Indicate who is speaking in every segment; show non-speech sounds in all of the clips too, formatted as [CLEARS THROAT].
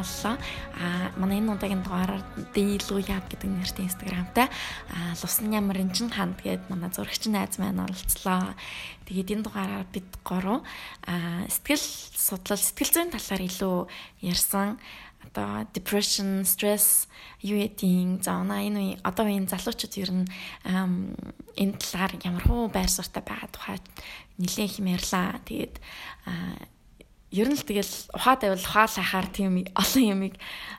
Speaker 1: боллоо. Аа манай энэ удаагийн дугаараар Дийлуяг гэдэг нэртэй инстаграмтай аа Лусны ямар эн чин ханд гээд манай зурагч найз маань оролцлоо. Тэгээд энэ дугаараар бид гурав аа сэтгэл судлал, сэтгэл зүйн талаар илүү ярьсан одоо depression, stress юу гэдгийг заана энэ одоо энэ залуучууд ер нь энэ талаар ямар хөө байр суурьтай байгаа тухай нэлээд их ярьлаа. Тэгээд ер нь л тэгэл ухаад байвал ухаал хахаар тийм олон юмыг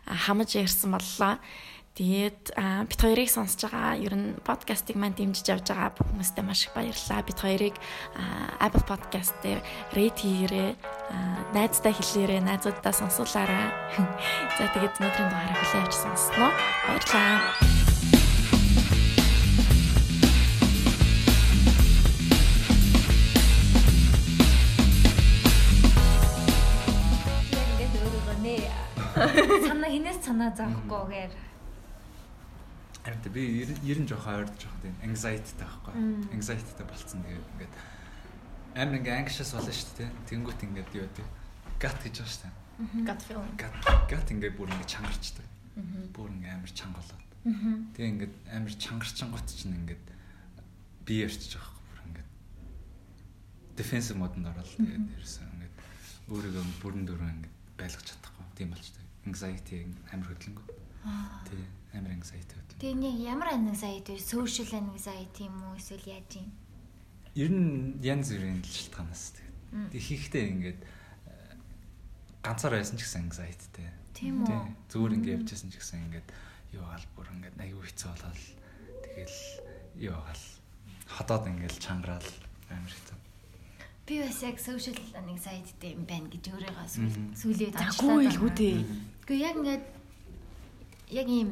Speaker 1: хамаж ярьсан боллоо. Тэгээд бид хоёрыг сонсож байгаа ер нь подкастыг маань дэмжиж явж байгаа хүмүүстээ маш их баярлалаа. Бид хоёрыг Apple Podcast дээр рейт хийгээрэй. Найздаа хэлээрэй, найзуудаа сонсуулаарай. [LAUGHS] За тэгээд өнөөдрийн дугаарыг хүлээн авч сонссноо. Баярлалаа.
Speaker 2: Хинээс санаа заахгүйгээр
Speaker 3: Харин би ер нь жоох ойрд жоох тийм anxiety-тэй байхгүй. Anxiety-тэй болцсон тэгээд ингээд амар ингээ anxious болно шүү дээ. Тэнгүүт ингээд юу гэдэг gut гэж байгаа шүү дээ.
Speaker 1: Gut feeling.
Speaker 3: Gut gut ингээ бүр ингээ чангарчдаг. Бүр ингээ амар чанга болоод. Тэгээ ингээд амар чангарчингот чинь ингээд би ярьчих байгаа бүр ингээд defensive модонд ороод тэгээд ерөөсөн ингээд өөрийгөө бүрэн дөрөв ингээд байлгах чадахгүй тийм болчтой. Anxiety амар хөдөлгөнгөө. Тий амар anxiety
Speaker 2: Тэгээ нэг ямар anxiety вэ? Social anxiety юм уу эсвэл яаж юм?
Speaker 3: Ер нь янз бүрийн шалтгаанаас тэгээд. Тэг хийхдээ ингээд э, ганцаар байсан ч гэсэн anxietyтэй.
Speaker 2: Тийм үү?
Speaker 3: Зүгээр ингээд явжсэн ч гэсэн ингээд юу гал бүр ингээд аюу хэцүү болоод тэгэл юу гал ходоод ингээд чангараал амар хэцүү.
Speaker 2: Би бас яг social anxiety юм байна гэж өөрийгөө
Speaker 1: л үү дээ.
Speaker 2: Гэхдээ яг ингээд яг ийм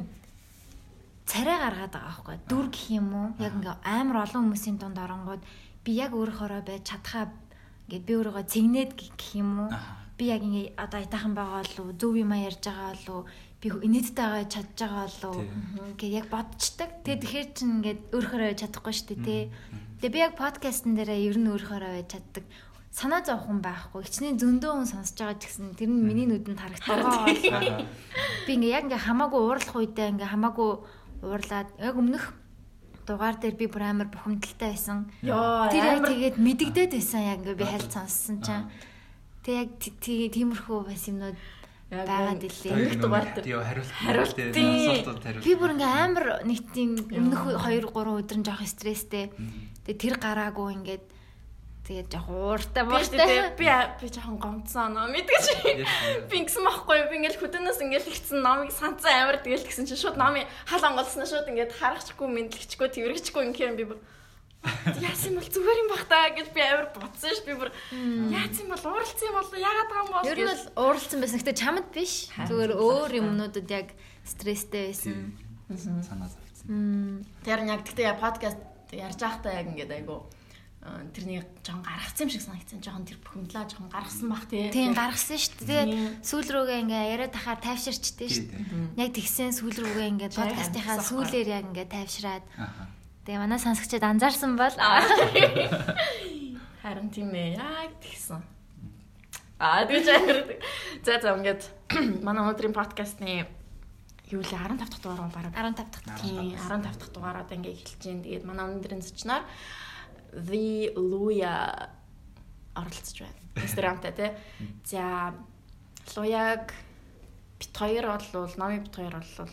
Speaker 2: царай гаргаад байгаа байхгүй дүр гэх юм уу? Яг ингээ амар олон хүмүүсийн дунд оронгууд би яг өөрөөрөө байж чадхаа ингээ би өөрийгөө цэгнээд гэх юм уу? Би яг ингээ одоо айтахан байгаа болов зөв юм ярьж байгаа болов би инээдтэй байгаа чадж байгаа болов ингээ яг бодцдаг тэгээ тэгэхээр чин ингээ өөрөөрөө байж чадахгүй шүү дээ тий Тэгээ би яг подкастн дээрээ ер нь өөрөөрөө байж чаддаг санаа зовхон байхгүй. Хичнээн зөндөө хүн сонсож байгаа ч гэсэн тэр нь миний нүдэнд харагдаад [LAUGHS] би ингээ яг ингээ хамаагүй уурлах үедээ ингээ хамаагүй уурлаад яг өмнөх дугаар дээр би бүр амар бухимдалтай байсан. Тэр яг тэгээд мэдэгдээд байсан яг ингээ би хальт сонссон чинь. Тэг яг тиймэрхүү бас юмнууд байгаад илээ.
Speaker 3: Өмнөх дугаар дээр хариулт
Speaker 2: хариулт хариулт. Би бүр ингээ амар нэг тийм өмнөх 2 3 өдөр нь жоох стресстэй. Тэгээ тэр гараагүй ингээд Тэгээд жоох ууртай
Speaker 1: бааштай. Би би жоохон гомцсон нөө мэдгэж. Би ингэсэн байхгүй би ингээл хөдөөнөөс ингээл ихсэн номыг санцсан амар тэгэл тэгсэн чинь шууд номыг хал онголсон шууд ингээд харахчгүй мэдлэгчгүй тэрэгчгүй ингээм би бүр. Яасан бол зүгээр юм бах та гэж би амар бодсон ш би бүр. Яасан бол ууралцсан юм бол яагаад байгаа юм бол
Speaker 2: Ер нь бол ууралцсан байсан гэхдээ чамд биш. Зүгээр өөр юмнуудад яг стресстэй байсан.
Speaker 3: Санаа зовцсон.
Speaker 1: Тэр яг гэхдээ подкаст ярьж байхдаа яг ингээд айгу тэрний жоохон гаргацсан юм шиг санагдсан. Жоохон тэр бухимдлаа жоохон гаргасан бах тий.
Speaker 2: Тийм гаргасан шүү дээ. Тэгээд сүүл рүүгээ ингээ яриад тахаар тайвширчтэй шүү дээ. Яг тэгсэн сүүл рүүгээ ингээ подкастынхаа сүүлээр яг ингээ тайвшраад. Тэгээ манай сонсогчид анзаарсан бол [LAUGHS]
Speaker 1: харин тийм ээ. Яг тэгсэн. Аа тэгж ярьдаг. За за ингээд [CLEARS THROAT] манай өнөөдрийн подкастны юу л 15 дахь дугаар бараг
Speaker 2: 15 дахь.
Speaker 1: Тийм 15 дахь дугаараа ингээ эхэлж байна. Тэгээд манай өнөөдрийн зочноор The Luya оролцож байна. Инстаграмтай тий. За Луяг бит хоёр бол номи бит хоёр бол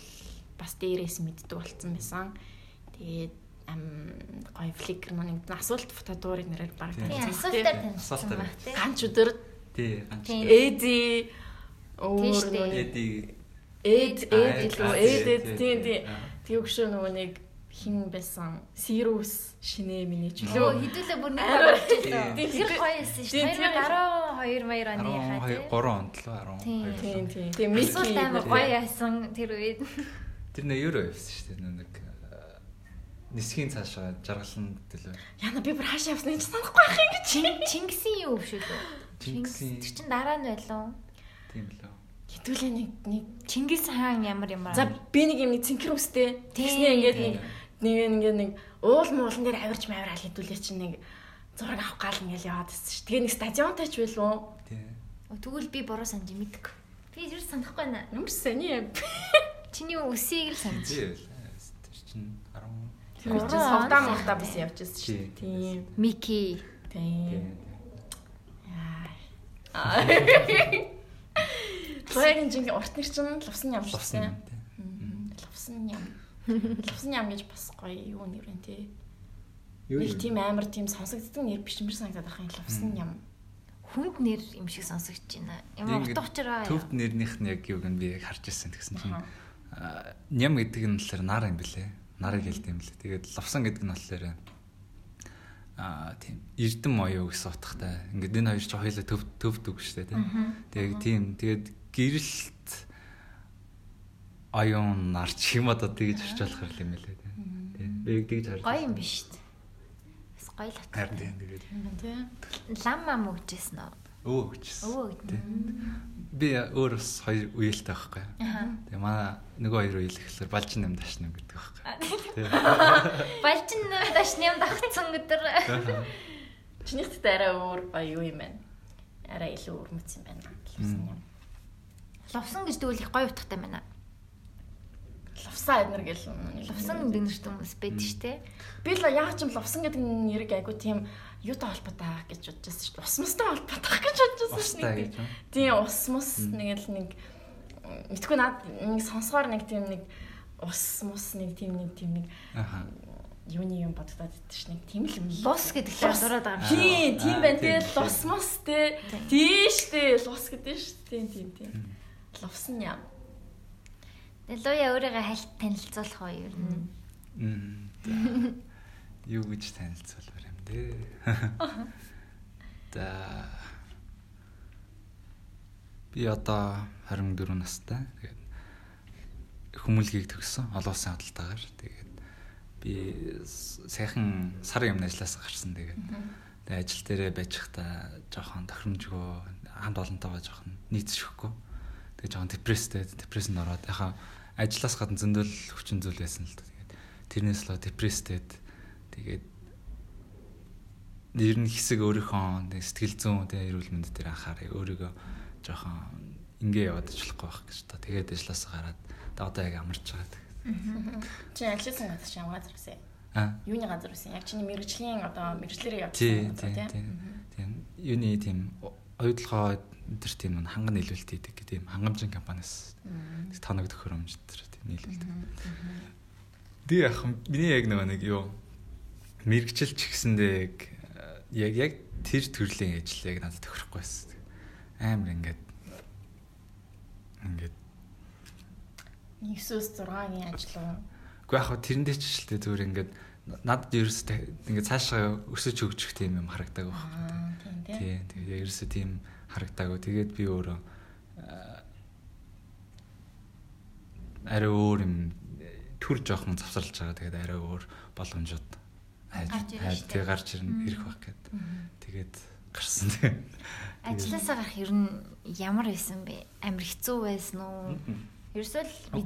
Speaker 1: бас дээрээс мэддэг болцсон байсан. Тэгээд ам гой фликер нэг асуулт фотодуурыг нэрээр баг
Speaker 2: танилцсан. Асуултаар
Speaker 1: тий. Ганч өдөр
Speaker 3: тий ганч.
Speaker 1: Эди өөр
Speaker 3: эди
Speaker 1: эд эд илүү эд тий тий. Тэгвгшөө нөгөө нэг хин байсан Сирус шинэ миний ч
Speaker 2: лөө хэдүүлээ бүр нэг болж байлаа. Тэр гоё байсан шүү дээ. 2012 маяр оны хаа
Speaker 3: тий. 3 онд л 12.
Speaker 1: Тийм тийм. Тийм Мисс
Speaker 2: амар гоё яасан тэр үед.
Speaker 3: Тэр нэ евро байсан шүү дээ. Нэг нисхийн цаашаа жаргалан төлөө.
Speaker 1: Яна би бүр хаашаа явсныг санахгүй ах юм гэж.
Speaker 2: Чингисийн юу шүү дээ.
Speaker 3: Чингисийн.
Speaker 2: Тэр чин дараа нь байлаа.
Speaker 3: Тийм лөө.
Speaker 1: Хэдүүлээ нэг нэг
Speaker 2: Чингис хаан ямар ямар.
Speaker 1: За би нэг юм цэнхэр үстэй. Тэгснээ ингээд нэг нэг ингээд нэг уул муулан дээр авирч мавир аль хэдүүлээ чинь нэг зураг авах гал ингээл яваад байсан ш. Тэгээ нэг стадионтай ч байлуу.
Speaker 3: Тий.
Speaker 2: Тэгвэл би буруу санаж мэддэг. Би юу санахгүй байна.
Speaker 1: Сони юм.
Speaker 2: Чиний үсийг л санаж.
Speaker 3: Тий. Тэр чинь 10
Speaker 1: Тэр чинь савдаа мавдаа бас явж байсан ш.
Speaker 3: Тий.
Speaker 1: Тийм.
Speaker 2: Мики.
Speaker 1: Тийм. Аа. Тойрын жинхэнэ урт нэр чинь лувсан ям шүү
Speaker 3: Лувсан
Speaker 1: дээ.
Speaker 3: юм, тий.
Speaker 1: Лувсан ям. Лувсан ям гэж бас гоё юу нэр те.
Speaker 3: Юу
Speaker 1: Нэг
Speaker 3: юм?
Speaker 1: тийм амар тийм сонсогддог нэр биш юм шиг санагдаад юм лувсан ям.
Speaker 2: Хүнд нэр юм шиг сонсогдож байна. Ямар утга учраа.
Speaker 3: Төвд нэрнийх нь яг юуг нь би яг харж ирсэн тэгсэн чинь ням гэдэг нь болохоор нар юм бэлээ. Нарыг хэлдэг юм лээ. Тэгээд лавсан гэдэг нь болохоор аа тийм эрдэм оюу гэсэн утгатай. Ингээд энэ хоёр ч хоёулаа төв төвд үг шүү дээ тийм. Тэгээд тийм тэгээд гэрэлт оюун нарч юм одоо тэгж орч болох юм лээ тийм. Би тэгж харж.
Speaker 2: Гоё юм биш үү? Бас гоё л
Speaker 3: Харин
Speaker 2: утгатай.
Speaker 3: тийм тэгээд
Speaker 1: Тийм.
Speaker 2: Лам мам өгчээсэн үү?
Speaker 3: өө гэжсэн.
Speaker 2: Өвөө гэдэг.
Speaker 3: Би өөр бас хоёр үеэлтэй байхгүй. Тэгээ манай нөгөө хоёр үеэл гэхэлэр балжин юм дашна юм гэдэг байхгүй. Тийм. [LAUGHS]
Speaker 2: Балчин даш нэм дагцсан өдөр.
Speaker 1: Чинийх дэт арай өөр гоё юу юм байна. Арай илүү өрмөц юм байна. Лувсан ям.
Speaker 2: Лувсан гэж тэгвэл их гоё утгатай байна.
Speaker 1: Лувсан эднэр гэл.
Speaker 2: Лувсан гэдэг нэрт хүмүүс байдаг шүү дээ.
Speaker 1: Би л яг ч юм лувсан гэдэг нэрийг айгу тийм юутай холбоотой гэж бодож байсан шүү дээ. Ус мустай холбоотой гэж бодож байсан шүү
Speaker 3: юм.
Speaker 1: Тийм ус мус нэг л нэг мэдгүй над нэг сонсгоор нэг тийм нэг ус мус нэг тийм нэг тийм нэг юуны юм бодогдоод идэв ш нэг тийм л.
Speaker 2: Лус гэдэг л дураад байгаа юм шиг.
Speaker 1: Тийм, тийм байна.
Speaker 3: тийм
Speaker 1: Тэгээ
Speaker 3: шүү.
Speaker 1: лус мус те. Тийм штэ. Лус гэдэг штэ. Тийм, тийм, тийм. Лувсан юм.
Speaker 2: Тэгээ луя өөрийгөө хальт танилцуулах уу.
Speaker 3: Мм. за. Юу гэж танилцуулбар юм дээ. [LAUGHS] За. Би одоо 24 настай. Тэгээд хүмүүлгийг төгссөн олон улсын худалдаагаар. Тэгээд би сайхан сар юмны ажилласаа гарсан. Тэгээд тэгээд ажил дээрээ байж хата жоохон тохиромжгүй хамт олонтойгоо жоохон нийцшихгүй. Тэгээд жоохон депресстэй, депрессэнд ороод яхаа ажлаас гадна зөндөл хүчин зүйл байсан л да. Тэгээд тэрнээс л депресстэй. Тэгээд нэр нь хэсэг өөрийнхөө сэтгэл зүйн тэг эрүүл мэнд дээр анхаарай. Өөрийгөө жоохон ингээ яваад ажиллахгүй байх гэж та. Тэгээд ажилласаа гараад одоо яг амарч байгаа.
Speaker 1: Чи ажилласан газар чи ямар газар вэ?
Speaker 3: Аа.
Speaker 1: Юуны газар вэ? Яг чиний мэрэгжлийн одоо мэрэгчлэрээ явуулсан
Speaker 3: тий,
Speaker 1: газар
Speaker 3: тий. Тийм. Юуны тийм оюутлогоо тэр тийм нэг ханган нийлүүлэлт хийдэг гэх тийм хангамжийн компаниас та нэг төхөөрөмж тэр тийм нийлүүлдэг. Би яг миний яг нэг юу мэрэгчл ч гэсэндээ яг яг тэр төрлийн ажлыг надад тохирохгүй байсан. Амар ингээд ингээд
Speaker 1: Нэгсөөс 6-гийн ажил уу?
Speaker 3: Уу яг хөө тэрэндээ ч л зүгээр ингээд надад ерөөс ингээд цаашаа өсөж хөгжих тийм юм харагдаг байх.
Speaker 1: Аа, тийм тий.
Speaker 3: Тэгээд ерөөсөө тийм харагдаагүй. Тэгээд би өөрөө аа, арай өөр юм төр жоохон завсарлаж байгаа. Тэгээд арай өөр боломжууд
Speaker 2: дээ.
Speaker 3: тий гарч ирнэ ирэх байх гэд. Тэгээд гарсан.
Speaker 2: Ажлаасаа гарах ер нь ямар байсан бэ? Амар хэцүү байсан уу? Ерөөсөө л [LAUGHS]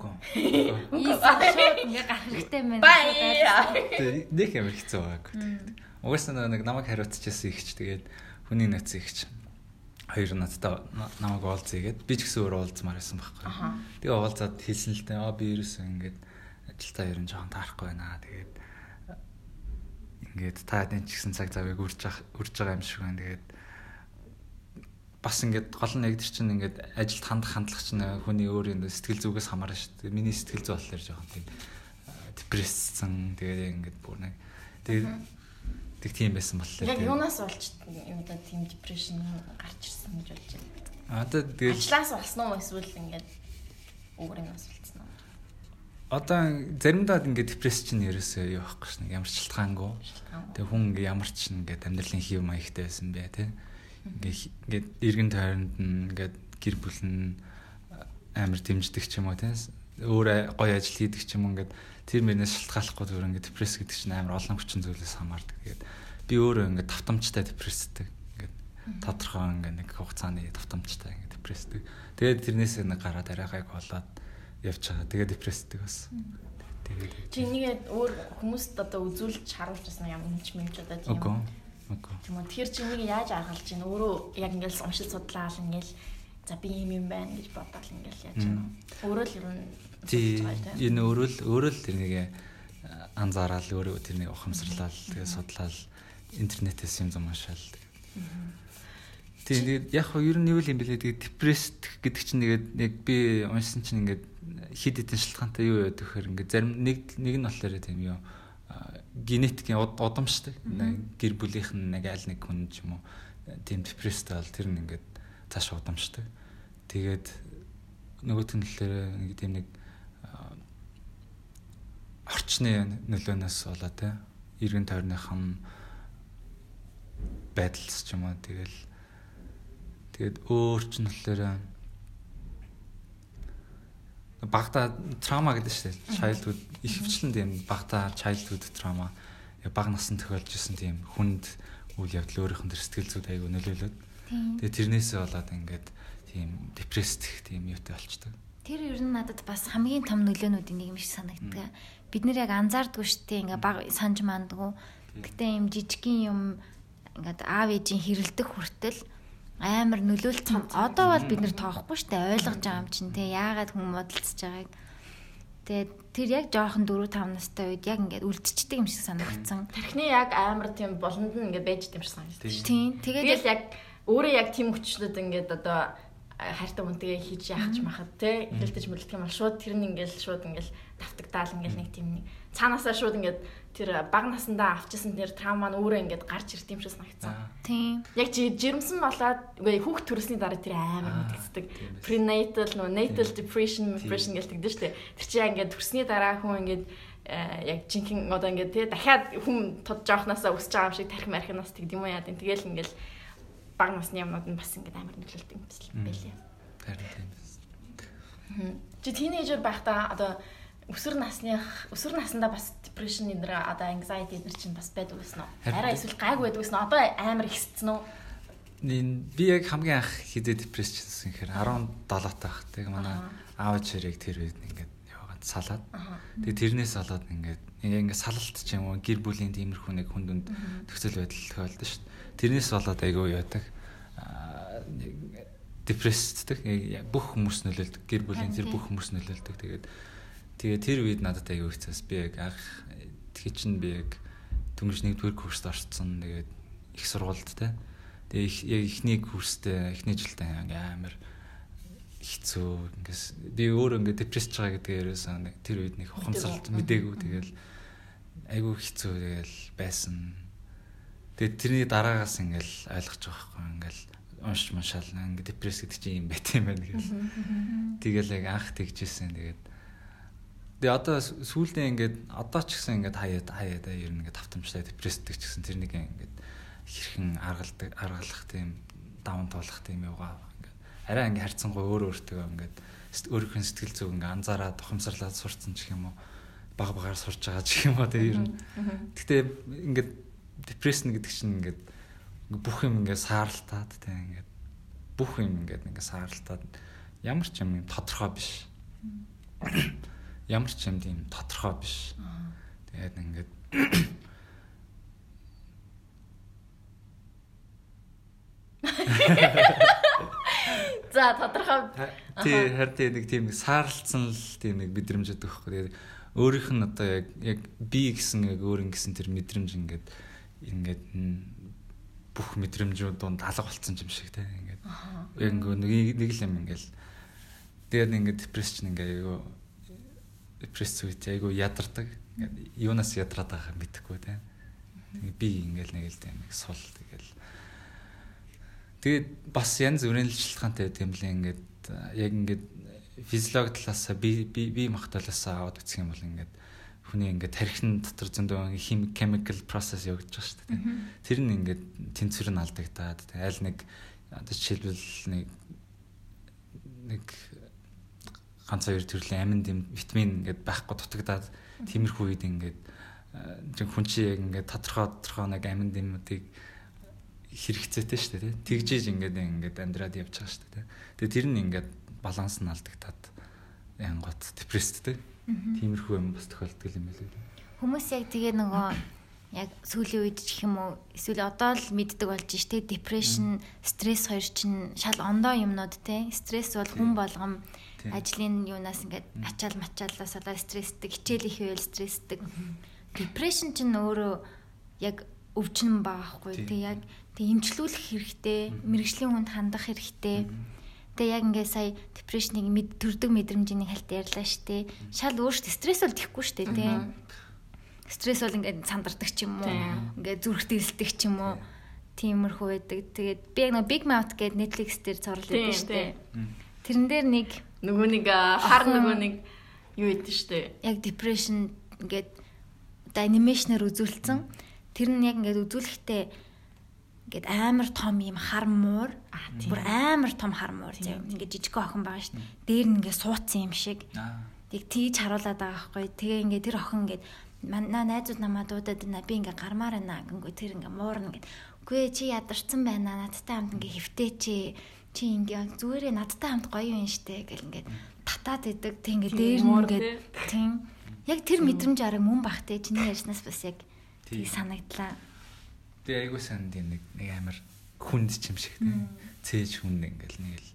Speaker 2: шууд ингээ гарах хэрэгтэй мэн.
Speaker 1: Бай.
Speaker 3: Нэг амар хэцүү байгааг. Угаасаа нөгөө нэг намайг хариуцчихсан ихч тэгээд хүний нөөц ихч хоёр надтай на- намайг уулзъя гэд би ч гэсэн өөр уулзмаар байсан байхгүй. Тэгээ уулзаад хэлсэн л дээ. Аа би ерөөсөө ингээд ажилдаа ер нь жоохон таарахгүй байна. Тэгээд ингээд та энэ ч гэсэн цаг завыг үрж ах- үрж байгаа юм шиг байна. Тэгээд бас ингээд гол нь яг тэр чинь ингээд ажилд хандах хандлага чинь хүний өөр юм сэтгэл зүгээс хамаарна шүү дээ. Миний сэтгэл зүй болохоор жоохон тийм депресссэн. Тэгээд ингээд бүр нэг тэгээд тэг тийм байсан болохоор.
Speaker 1: Яг юунаас болж юм одоо тийм депрешн гарч ирсэн гэж болж байна.
Speaker 3: Одоо тэгээд
Speaker 1: Ажлаас болсон уу эсвэл ингээд өөр юмас болсон уу?
Speaker 3: Одоо заримдаа ингээд депресс чинь ерөөсөө юу байхгүй шнэ ямар ч шалтгаангүй. Тэгээ хүн ингээ ямар ч ингээд амьдралын хэв маягтай байсан бэ тий. Ингээ ингээд эргэн тойронд нь ингээд гэр бүл нь амар дэмждэг ч юм уу тий. Өөр гоё ажил хийдэг ч юм ингээд тэр мөрнөөс шалтгааллахгүй зүгээр ингээд депресс гэдэг чинь амар олон хүчин зүйлээс хамаардаг. Тэгээд би өөрөө ингээд тавтамжтай депресстэй. Ингээд тодорхой ингээд нэг хугацааны тавтамжтай ингээд депресстэй. Тэгээд тэрнээсээ нэг гараад арай гайг болоод явж байгаа. Тэгээд депресстэй бас. Тэгээд
Speaker 1: Чи нэгээ өөр хүмүүст одоо үзүүлж харуулж байсан юм ч мэмч одоо тийм. Тийм үү. Тэгэхээр чи нэг яаж аргалж байна? Өөрөө яг ингээл уншил судлаал ингээл за би юм юм байна гэж бодоод ингээл яаж байна. Өөрөө л ер нь
Speaker 3: Тий энэ өөрөө л өөрөө л тэрнийг анзаараад өөрөө тэрнийг ухамсарлал тэгээ судлаад интернетээс юм зам уншаал. Тэгээд яг хөө ер нь юу юм бэлээ тэгээд депресд гэдэг чинь тэгээд яг би уншсан чинь ингээд хид хідэн шалтгаантай юу яадаг гэхээр ингээд зарим нэг нэг нь болохоор тийм юу генетикийн удамштай. Гэр бүлийнх нь нэг аль нэг хүн ч юм уу тийм депресстэй бол тэр нь ингээд цааш удамштай. Тэгээд нөгөөх нь болохоор нэг тийм нэг орчны нөлөөнөөс болоо те иргэн тойрныхан байдалс ч юм уу тэгэл тэгээд өөр ч нь багта трама гэдэг шүү дээ. Childhood их хвчлэн тийм багта childhood trauma баг насанд тохиолж исэн тийм хүнд үйл явдал өөрийнх нь сэтгэл зүйд аягүй нөлөөлөд. Тэгээ тэрнээсээ болоод ингээд тийм депрессд тийм юутай болчдөг.
Speaker 2: Тэр ер нь надад бас хамгийн том нөлөөнүүдийн нэг юм шиг санагддаг. Бид нэр яг анзаардгүй дээ. Ингээ баг санаж мандгүй. Гэтэ юм жижигхэн юм ингээд аав ээжийн хэрэлдэх хүртэл амар нөлөөлцөн. Одоо бол бид нэр тоохгүй штэ ойлгож байгаа юм чинь те яагаад хүн модалцж байгааг. Тэгээд тэр яг жоохон 4 5 настай үед яг ингээд үлдчихдэг юм шиг санагдсан.
Speaker 1: Тархины яг амар тийм болонд нь ингээд байж дим шиг санагдсан.
Speaker 2: Тийм. Тэгээд
Speaker 1: яг өөрөө яг тийм хүчлүүд ингээд одоо хайртай хүнтэйгээ хийж яах ч махад те хэлдэж мөлдөх юм бол шууд тэр нь ингээл шууд ингээл давтагдаал ингээл нэг тийм нэг цаанаасаа шууд ингээд тэр баг насандаа авчирсан тэр травма нь өөрөө ингээд гарч ирд юм шиг санагдсан.
Speaker 2: Тийм.
Speaker 1: Яг жирэмсэн болоод үгүй хүүхд төрсний дараа тэр амар мэдгэцдэг. Prenatal нөө natal depression depression гэлдэг дээ дээ. Тэр чинь ингээд төрсний дараа хүн ингээд яг жинхэнэ одоо ингээд тий дахиад хүн тод жоохносоо өсөж байгаа юм шиг тарих мархинаас тэгдэм үү яа гэв. Тэгэл ингээд баг насны юмнууд нь бас ингээд амар нөлөөлдөг юм байлээ.
Speaker 3: Харин тийм.
Speaker 1: Чи тинейжер байхдаа одоо өсвөр насных өсвөр наснда бас depression эдэр одоо anxiety эдэр чинь бас байдаг гэсэн үү? Араа эсвэл гайгүй байдаг гэсэн үү? Одоо амар ихссэн үү?
Speaker 3: би яг хамгийн анх депресс хийсэн гэхээр 17 таах. Тэг манай аав чирэг тэр үед ингээд яваад салаад. Тэгээ тэрнээс болоод ингээд ингээд салалт ч юм уу гэр бүлийн тиймэрхүү нэг хүн дүнд төгсөл байдал тохиолдсон шүү дээ тэрнээс болоод айгүй яадаг депрессддэг бүх хүмүүс нөлөөлдөг гэр бүлийн тэр бүх хүмүүс нөлөөлдөг тэгээд тэгээ тэр үед надад айгүй хэцээс би яг анх тэгээ чинь би яг дөнгөж нэгдүгээр курст орцсон тэгээд их сургуульд те. Тэгээ яг эхний курстэй эхний жилдээ амар хэцүү. Ингээс би өөр ингээд депрессж байгаа гэдгээ ерөөсөн тэр үед нэг ухамсарлт мдээгүй тэгэл айгүй хэцүү. Тэгэл байсан. Тэгээд тэрний дараагаас ингээл ойлгож байгаа хгүй ингээл уншиж машаал. Ингээд депресс гэдэг чинь юм байт юм байна. Гэж. Тэгэл яг анх тэгжсэн. Тэгээд Тэгээ одоо сүүлдээ ингээд одоо ч гэсэн ингээд хаяад хаяад ер нь ингээд тавтамжтай депрессдэг ч гэсэн тэрнийг ингээд хэрхэн аргалдаг аргалах тийм даван туулах тийм явгаа ингээд арай ингээд харьцангуй өөр өөртөө ингээд өөрийнхөө сэтгэл зүг ингээд анзаараад ухамсарлаад сурцсан ч юм уу баг багаар сурч байгаа ч юм уу тэгээ ер нь. Гэтэ ингээд депрессэн гэдэг чинь ингээд бүх юм ингээд сааралтаад тийм ингээд бүх юм ингээд ингээд сааралтаад ямар ч юм тодорхой биш. Ямар ч юм тийм тодорхой биш. Тэгээд ингээд
Speaker 1: За тодорхой.
Speaker 3: Тий харин нэг тийм саарлцсан л тийм нэг мэдрэмж өгөх байхгүй. Тэгээд өөрийнх нь одоо яг яг би гэсэн яг өөр ингэсэн тэр мэдрэмж ингээд ингээд бүх мэдрэмжүүд донд алга болцсон юм шиг те ингээд яг нэг нэг л юм ингээд тэгээд ингээд депресс чинь ингээд депресс үед айгу ядардаг. Ингээд юунаас ядраад байгааг мэдэхгүй те. Би ингээд нэг л нэг сул тэгэл. Тэгээд бас янз бүрийн шалтгаантай байт юм лээ ингээд яг ингээд физиологи талаас би би махталаас аваад үсэх юм бол ингээд хүний ингээд тархин дотор зөндөө хим chemical process явагдаж байгаа шүү дээ. Тэр нь ингээд тэнцвэр нь алдагдаад аль нэг одоо жишээлбэл нэг нэг ганц хоёр төрлийн амин витамин ингээд байхгүй дутагдаад тиймэрхүү үед ингээд хүн чи яг ингээд тодорхой тодорхой нэг амин дэмүүдийг хэрэгцээтэй шүү дээ. Тэгжиж ингээд ингээд амьдраад явж байгаа шүү дээ. Тэгээ тэр нь ингээд баланс нь алдагдаад янгот депресстэй. Тиймэрхүү юм бас тохиолддог юм байна лээ.
Speaker 2: Хүмүүс яг тэгээ нөгөө яг сүүлийн үед ч юм уу эсвэл одоо л мэддэг болж штэ депрешн, стресс хоёр чинь шал ондоо юмнууд те. Стресс бол хүн болгом ажлын юунаас ингээд ачаал мачаалаас болоо стрессдэг, хичээл их байвал стрессдэг. Депрешн чинь өөрөө яг өвчин байгаа хгүй. Тэг яг тэг имчлүүлэх хэрэгтэй, мэрэгжлийн хүнд хандах хэрэгтэй. Тэг яг ингээ сая депрешнийг мэд төрдөг мэдрэмжийн хальт ярьлаа штэ. Шал өөртөө стресс бол тэхгүй штэ тий. Стресс бол ингээд сандардаг ч юм уу. Ингээд зүрх дээлдэг ч юм уу. Тиймэрхүү байдаг. Тэгээд би яг нэг Big Mouth гэдэг Netflix дээр зурлаад байдаг штэ. Тэрэн дээр нэг
Speaker 1: нөгөө нэг хар нөгөө нэг юу идэв штэ.
Speaker 2: Яг depression ингээд анимашнаар үзүүлсэн. Тэр нь яг ингээд үзүүлэхдээ ингээд амар том юм хар муур. Бүр амар том хар муур зав ингээд жижиг охин байгаа дээ дээр нь ингээд суудсан юм шиг. Яг тийж харуулад байгаа байхгүй. Тэгээ ингээд тэр охин ингээд манай найзууд намаа дуудаад байна. Би ингээд гармаар байна. Гингүү тэр ингээд муурна гэд үгүй чи ядарсан байна. Надтай хамт ингээд хэвтээч чи ингээд зүгээрээ надтай хамт гоё юм штэ гэл ингээд татаад идэг. Тэг ингээд дээр нь ингээд тийм яг тэр мэдрэмж арга мөн бахтэй чиний ярьснаас бас яг тийг санагдлаа.
Speaker 3: Тэгээ айгуу санд нэг нэг амар хүнд ч юм шиг тийм. Цээж хүнд ингээл нэг л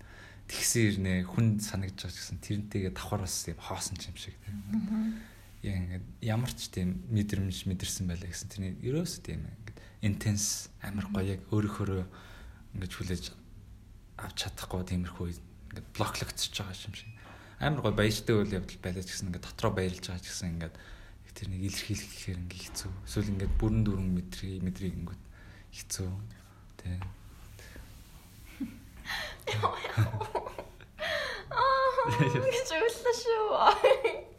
Speaker 3: тэгсэр нэ хүнд санагдаж байгаа гэсэн тэрнтэйгээ давхар бас юм хоосон ч юм шиг тийм. Яг ингээд ямар ч тийм мэдрэмж мэдэрсэн байлаа гэсэн. Тэрний ерөөс тийм ингээд интенс амар гоё яг өөрөөхөө ингээд хүлээж авч чадахгүй тиймэрхүү ингээд блоклогдсож байгаа юм шиг. Амар гоё баяжтай үйл явдал байлаа ч гэсэн ингээд дотроо баярлж байгаа ч гэсэн ингээд тэрнийг илэрхийлэх гэхээр ингээ хэцүү. Эсвэл ингээд бүрэн дүрэн мэдрий мэдрийг ингээд хэцүү. Тэ. [LAUGHS]
Speaker 1: Аа гэж үлээ шүү.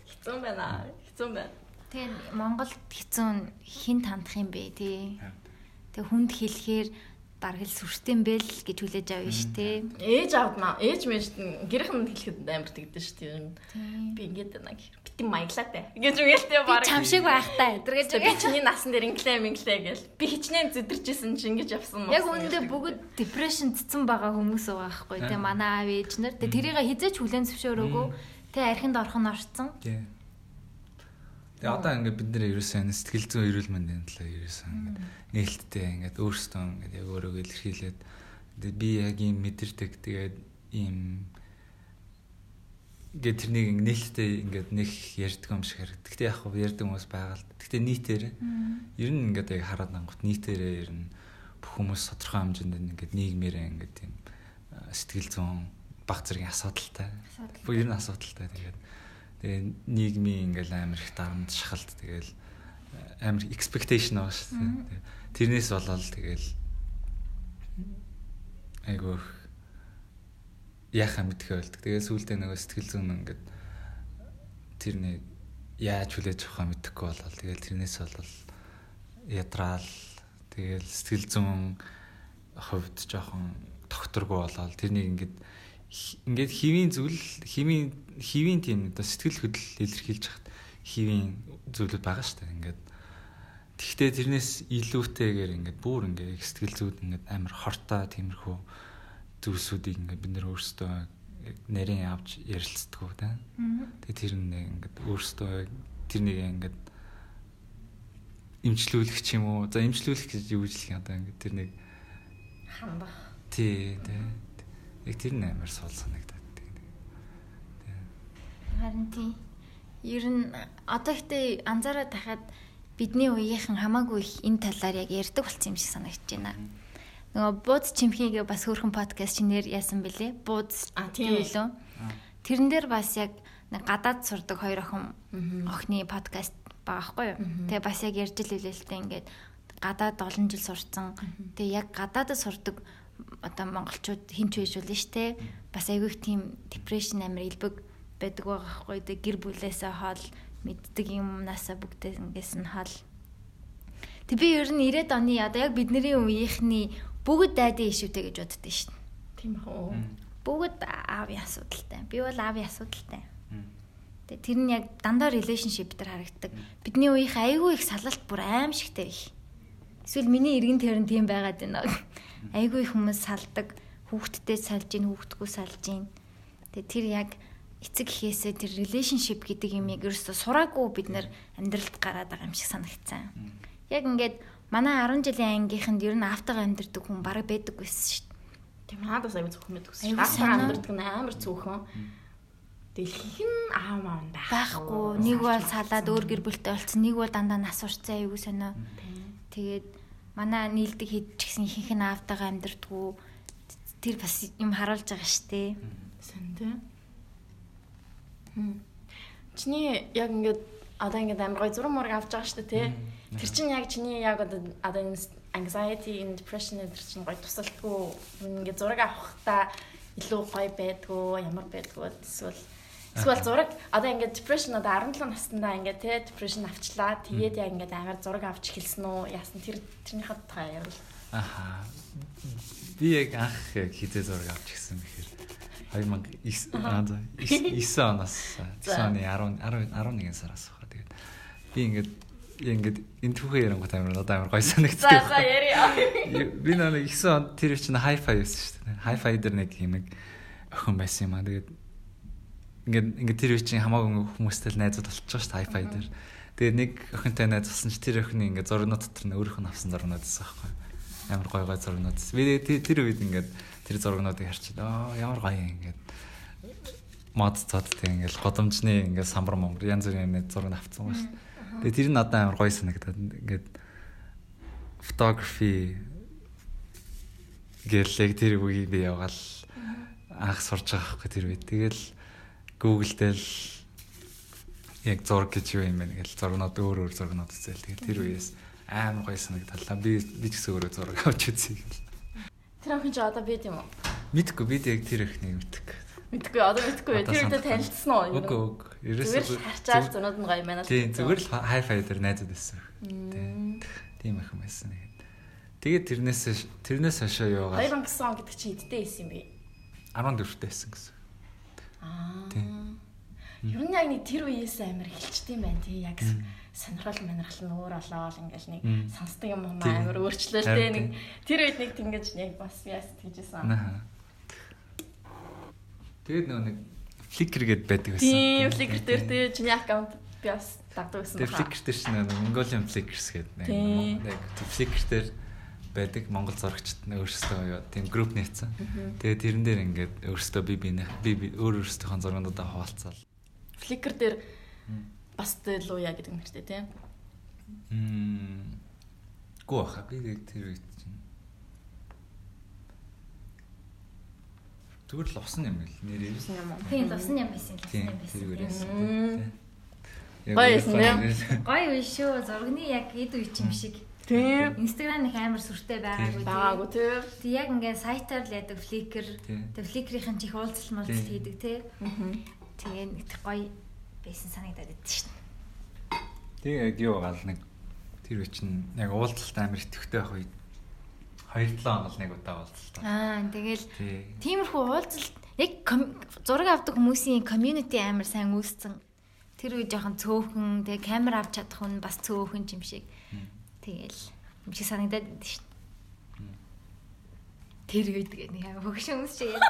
Speaker 1: Хэцүү байна. Хэцүү байна.
Speaker 2: Тэгээ Монголд хэцүү хин тандах юм бэ тий. Тэг хүнд хэлэхээр даргал сүртэй бэл гэж хүлээж авна шүү дээ.
Speaker 1: Ээж аавнаа, ээж мэж гэрхэн хэлэхэд амар тэгдэж шүү дээ. Би ингээд байна гэх. Бити маяглаатай. Гэж үгэлтэй баг.
Speaker 2: Чам шиг байхтай.
Speaker 1: Тэргээд би чиний насан дээр инглээ минглээ гэл. Би хичнээн зэдэрчсэн чинь ингэж явсан
Speaker 2: мөн. Яг үүндээ бүгд депрешн цэцэн байгаа хүмүүс байгаа байхгүй тий. Манай аав ээж нар. Тэрийг хизээч хүлэн зөвшөөрөөгүй. Тэг архинд орхон орцсон.
Speaker 3: Тий. Тэгээ одоо ингээд бид нэр ерөөсөн сэтгэл зүйн эрүүл мэндийн талаар ерөөсөн ингээд нээлттэй ингээд өөрсдөө ингээд яг өөрийгөө илэрхийлээд би яг юм мэдэрдэг тэгээд ийм ингээд тэрнийг нээлттэй ингээд нэг ярьдаг юм шиг харагдав. Гэтэ яг хөө ярьдаг хүмүүс байгаа л. Гэтэ нийтээр ер нь ингээд яг хараад ангууд нийтээрээ ер нь бүх хүмүүс тодорхой хэмжээнд ингээд нийгмээрээ ингээд тийм сэтгэл зүйн баг зэргийн асуудалтай. Бүх ер нь асуудалтай тэгээд Тэгээ нийгмийн ингээл амар их дарамт шахалт тэгэл амар expectation байгаа шүү дээ. Тэрнээс болоод тэгэл айгуу яхаа мэдхээ болдог. Тэгээ сүултээ нөгөө сэтгэл зүйн ингээд тэр нэг яаж хүлээж авахаа мэдэхгүй болол тэгэл тэрнээс болол ядраал тэгэл сэтгэл зүйн хувьд жоохон тогтворгүй болол тэрнийг ингээд ингээд хивийн зүйл хивийн хивийн тийм оо сэтгэл хөдлөл илэрхийлж хахад хивийн зүйлүүд байгаа шүү дээ. Ингээд тэгвэл тэрнээс илүүтэйгээр ингээд бүр ингээд сэтгэл зүйд ингээд амар хортой тиймэрхүү зүйлсүүдийг ингээд бид нэр өөрсдөө нарийн авч ярилцдаг та. Тэгээ тэр нэг ингээд өөрсдөө тэрнийг ингээд имчлүүлэх ч юм уу. За имчлүүлэх гэж юу юм одоо ингээд тэр нэг
Speaker 1: хандах.
Speaker 3: Тий, тий Яг тэр нь амар сул тийм.
Speaker 2: Харин тий. Ер нь одоо ихтэй анзаараад тахад бидний үеийнхэн хамаагүй их энэ талаар яг ярьдаг болсон юм шиг санагдаж байна. Нөгөө бууз чимхийгээ бас хөөрхөн подкаст чинээр яасан бэлээ? Бууз
Speaker 1: а тийм
Speaker 2: үлээ. Тэрэн дээр бас яг нэг гадаад сурдаг хоёр охин охины подкаст байгаа байхгүй юу? Тэгээ бас яг ярьж л үлээлтэй ингээд гадаад олон жил сурцсан. Тэгээ яг гадаадд сурдаг одоо монголчууд хинч байж болно шүү дээ. Бас айгүй их тийм депрешн амир илбэг байдаг байгаа хгүй дээ. Гэр бүлээсээ хоол мэддэг юмнасаа бүгдээ ингээс нь хоол. Тэг би ер нь 90-ад оны одоо яг бидний үеийнхний бүгд дайдын ишүүтэй гэж боддөө дээ.
Speaker 1: Тийм үү.
Speaker 2: Бүгд аавын асуудалтай. Би бол аавын асуудалтай. Тэгээ тэр нь яг дандаа relationship дээр харагддаг. Бидний үеийнх айгүй их салалт бүр аимшигтэй их. Эсвэл миний эргэн тойрон тийм байгаад байна. Айгүй их хүмүүс салдаг. Хүүхдтэй салж гин, хүүхдгүй салж гин. Тэгээ тэр яг эцэг гэхээсээ тэр relationship гэдэг юм яг ерөөсө сураагүй бид нэр амьдралд гараад байгаа юм шиг санагцсан. Яг ингээд манай 10 жилийн ангийнханд ер нь автага амьдэрдэг хүн бараг байдаг байсан шүү дээ.
Speaker 1: Тийм надаас аягүй зөвхөн мэддэг ус.
Speaker 2: Аягүй
Speaker 1: Гаасаа
Speaker 2: санаа.
Speaker 1: амьдрдаг нь амар зөвхөн. Дэлхийх нь аав маав нь
Speaker 2: Байхгүй. Нэг бол салаад өөр гэр бүлтэй болцсон, нэг бол дандаа нас урцсан аягүй сонио. Тэгээд манай нийлдэг хэд ч гэсэн ихэнх нь автага амьдэрдгүү. Тэр бас юм харуулж байгаа шүү дээ.
Speaker 1: Сэн тий. Чиний яг ингээд одоо ингээд амар гой зураг мураг авч байгаа шүү дээ тий. Тэр чинь яг чиний яг одоо одоо энэ anxiety and depression энэ чинь гой тусалдгүй ингээд зураг авахтаа илүү гой байдгүй ямар байдгүй эсвэл эсвэл зураг одоо ингээд depression одоо 17 наснда ингээд тий depression авчлаа. Тэгээд яг ингээд амар зураг авч эхэлсэн үү? Яасан? Тэр тэрнийхээ тухай ярил.
Speaker 3: Аха. Би яг анх хизээ зураг авч гисэн бэхээр 2009 аа, [LAUGHS] за, 9 оноос 9 оны 10 10 11 сараас баха. Тэгээд би ингээд ингээд энэ түүхээ ярангуут амар надад амар гоё санагддаг.
Speaker 1: За за яриа.
Speaker 3: Би нэг 9 онд тэр чинь hi-fi байсан шүү дээ. Hi-fi дээр нэг юм охин байсан юм аа. Тэгээд ингээд ингээд тэр чинь хамаагүй хүмүүстэй л найзууд байгаа шүү дээ hi-fi дээр. Тэгээд нэг охинтой найз болсон чи тэр охины ингээд зургнууд дотор нь өөрийнх нь авсан зургнууд байсан байхгүй. Амар гоё гоё зургнууд. Би тэр үед ингээд тэр зургнуудыг харчаад аа ямар гоё юм ингээд мод цод тэг ингээд годомжны ингээд самбар монгор янз бүрийн юм зураг авцсан ба шүү. Тэгээ тэр нь надад амар гоё санагдаад ингээд photography гэлэг тэр үгийг би явгаал анх сурж байгаа байхгүй тэр үед. Тэгэл Google дээр яг зураг гэж юу юм бэ гэж зургнууд өөр өөр зургнууд үзэл. Тэгээд тэр үеэс амар гоё санагдалаа. Би би ч гэсэн өөрөө зураг авч үзье.
Speaker 1: Тэр охин ч одоо бид юм уу?
Speaker 3: Мэдгүй би яг тэр ихнийг мэддэг.
Speaker 1: Мэдгүй одоо мэдгүй. Тэр
Speaker 3: санахгүй.
Speaker 1: танилцсан уу?
Speaker 3: Үгүй үгүй.
Speaker 1: Л харчаал зөнөөд нь гоё юм байна л.
Speaker 3: Тийм зүгээр л хай-фай дээр найзууд байсан. Тийм. Юм байсан. Тэгээд тэрнээс тэрнээс хашаа яваад
Speaker 1: 2009 он гэдэг чинь эдтэй байсан юм бэ?
Speaker 3: 14 дээсэн гэсэн.
Speaker 1: Аа.
Speaker 3: Тийм.
Speaker 1: Ер нь яг нэг тэр үеэс амар эхэлчихдээ байна тий яг сонирхол манирхал нь өөр болоод ингээл нэг сонсдог юм амар өөрчлөлтэй нэг тэр үед нэг тэнгэж яг бас яас тэгжсэн.
Speaker 3: Тэгээд нөгөө нэг Flickr гээд байдаг байсан.
Speaker 1: Тийм фликер дээр тий чиний аккаунт би бас дагдаг байсан баха.
Speaker 3: Flickr дээр чинь нөгөө Mongolian Flickrs гэдэг нэг Flickr дээр байдаг Монгол зурагчид нь өөрсдөө юу тийм групп нээсэн. Тэгээд тэрэн дээр ингээд өөрсдөө би би би өөр өөрсдийнхөө зургуудаа хуваалцаал.
Speaker 1: Фликер дээр бас дэлуя гэдэг нэртэй тий.
Speaker 3: Мм. Гоо яг тэр үед чинь Зүгээр л усан юм л нэр юм.
Speaker 1: юм уу?
Speaker 2: Тийм лусан юм байсан. Лусан
Speaker 3: Тийм
Speaker 2: юм
Speaker 3: тэр
Speaker 2: байсан.
Speaker 3: үрээс.
Speaker 1: Гоё байсан, тийм.
Speaker 2: Гоё үе шүү. Зургны яг эд үе юм шиг.
Speaker 1: Тийм.
Speaker 2: Инстаграм их амар сүртэй байгаагүй.
Speaker 1: Байгаагүй тий.
Speaker 2: Тэг яг ингээд сайтаар л ядаг Flickr.
Speaker 3: Тийм.
Speaker 2: Тэг Flickr-ийн чих
Speaker 3: Тийм.
Speaker 2: хийдэг тий.
Speaker 1: Аа.
Speaker 2: Тэгээ нэг гоё байсан санагдаад байдаг шин.
Speaker 3: Тэгээ яг юу гал нэг тэр үе чинь яг уулзалт амар итгэвтэй байх үед 2-7 хоног нэг удаа уулзалт.
Speaker 2: Аа тэгэл
Speaker 3: Тий.
Speaker 2: тиймэрхүү уулзалт яг зураг авдаг хүмүүсийн community амар сайн үүссэн. Тэр үе жоохон цөөхөн тэгээ камер авч чадах хүн бас цөөхөн юм шиг. Тэгэл юм шиг санагдаад байдаг шин. Тэр үед нэг хөгшин хүмүүс шиг яа.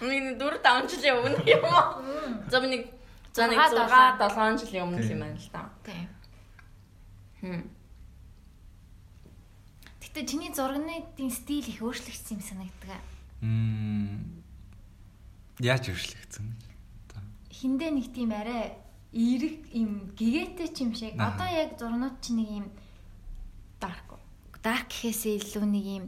Speaker 1: Миний 4 5 жилийн өмнө юм уу? За би нэг за нэг
Speaker 2: Зургаа,
Speaker 1: 6 7 жилийн өмнө юм байна л да.
Speaker 2: Тийм.
Speaker 1: Хм.
Speaker 2: Гэтэ чиний зурганы стил их өөрчлөгдсөн юм санагддаг.
Speaker 3: Мм. Яаж өөрчлөгдсөн?
Speaker 2: Хиндэ нэг тийм арай эерэг юм гэгээтэй ч юм шиг. Одоо яг зурнууд чи нэг юм
Speaker 1: Dark.
Speaker 2: dark гэхээсээ илүү нэг юм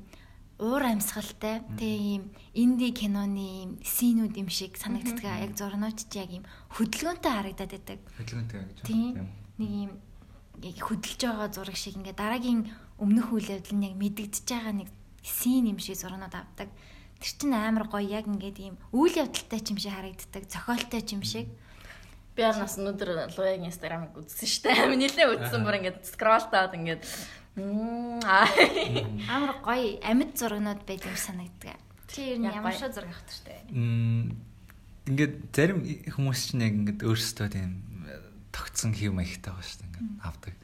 Speaker 2: уур амьсгалтай тэгээ юм инди киноны синүүд юм шиг санагддаг. Яг зурнууд чи яг юм хөдөлгөөнтэй харагдаад байдаг.
Speaker 3: хөдөлгөөнтэй гэж
Speaker 2: Тийм.
Speaker 3: байна.
Speaker 2: Нэг юм яг хөдөлж байгаа зураг шиг ингээ дараагийн өмнөх үйл явдал нь яг мэдэгдэж байгаа нэг син юм шиг зурнууд авдаг. Тэр чинь амар гоё яг ингээд ийм үйл явдалтай ч юм шиг харагддаг, зохиолтой ч юм шиг.
Speaker 1: Би яарнаас өнөөдөр луягийн инстаграмыг үзсэн шүү дээ. [LAUGHS] Амин нилээ үзсэн бүр ингээд скролтаад ингээд мм аа.
Speaker 2: Амар гоё амьд зургнууд байд юм санагддаг. Чи ер нь ямар шиг зураг авах?
Speaker 3: Мм. Ингээд зарим хүмүүс чинь яг ингээд өөрсдөө тийм э, тогтсон хэв маягтай байгаа шүү дээ. Ингээд авдаг.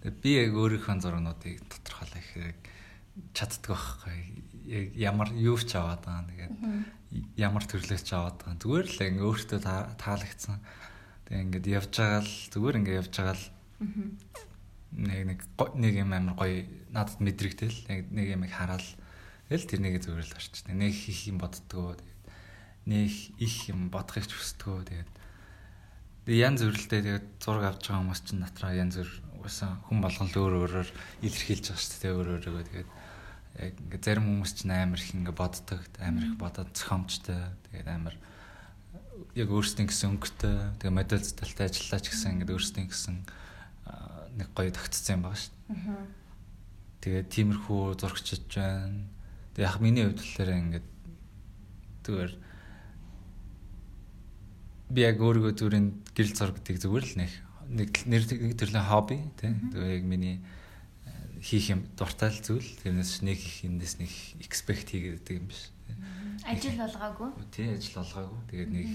Speaker 3: Тэгээ би яг өөрийнхөө зургнуудыг тодорхойлох хэрэг чаддаг байхгүй. Яг ямар юу ч аваад байгаа. Тэгээд ямар төрлөөч аваад байгаа. Зүгээр л ингээд өөртөө та- таалагдсан. Тэгээ ингээд явж байгаа л зүгээр ингээд явж байгаа л нэг нэг нэг юм амар гоё надад мэдрэгдэл нэг нэг юм хараал тэгэл тэрнийг зүгээр л орчтой. Нэг хийх юм боддгоо тэгээд нэг их юм бодохыг ч хүсдгөө тэгээд тэгээд янз бүрэлтэй тэгээд зураг авч байгаа хүмүүс чинь натраа янз бүр усан хүн болгон л өөр өөрөөр илэрхийлж байгаа шүү дээ өөр өөрөөгөө тэгээд яг ингээ зарим хүмүүс чинь амар их ингээ боддог амар их бодоод зохиомжтой тэгээд амар яг өөрсдийн гэсэн өнгөтэй тэгээ модель зэтэлтэй ажиллаач гэсэн ингээд өөрсдийн гэсэн нэг гоё тогтцсон юм байна шүү дээ. Тэгээд тиймэрхүү зурагчиж байна. Тэг яг миний хувьд болохоор ингээд зүгээр би яг өөрийгөө зүрийн гэрэл зургуудыг зүгээр л нэг нэг нэг төрлийн хобби тийм. Тэгээ яг миний хийх юм дуртай л зүйл. Тэрнээс нэг их эндээс нэг expect хийгээд юм биш.
Speaker 2: Ажил болгаагүй
Speaker 3: тий ажил болгаагүй тэгээд нэг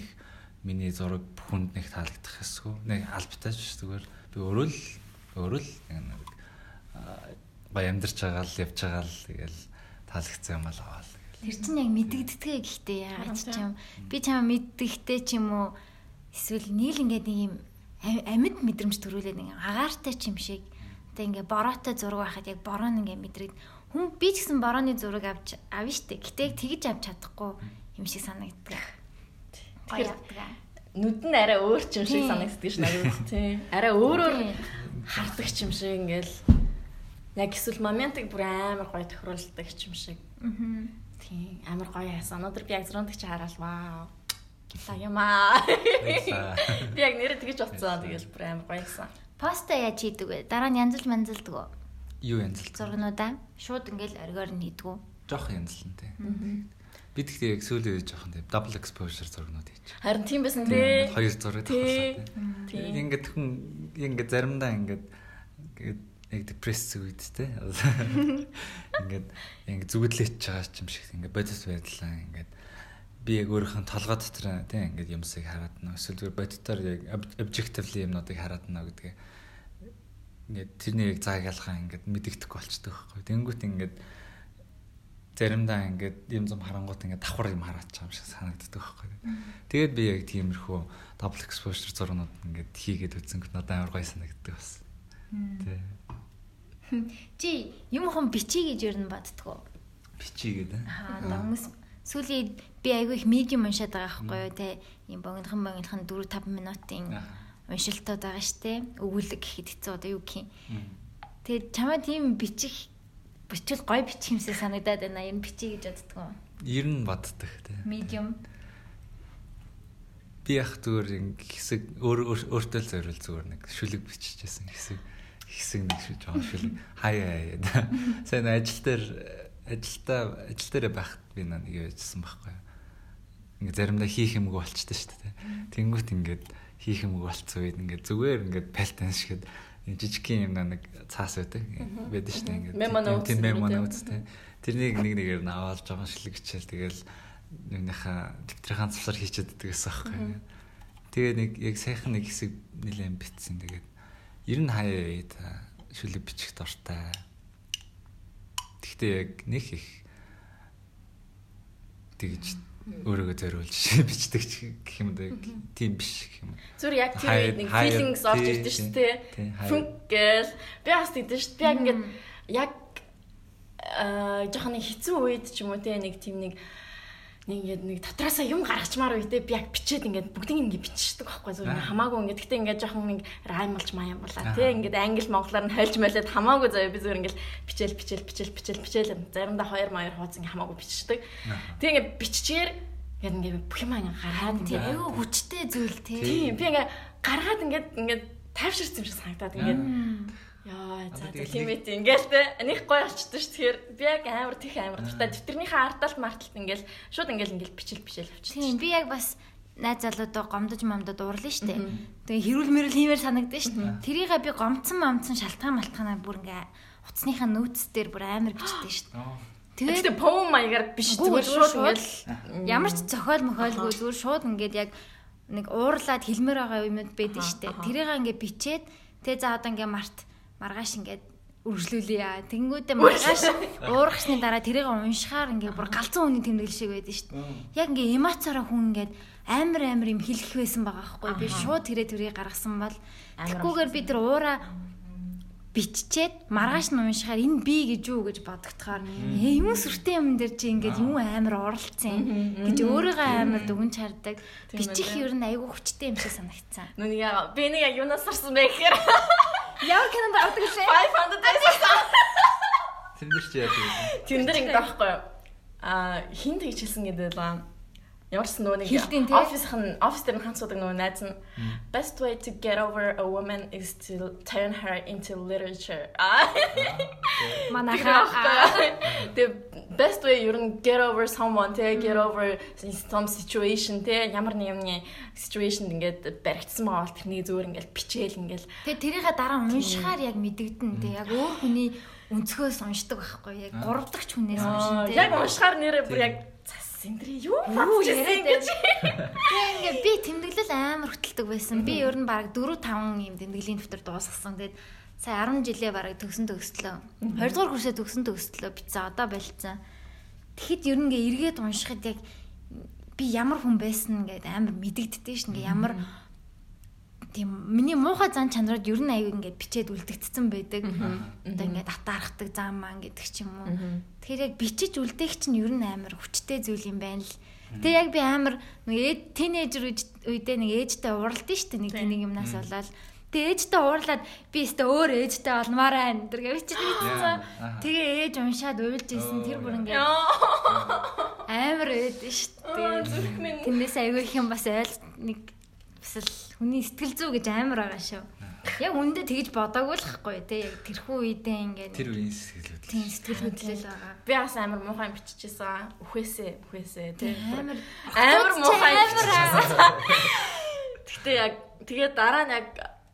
Speaker 3: миний зураг бүхэнд нэг таалагдах эсгүй нэг албатай ч зүгээр би өөрөө л өөрөө л нэг гоё амьдарч байгаа л явж байгаа л тэгэл таалагдсан юм аа л
Speaker 2: Тэр чинь яг мэддэгддэг гэхдээ яагаад ч юм би чамаа мэддэгтэй ч юм уу эсвэл нийл ингээд нэг юм амьд мэдрэмж төрүүлээд нэг агаартай ч юм шиг тэг ингээ бороотой зураг байхад яг бороо нь ингээ мэдрээд хүн би ч гэсэн борооны зураг авч авна штэ гэтээ тэгж авч чадахгүй юм шиг санагддаг.
Speaker 1: Тэгэхээр нүд нь арай өөр ч юм шиг санагддаг ш надад тий. Арай өөрөөр хардаг ч юм шиг ингээл яг эсвэл моментыг бүр амар гоё тохируулдаг ч юм шиг. Аа. Тий, амар гоё яасан. Өнөөдөр би яг зурганд чи хараад вау Саяма. Би яг нэрээ тэгэж утсан. Тэгэл бүр амар гоёсан.
Speaker 2: Поста яаж хийдэг вэ? Дараа нь янзл манзалдаг уу?
Speaker 3: Юу янзл?
Speaker 2: Зургнуудаа шууд ингээл оргиор нь хийдэг үү?
Speaker 3: Жоох янзлантай. Би тэгтээ яг сүүлийн үед жоохон тийм double exposure зургнууд хийж.
Speaker 1: Харин тийм байсан тий.
Speaker 3: Хоёр зураг тавхлаа тий. Ингээд хүн ингээд заримдаа ингээд ингээд яг депресс үед тий. [LAUGHS] Ингээд ингээд зүгэдлээч байгаа юм шиг ингээд бодис байдлаа ингээд би яг өөрийнхөө толгой дотор тийм ингээд юмсыг хараад нөө эсвэл зүгээр бодитоор яг objectively юмнуудыг хараад нөө гэдгээ ингээд тэрний яг зааг ялхаа ингээд мэдэгдэхгүй болчдөг байхгүй. Тэнгүүт ингээд заримдаа ингээд юм зам харангуут ингээд давхар юм хараад байгаа юм шиг санагддаг байхгүй. Тэгээд би яг тиймэрхүү double exposure зургууд ингээд хийгээд үзэнгүүт надад амар гоё санагддаг бас. Тэ. [LAUGHS]
Speaker 2: Чи юм хон бичиж гэж ер нь баддаг уу?
Speaker 3: Бичиж гэдэг.
Speaker 2: Аа, хүмүүс сүүлийн би айгүй их медиум уншаад байгаа байхгүй юу те юм богинохан богинохан 4 5 минутын уншилтууд байгаа штэ өвүүлэг гэхэд хэцүү одоо юу гэх юм тэгээд чамаа тийм бичих бичил гой бичих юмсээ санагдаад байна. Ер нь бичиж гэж боддгоо
Speaker 3: ер нь боддог те
Speaker 2: медиум
Speaker 3: би яг зүгээр хэсэг өөр өөртөө л зориул зүгээр нэг шүлэг биччихсэн хэсэг хэсэг нэг шүү жоон шүлэг. Хаяа хаяа [LAUGHS] сайн ажил дээр ажилдаа ажил дээр байхад би нэг яжсан байхгүй. Ингээ заримдаа хийх юмгүй болчтой шүү дээ. Тэнгүүт ингээд хийх юмгүй болцсон үед ингээд зүгээр ингээд палтан шигэд жижигхэн юм нэг цаас байдаг. Байдаг шүү дээ ингээд.
Speaker 1: Тийм
Speaker 3: мемо нууцтай. Тэрнийг нэг нэгээр нь аваад жоохон шилэгчээл тэгэл нэгнийхээ дэвтрийн цавсар хийчихэд байдаг гэсэн байхгүй юу. Тэгээ нэг яг сайхан нэг хэсэг нэлээд битсэн. Тэгээд ер нь хаяа үед шүлэг бичих дуртай Гэхдээ яг нэг их тэгж өөрийгөө зориулж [LAUGHS] бичдэг гэх юм даа тийм биш гэх юм.
Speaker 1: Зүр яг тийм нэг feelings орж ирдэ шүү дээ. Фүнк гэл би бас тэгдэж шүү. Би яг ингээд яг аа жоохон хэцүү үед ч юм уу те нэг тийм нэг ингээд нэг дотроосоо юм гаргачмаар үедээ би яг бичээд ингээд бүгдийг ингээд биччихдэг байхгүй зүгээр хамаагүй ингээд. Гэтээ ингээд жоохон нэг райм болж маян болоо тий ингээд англи монголоор нь хольж молоод хамаагүй заяа би зүгээр ингээд бичээл бичээл бичээл бичээл бичээл заримдаа хоёр маяр хууц ингээд хамаагүй биччихдэг тий ингээд биччихээр ингээд ингээд бүх юм ингээд гаргаад
Speaker 2: тий аюу хүчтэй зүйл
Speaker 1: тий би ингээд гаргаад ингээд ингээд тайвширсан юм шиг санагдаад ингээд Яа, за лимит ингээл те. Них гоё болчтой ш. Тэгэхээр би яг амар тех амар дуртай. Дэвтэрнийхээ арталт марталт ингээл шууд ингээл ингээл бичил бичил авчихсан.
Speaker 2: Тийм би яг бас найз залуудаа гомдож момдод уурлаа штэ. Тэгээ хэрүүл мэрүүл хиймээр санагдсан штэ. Тэрийгээ би гомцсон момцсон шалтгаан малтгаанаа бүр ингээ утасныхаа нөөц дээр бүр амар бичдэг штэ.
Speaker 1: Тэгээд поем маягаар биш зүгээр шууд ингээл
Speaker 2: ямар ч зохиол мохойлгүй зүгээр шууд ингээд яг нэг уурлаад хэлмээр байгаа юмуд байдаг штэ. Тэрийг ингээ бичээд тэгээ за одоо ингээ март маргааш ингээд үргэлжлүүлээ. Тэнгүүдээ маргааш уурахсны дараа тэрийг уншихаар ингээд бүр галзуу хүний тэмдэглэл шиг байдаг шүү дээ. Яг ингээд эмоцороо хүн ингээд амар амар юм хэлэх байсан байгаа байхгүй. Би шууд тэрэ тэрийг гаргасан бол тэгхгүйгээр би тэр уура биччихэд маргааш нь уншихаар энэ би гэж юу гэж бодогдохоор ээ юм сүртэй юм дээр чи ингээд юм амар оролцсон гэж өөрийгөө амар дүгэн чардаг. Бичих ер нь айгүй хүчтэй юм шиг санагцсан.
Speaker 1: Нүг яа би нэг юунаас сарсан бэ гэхээр [LAUGHS]
Speaker 2: Яа кинонд ордог лээ.
Speaker 1: 500 days.
Speaker 3: Тэр нэр чи яа тэгээд.
Speaker 1: Тэр нэр ингэ байхгүй юу? Аа хин тэгж хэлсэн гэдэг л Ямарс нөгөө нэг
Speaker 2: тий.
Speaker 1: офисийн офис дээр ганц удаг нөгөө найз нь? Best way to get over a woman is to turn her into literature. [LAUGHS] Аа.
Speaker 2: Манайхаа
Speaker 1: The best way ер нь get over someone те get over some situation те ямар нэг юмны situation ингээд баригдсан байгаа бол тэрний зөөр ингээд бичээл ингээд
Speaker 2: Тэгээ тэрийнхээ дараа уншихаар яг мэдэгдэн тий яг өөр хүний өнцгөөс уншдаг байхгүй яг гурав дахь хүнээс тий.
Speaker 1: яг уншихаар нэрээ бүр яг цас эндри юу
Speaker 2: яриад
Speaker 1: гэж
Speaker 2: Тэгээ ингээ би тэмдэглэл амар хөтэлдэг байсан. Би ер нь баг 4 5 юм тэмдэглэлийн дэвтэр дуусгасан. Тэгээд сая 10 жилээ бараг төгсөн төгслөө. 20 дугаар курсээ төгсөн төгслөө бицээ одоо болцсон. Тэгэхэд ер нь ингээ эргээд уншихад яг би ямар хүн байсан гэдэг амар мэдэгддээ шин ингээ ямар тийм миний муухай зан чанарууд ер нь аяг ингээд бичээд үлдэгдсэн байдаг. Одоо ингээд атаархдаг зам маань гэдэг ч юм уу. Тэгэхээр яг бичиж үлдээх чинь ер нь амар хүчтэй зүйл юм байна л. Тэгээ яг би амар нэг тинейжер үедээ нэг ээжтэй уралдсан шүү дээ нэг нэг юмнаас болоод. Тэгээ ээжтэй уурлаад би өстө өөр ээжтэй олмоор байна. Тэр бичиж бичсэн. Тэгээ ээж уншаад уйлж исэн тэр бүр ингээд амар ээд шүү дээ.
Speaker 1: зүрх минь
Speaker 2: Тэрнээс аягүй их юм бас ойл нэг бас л хүний сэтгэл зүй гэж амар байгаа шүү. Яг үндэ тэгж бодоагүй л хгүй те яг тэрхүү үедээ ингээд
Speaker 3: Тэр үеийн сэтгэлүүд.
Speaker 2: тийм сэтгэл хөдлөл байгаа.
Speaker 1: би бас амар муухай биччихсэн. Үхээсээ үхээсээ тий.
Speaker 2: Амар
Speaker 1: амар муухай. Гэтэ яг тэгээ дараа нь яг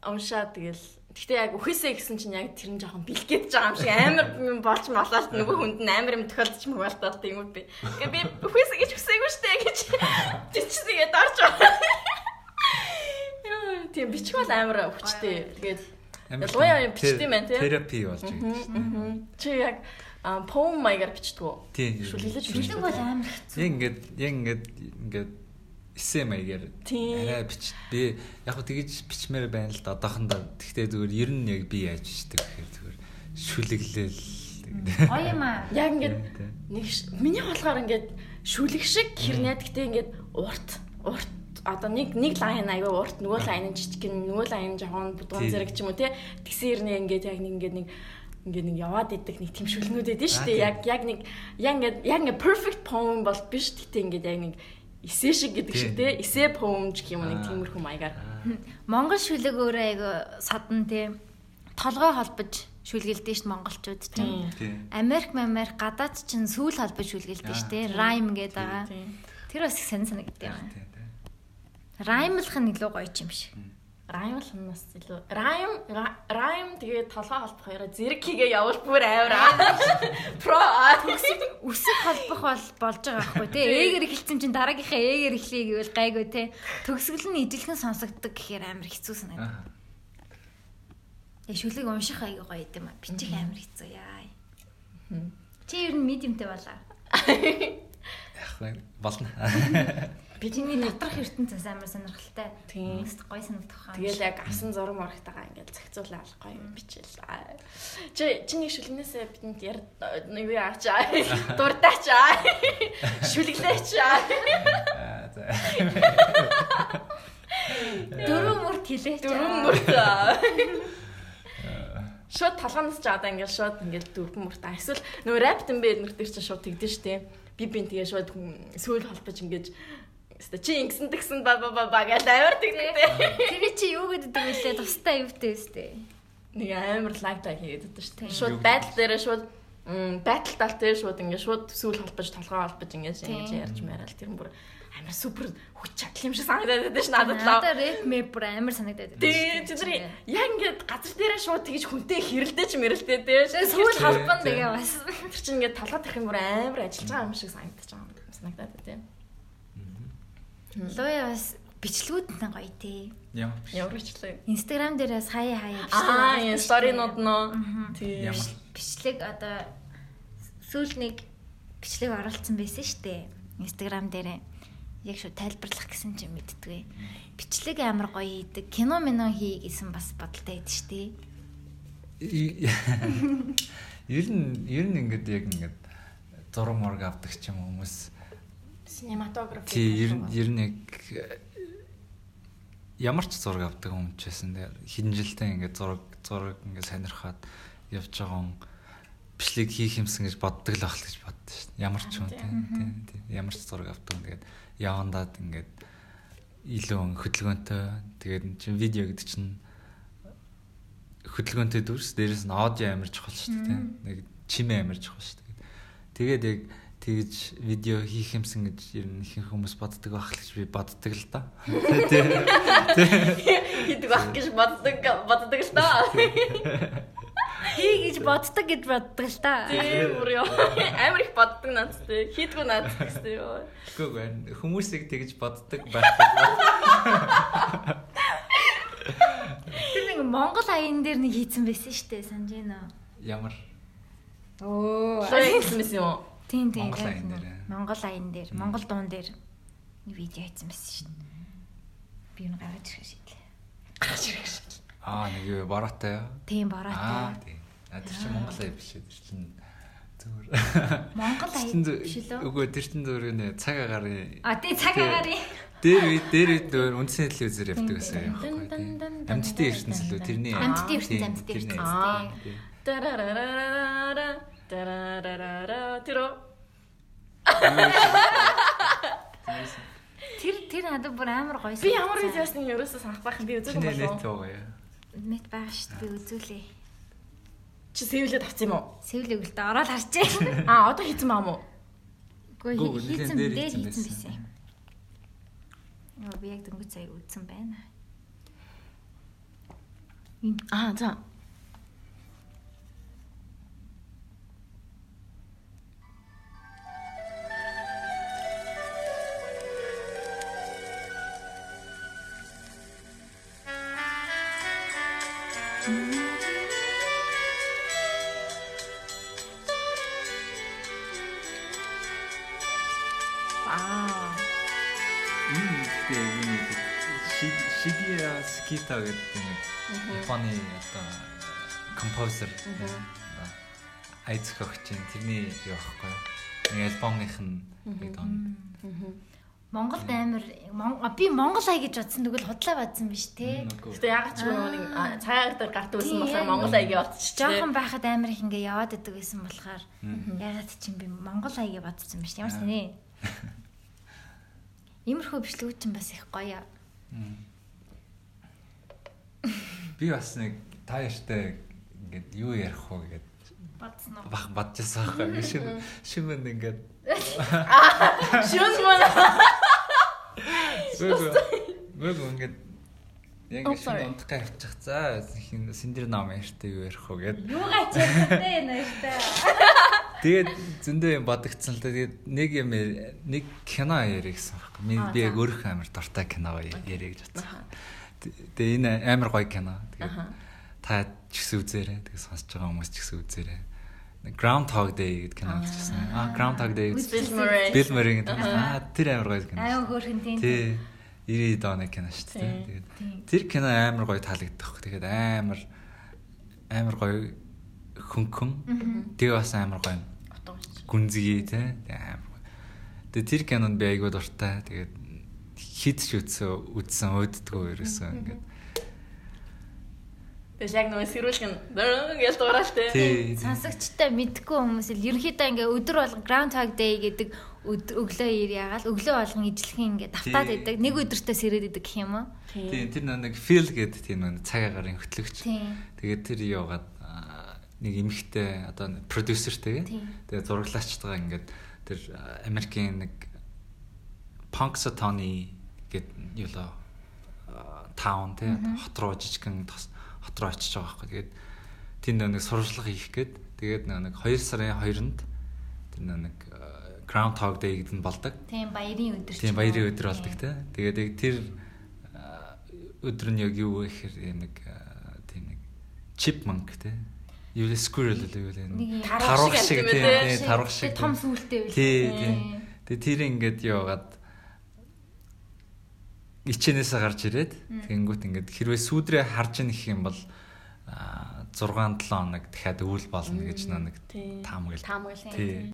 Speaker 1: уншаад тэгэл Гэтэ яг үхээсээ гэсэн чинь яг тэр нь жоохон бэлгээд байгаа юм шиг амар юм болж малаад нөгөө хүнд нь амар юм тохиолдож мгвалтаад тийм үү би. Ингээ би үхээсээ гэж хүсээгүй штэ гэж [LAUGHS] биччихсэгээ дарж байгаа. Тийм бичих бол амар хүчтэй. Тэгээд Ялангуяа юм бичдэг юм байна, тий?
Speaker 3: Терапи болж байгаа шүү дээ.
Speaker 1: чи яг поем маягаар бичдэг үү?
Speaker 3: Тийм.
Speaker 1: Шүлгэлж
Speaker 2: Шүлэг бол амар хэцүү.
Speaker 3: Яг ингээд яг ингээд ингээд эссе маягаар
Speaker 1: Тийм.
Speaker 3: арай бич. Би яг хөө тэгэж бичмээр байна л да одоохондоо. Тэгтээ зүгээр ер нь яг би яаж бичдэг гэхээр зүгээр шүлэглээл.
Speaker 2: Гоё юм аа.
Speaker 1: Яг ингээд нэг миний болохоор ингээд шүлэг шиг хэрнээ гэхдээ ингээд урт урт одоо нэг нэг лайн аяга урт нөгөө лайн нь жижиг гэн нөгөө лайн жоохон будган
Speaker 3: Тийм.
Speaker 1: зэрэг ч юм уу те тэгсэн хэрнээ ингээд яг нэг ингээд нэг ингээд нэг яваад идэх нэг тийм шүлгнүүд эдэн шүү дээ. Яг яг нэг яг ингээд яг ингээд perfect poem бол биш гэхдээ ингээд яг нэг эсэ шиг гэдэг шиг те эсэ poem ч гэх юм уу нэг тиймэрхүү маягаар.
Speaker 2: Монгол шүлэг өөрөө айгу садан тий. Толгой холбож шүлгэлдэж шít монголчууд чинь. Америк Америк гадаад чинь сүүл холбож шүлгэлдэж шít тий. Райм гэдэг байгаа. Тэр бас их сэн санагддаг юм. Раймлах нь илүү гоё юм шиг.
Speaker 1: Райм л ханаас илүү райм ра- райм тэгээ толгой холбох хоёроо зэрэг хийгээ явал бүр амар про
Speaker 2: Үсэг холбох бол болж байгаа байхгүй тий. Ээгээр эхэлсэн чинь дараагийнхаа ээгээр эхлэе гэвэл гайгүй тий. Төгсгөл нь ижилхэн сонсогддог гэхээр амар хэцүү санагдав.
Speaker 3: Аа.
Speaker 2: Яг шүлэг унших аяга гоё юм а. Бичих амар хэцүү яа. Чи ер нь медиумтэй болоо. [LAUGHS]
Speaker 3: Яг байна. болно. [LAUGHS]
Speaker 2: Бидний доторх ертөнцөөс амар сонирхолтой.
Speaker 1: Тийм.
Speaker 2: Гоё санагдах.
Speaker 1: Тэгэл яг авсан зураг моргтайгаа ингээд зохицуулаад гоё юм бичээл. Аа. Чи чиний шүлгнээсээ бидэнд яр юу яачаа. Дуртаачаа. Шүлглээчаа.
Speaker 3: Аа, за.
Speaker 2: дөрөв мөрт хилээч.
Speaker 1: Дөрвөн мөрт. Шууд талгаанаас ч одоо ингээд шууд ингээд дөрвөн мөрт. Аа, Эсвэл нөгөө рэп тэмбэ эднэр дээр чинь шууд тэгдэж штэ. Би бин тэгээ шууд сүүл холбож ингээд Өстө чи ингэсэн тэгсэн ба ба ба ба гэж амар тэгдэгтэй.
Speaker 2: Тэр чи юу гэдэг вэ? Тустай юутай өстэй.
Speaker 1: Нэг амар лайктай хийгээд байдаг шүү дээ. Шууд байдал дээрээ шууд м байдал тал дээр шууд ингээд шууд сүүл холбож толгой холбож
Speaker 2: Тийм.
Speaker 1: ингэж ярьж мээрэл тэр бүр амар супер хүч чадал юм шиг санагдаад байдаг ш надад л.
Speaker 2: Надад рэп мэп бүр амар санагдаад байна.
Speaker 1: Тэгээ тэдний яг ингээд газар дээрээ шууд тэгж хүнтэй хэрэлдэж мэрэлдээ дээ.
Speaker 2: Сүүл
Speaker 3: Тийм,
Speaker 2: холбон тэгээ бас.
Speaker 1: тэр чинь ингээд толгой тарих юм бүр амар ажиллаж байгаа юм шиг санагдаж байгаа юм санагдаад байна.
Speaker 2: Луя бас бичлгүүд нь гоё тий.
Speaker 3: Ямар
Speaker 1: бичлэг.
Speaker 2: Инстаграм дээрээс хаяа хаяа
Speaker 1: Аа, энэ сторинууд нөө.
Speaker 3: Ямар?
Speaker 2: бичлэг одоо сүүл нэг бичлэг оруулсан байсан штэ. Инстаграм дээр яг шүү тайлбарлах гэсэн чинь мэдтгүй. Бичлэг амар гоё идэг. Кино мино хий гэсэн бас бодолтой байдаг штэ. [LAUGHS]
Speaker 3: Ер нь ер нь ингээд яг ингээд зураг мураг авдаг ч юм хүмүүс
Speaker 1: Cinematography.
Speaker 3: тий ер нь ер нь яг ямар ч зураг авдаг хүн ч байсан. Тэгээ хэдэн жилдээ ингээд зураг зураг ингээд сонирхоод явж байгаа хүн бичлэг хийх юмсан гэж боддог л ахал гэж боддоо шүү дээ. Ямар ч хүн тий тий ямар ч зураг авдаг хүн тэгээд явандаад ингээд илүү хөдөлгөөнтэй тэгээд чинь видео гэдэг чинь хөдөлгөөнтэй дүрс дээрэс нь аудио амар чухал шүү дээ нэг чимээ амар чухал шүү дээ тэгээд яг тэгж видео хийх юмсан гэж ер нь ихэнх хүмүүс боддог байх л гэж би боддог л да
Speaker 1: хийдэг байх гэж боддог боддог л доо.
Speaker 2: Хий гэж боддог гэж боддог л та.
Speaker 1: Тийм бүр ёо. Амар их боддог надтай. Хийдгүү надтай гэсэн ёо.
Speaker 3: Байна хүмүүсийг тэгж боддог байх гэж
Speaker 2: Тэр нэг Монгол аян дээр нэг хийцэн байсан шүү дээ. Санаж байна уу?
Speaker 3: ямар
Speaker 2: Оо.
Speaker 1: Хийсэн юм уу?
Speaker 2: Тийм тийм.
Speaker 3: Монгол аян дээр, ээ.
Speaker 2: Монгол аян дээр, Монгол дуун дээр видео хийсэн байсан дээ. Би юу гаргаж ирэх шийдлээ.
Speaker 1: Гарч ирэх шиг.
Speaker 3: аа нэг юу бороотой юу
Speaker 2: Тийм
Speaker 3: аа
Speaker 2: бороотой.
Speaker 3: тийм а тэр чинь монгол аяа биш үү тэр чинь зүгээр
Speaker 2: Монгол аян биш үү?
Speaker 3: үгүй тэр чинь зүгээр нэ цаг агарын
Speaker 2: А тий цаг агарын.
Speaker 3: дээр үе дээр үе дөр үндсэн телевизээр явдаг гэсэн юм тийм амьдтай
Speaker 1: дун,
Speaker 3: ертөнцийн лөө тэрний
Speaker 2: Амьтдын ертөнц
Speaker 3: Тийм,
Speaker 2: амьтдын
Speaker 3: тэрний.
Speaker 2: ертөнц.
Speaker 1: Аа.
Speaker 3: Тийм.
Speaker 1: Тарарарарара тарарарара тэрөө
Speaker 2: Тэр тэр надад бүр амар гоё.
Speaker 1: би ямар видеос нэг ерөөсөө санах байх юм би үзег юм
Speaker 3: Чиний
Speaker 1: болов
Speaker 3: байгаа яа.
Speaker 2: мэд байгаа шүү дээ. Би үзүүлээ.
Speaker 1: чи сэвлээд авсан юм уу
Speaker 2: Сэвлэг л дээ ороод харчээ.
Speaker 1: а одоо хийсэн баа мó
Speaker 2: Гэхдээ
Speaker 3: Гүү,
Speaker 2: хийцэн
Speaker 3: дээр хийцэн
Speaker 2: хийцэн
Speaker 3: байсан.
Speaker 2: байсан. Йоо би яг дөнгөж цаг үзсэн байна.
Speaker 1: а за
Speaker 3: Скита гэдэг нэг Японы одоо композер айц хөгч юм тэрний юу аахгүй? Нэг альбомных нь нэг дон.
Speaker 2: Монголд амар Мон- а, би Монгол ая гэж бодсон тэгвэл худлаа бадсан биш те.
Speaker 1: Гэтэ ягаад ч гоо нэг а, цагаар дээр гарт үзсэн болохоор
Speaker 2: яг.
Speaker 1: Монгол аягийн утч
Speaker 2: Жохон байхад амар их ингээ яваад идэг байсан болохоор ягаад чинь би Монгол ая гэж бодсон биш. Ямар санаа. [LAUGHS] Имерхүү бичлэгүүд чинь бас их гоё.
Speaker 3: Би бас нэг та яштай ингээд юу ярих вэ гэдэг
Speaker 2: Бодсон уу?
Speaker 3: бах бодчихсан байхгүй шим [LAUGHS] шимэнд ингээд
Speaker 1: шүн мөн
Speaker 3: Мэг ингээд яг
Speaker 1: Oh,
Speaker 3: шин
Speaker 1: sorry.
Speaker 3: унтах явчих. За хин синдэр ном ярьтай юу ярих вэ гэд.
Speaker 2: Юугаа чигтэй нэртэй.
Speaker 3: Тэгээд зөндөө юм бодогдсон л да. Тэгээд нэг юм нэг кино ярих гэсэн байхгүй. Би яг өөрөө амар дуртай кино ярих гэж бодсон. Тэгээд энэ амар гоё кино. Тэгээд та ч гэсэн үзээрэй. Тэгээд сонсож байгаа хүмүүс ч гэсэн үзээрэй. Groundhog Day гэдэг кино үзчихсэн. Аа Groundhog Day.
Speaker 1: Murray.
Speaker 3: Bill Murray гэдэг. Аа тэр амар гоё кино.
Speaker 2: Аюу хөөрхөн тийм.
Speaker 3: Тий. 90 оны кино шүү дээ. Тэгээд тэр кино амар гоё таалагддаг. Тэгээд амар амар гоё хөнгөн. Тэгээ бас амар гоё гүнзгий тий. Тэгээ амар гоё. Тэгээд тэр кинонд би айгуу дуртай. Тэгээд хит ч үтсэн үтсэн өөддгөө ерөөсөө ингээд.
Speaker 1: Тэгээс яг нөгөө сэрүүлхэн гэж дууралтай.
Speaker 2: Сонсогчтой мэдгүй хүмүүс л ерөнхийдөө ингээ өдөр болго Groundhog Day гэдэг өглөө ир ягаал өглөө болгон ижлэхэн ингээ тавтаад
Speaker 3: Тий.
Speaker 2: идэг нэг өдөртөө сэрээд идэг гэх юм уу?
Speaker 3: Тийм тэр нэг фил гэдэг тийм нэг цаг агарын хөтлөгч. Тэгээд тэр яваад аа, нэг эмэгтэй одоо продюсертэй
Speaker 2: Тийм.
Speaker 3: тэгээд зураглаачтайгаа ингээд тэр Америкийн нэг Punxsutawney гэдэг юу лөө таун тий хот руу жижигхэн тос хот руу очиж байгаа байхгүй. Тэгээд тэнд нэг сурвалжлага хийх гээд тэгээд нэг 2 сарын 2-нд тэр нэг Groundhog Day гэдэг нь болдог.
Speaker 2: Тийм баярын өдөр
Speaker 3: Тийм баярын өдөр болдог те. Тэгээд яг тэр өдөр нь яг юу вэ гэхээр нэг тийм нэг chipmunk те. Юу л squirrel л юу л энэ
Speaker 1: тарвах шиг
Speaker 3: тийм тийм тарвах шиг.
Speaker 2: том сүултэй үл.
Speaker 3: Тий, тий. Тэгээд тэр ингээд яваад ичэнээсээ гарч ирээд тэгэнгүүт ингээд хэрвээ сүүдрээ харж ийн гэх юм бол а, 6 7 хоног дахиад өвөл болно гэж нэг таамаглал.
Speaker 1: Таамаглал.
Speaker 3: Тий.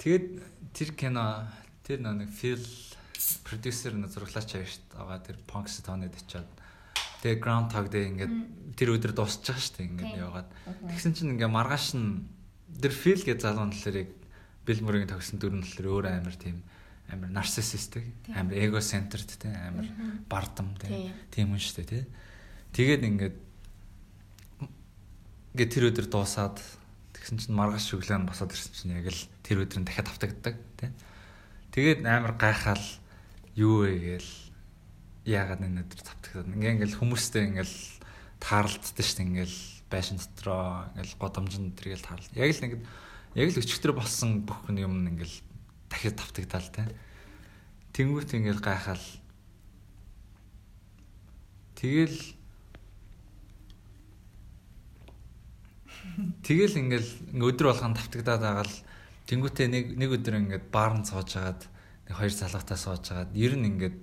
Speaker 3: Тэгээд тэр кино тэр нэг фил продюсер нэг зураглаач. Ага тэр Punks тонод очиад тэгээ Groundhog Day ингээд тэр өдөр дуусчих байгаа дээ ингээд яваад. Тэгсэн чинь ингээ маргааш нь тэр фил гэж залуу нэлэрийг Murray-гийн тогсон дүр нь болохоор өөр амар тийм амар нарциссистик, амар эгоцентрд те амар бардам те тийм хүн шүү дээ те. Тэгээд ингээд ингээд тэр өдөр дуусаад тэгсэн чинь маргааш нь босоод ирсэн чинь яг л тэр өдөр нь дахиад автагддаг те. Тэгээд амар гайхаал юу вэ гээл яагаад энэ өдөр тавтагдаад ингээ ингээл хүмүүстэй ингээл таарлддаг шүү дээ ингээл байшин дотроо ингээл годомжин тэргээл таарлаа. Яг л ингээд яг л өчтөр болсон бүх юм ингээл дахиад тавтагдаал те. Тэнгүүт ингээл гайхаал Тэгэл Тэгэл ингээл өдөр болгон тавтагдаад байгаа л тэнгүүтээ нэг нэг өдөр ингээд баарн цоож агаад нэг хоёр залгатаа сууж агаад ер нь ингээд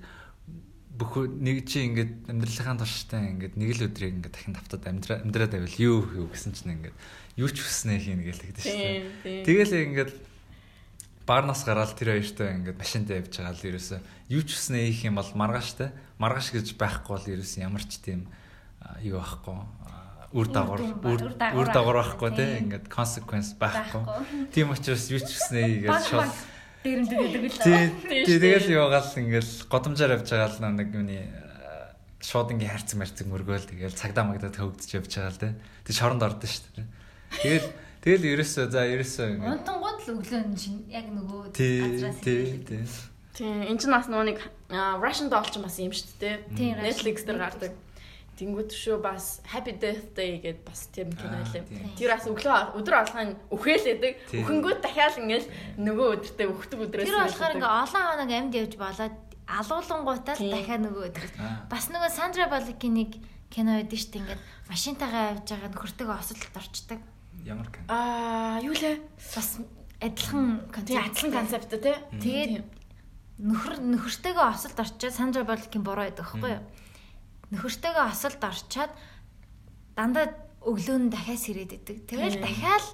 Speaker 3: бүх нэг чи ингээд амьдралынхаа турштай ингээд нэг л өдрийг ингээд дахин амьдраа амьдраад байвал юу юу гэсэн чинь ингээд юу ч хүснээ хийнэ гэж хэлдэг шүү дээ. Тэгэл ингээд баарнаас гараад тэр хоёртой ингээд машинтай явж байгаа л ерөөсөө юу ч хүснээ хийх юм бол маргааштай маргааш гэж байхгүй бол ерөөсөн ямар ч тийм юу байхгүй үр дагавар үр дагавар байхгүй те ингээд consequence байхгүй. Тийм учраас юу ч гэснээ хийгээд [LAUGHS] шууд
Speaker 2: дээрэмд гэдэг л.
Speaker 3: Тий, тэгэл яваал ингээл годомжаар явж байгаа л нэг юуны шууд ингээ хайрцаг марцаг мөргөөл тэгэл цагдаа магдад хөвгдөж явж байгаа л те. Тэг шоронд ордон шүү дээ. Тэгэл тэгэл ерөөсөө за ерөөсөө
Speaker 2: ингээ. Унтангууд өглөө нь яг нөгөө
Speaker 3: газраас тий, тий.
Speaker 1: Тий, энэ ч бас нөгөө нэг Russian doll ч бас юм шүү дээ. Netflix дээр гардаг. Тэнгүүд шүү бас Happy Death Day гэдээ бас тэр кино байлаа. Тэр бас өглөө өдөр алхахын үхээлээдэг. Үхэнгүүд дахиад ингээл нөгөө өдөртөө үхдэг өдрөөс.
Speaker 2: Тэр болохоор ингээ олон хоног амьд явж болоод алуулангуудаа л дахиад нөгөө өдөр. Бас нөгөө Sandra Bullock-ийн нэг кино байдаг шүү дээ. Ингээд машинтайгаа явж байгаа нөхөртөөгөө осолд орчдөг.
Speaker 3: Ямар кино?
Speaker 1: Аа, юу лээ?
Speaker 2: Бас адилхан
Speaker 1: концепт. Адилхан концепт тий.
Speaker 2: Тэгээд нөхөр нөхөртөөгөө осолд орчоод Sandra Bullock-ийн бороо байдаг байхгүй юу? нөхөртөөгөө осолд орчоод дандаа өглөө нь дахиад сэрээд идэг. Тэгэл дахиад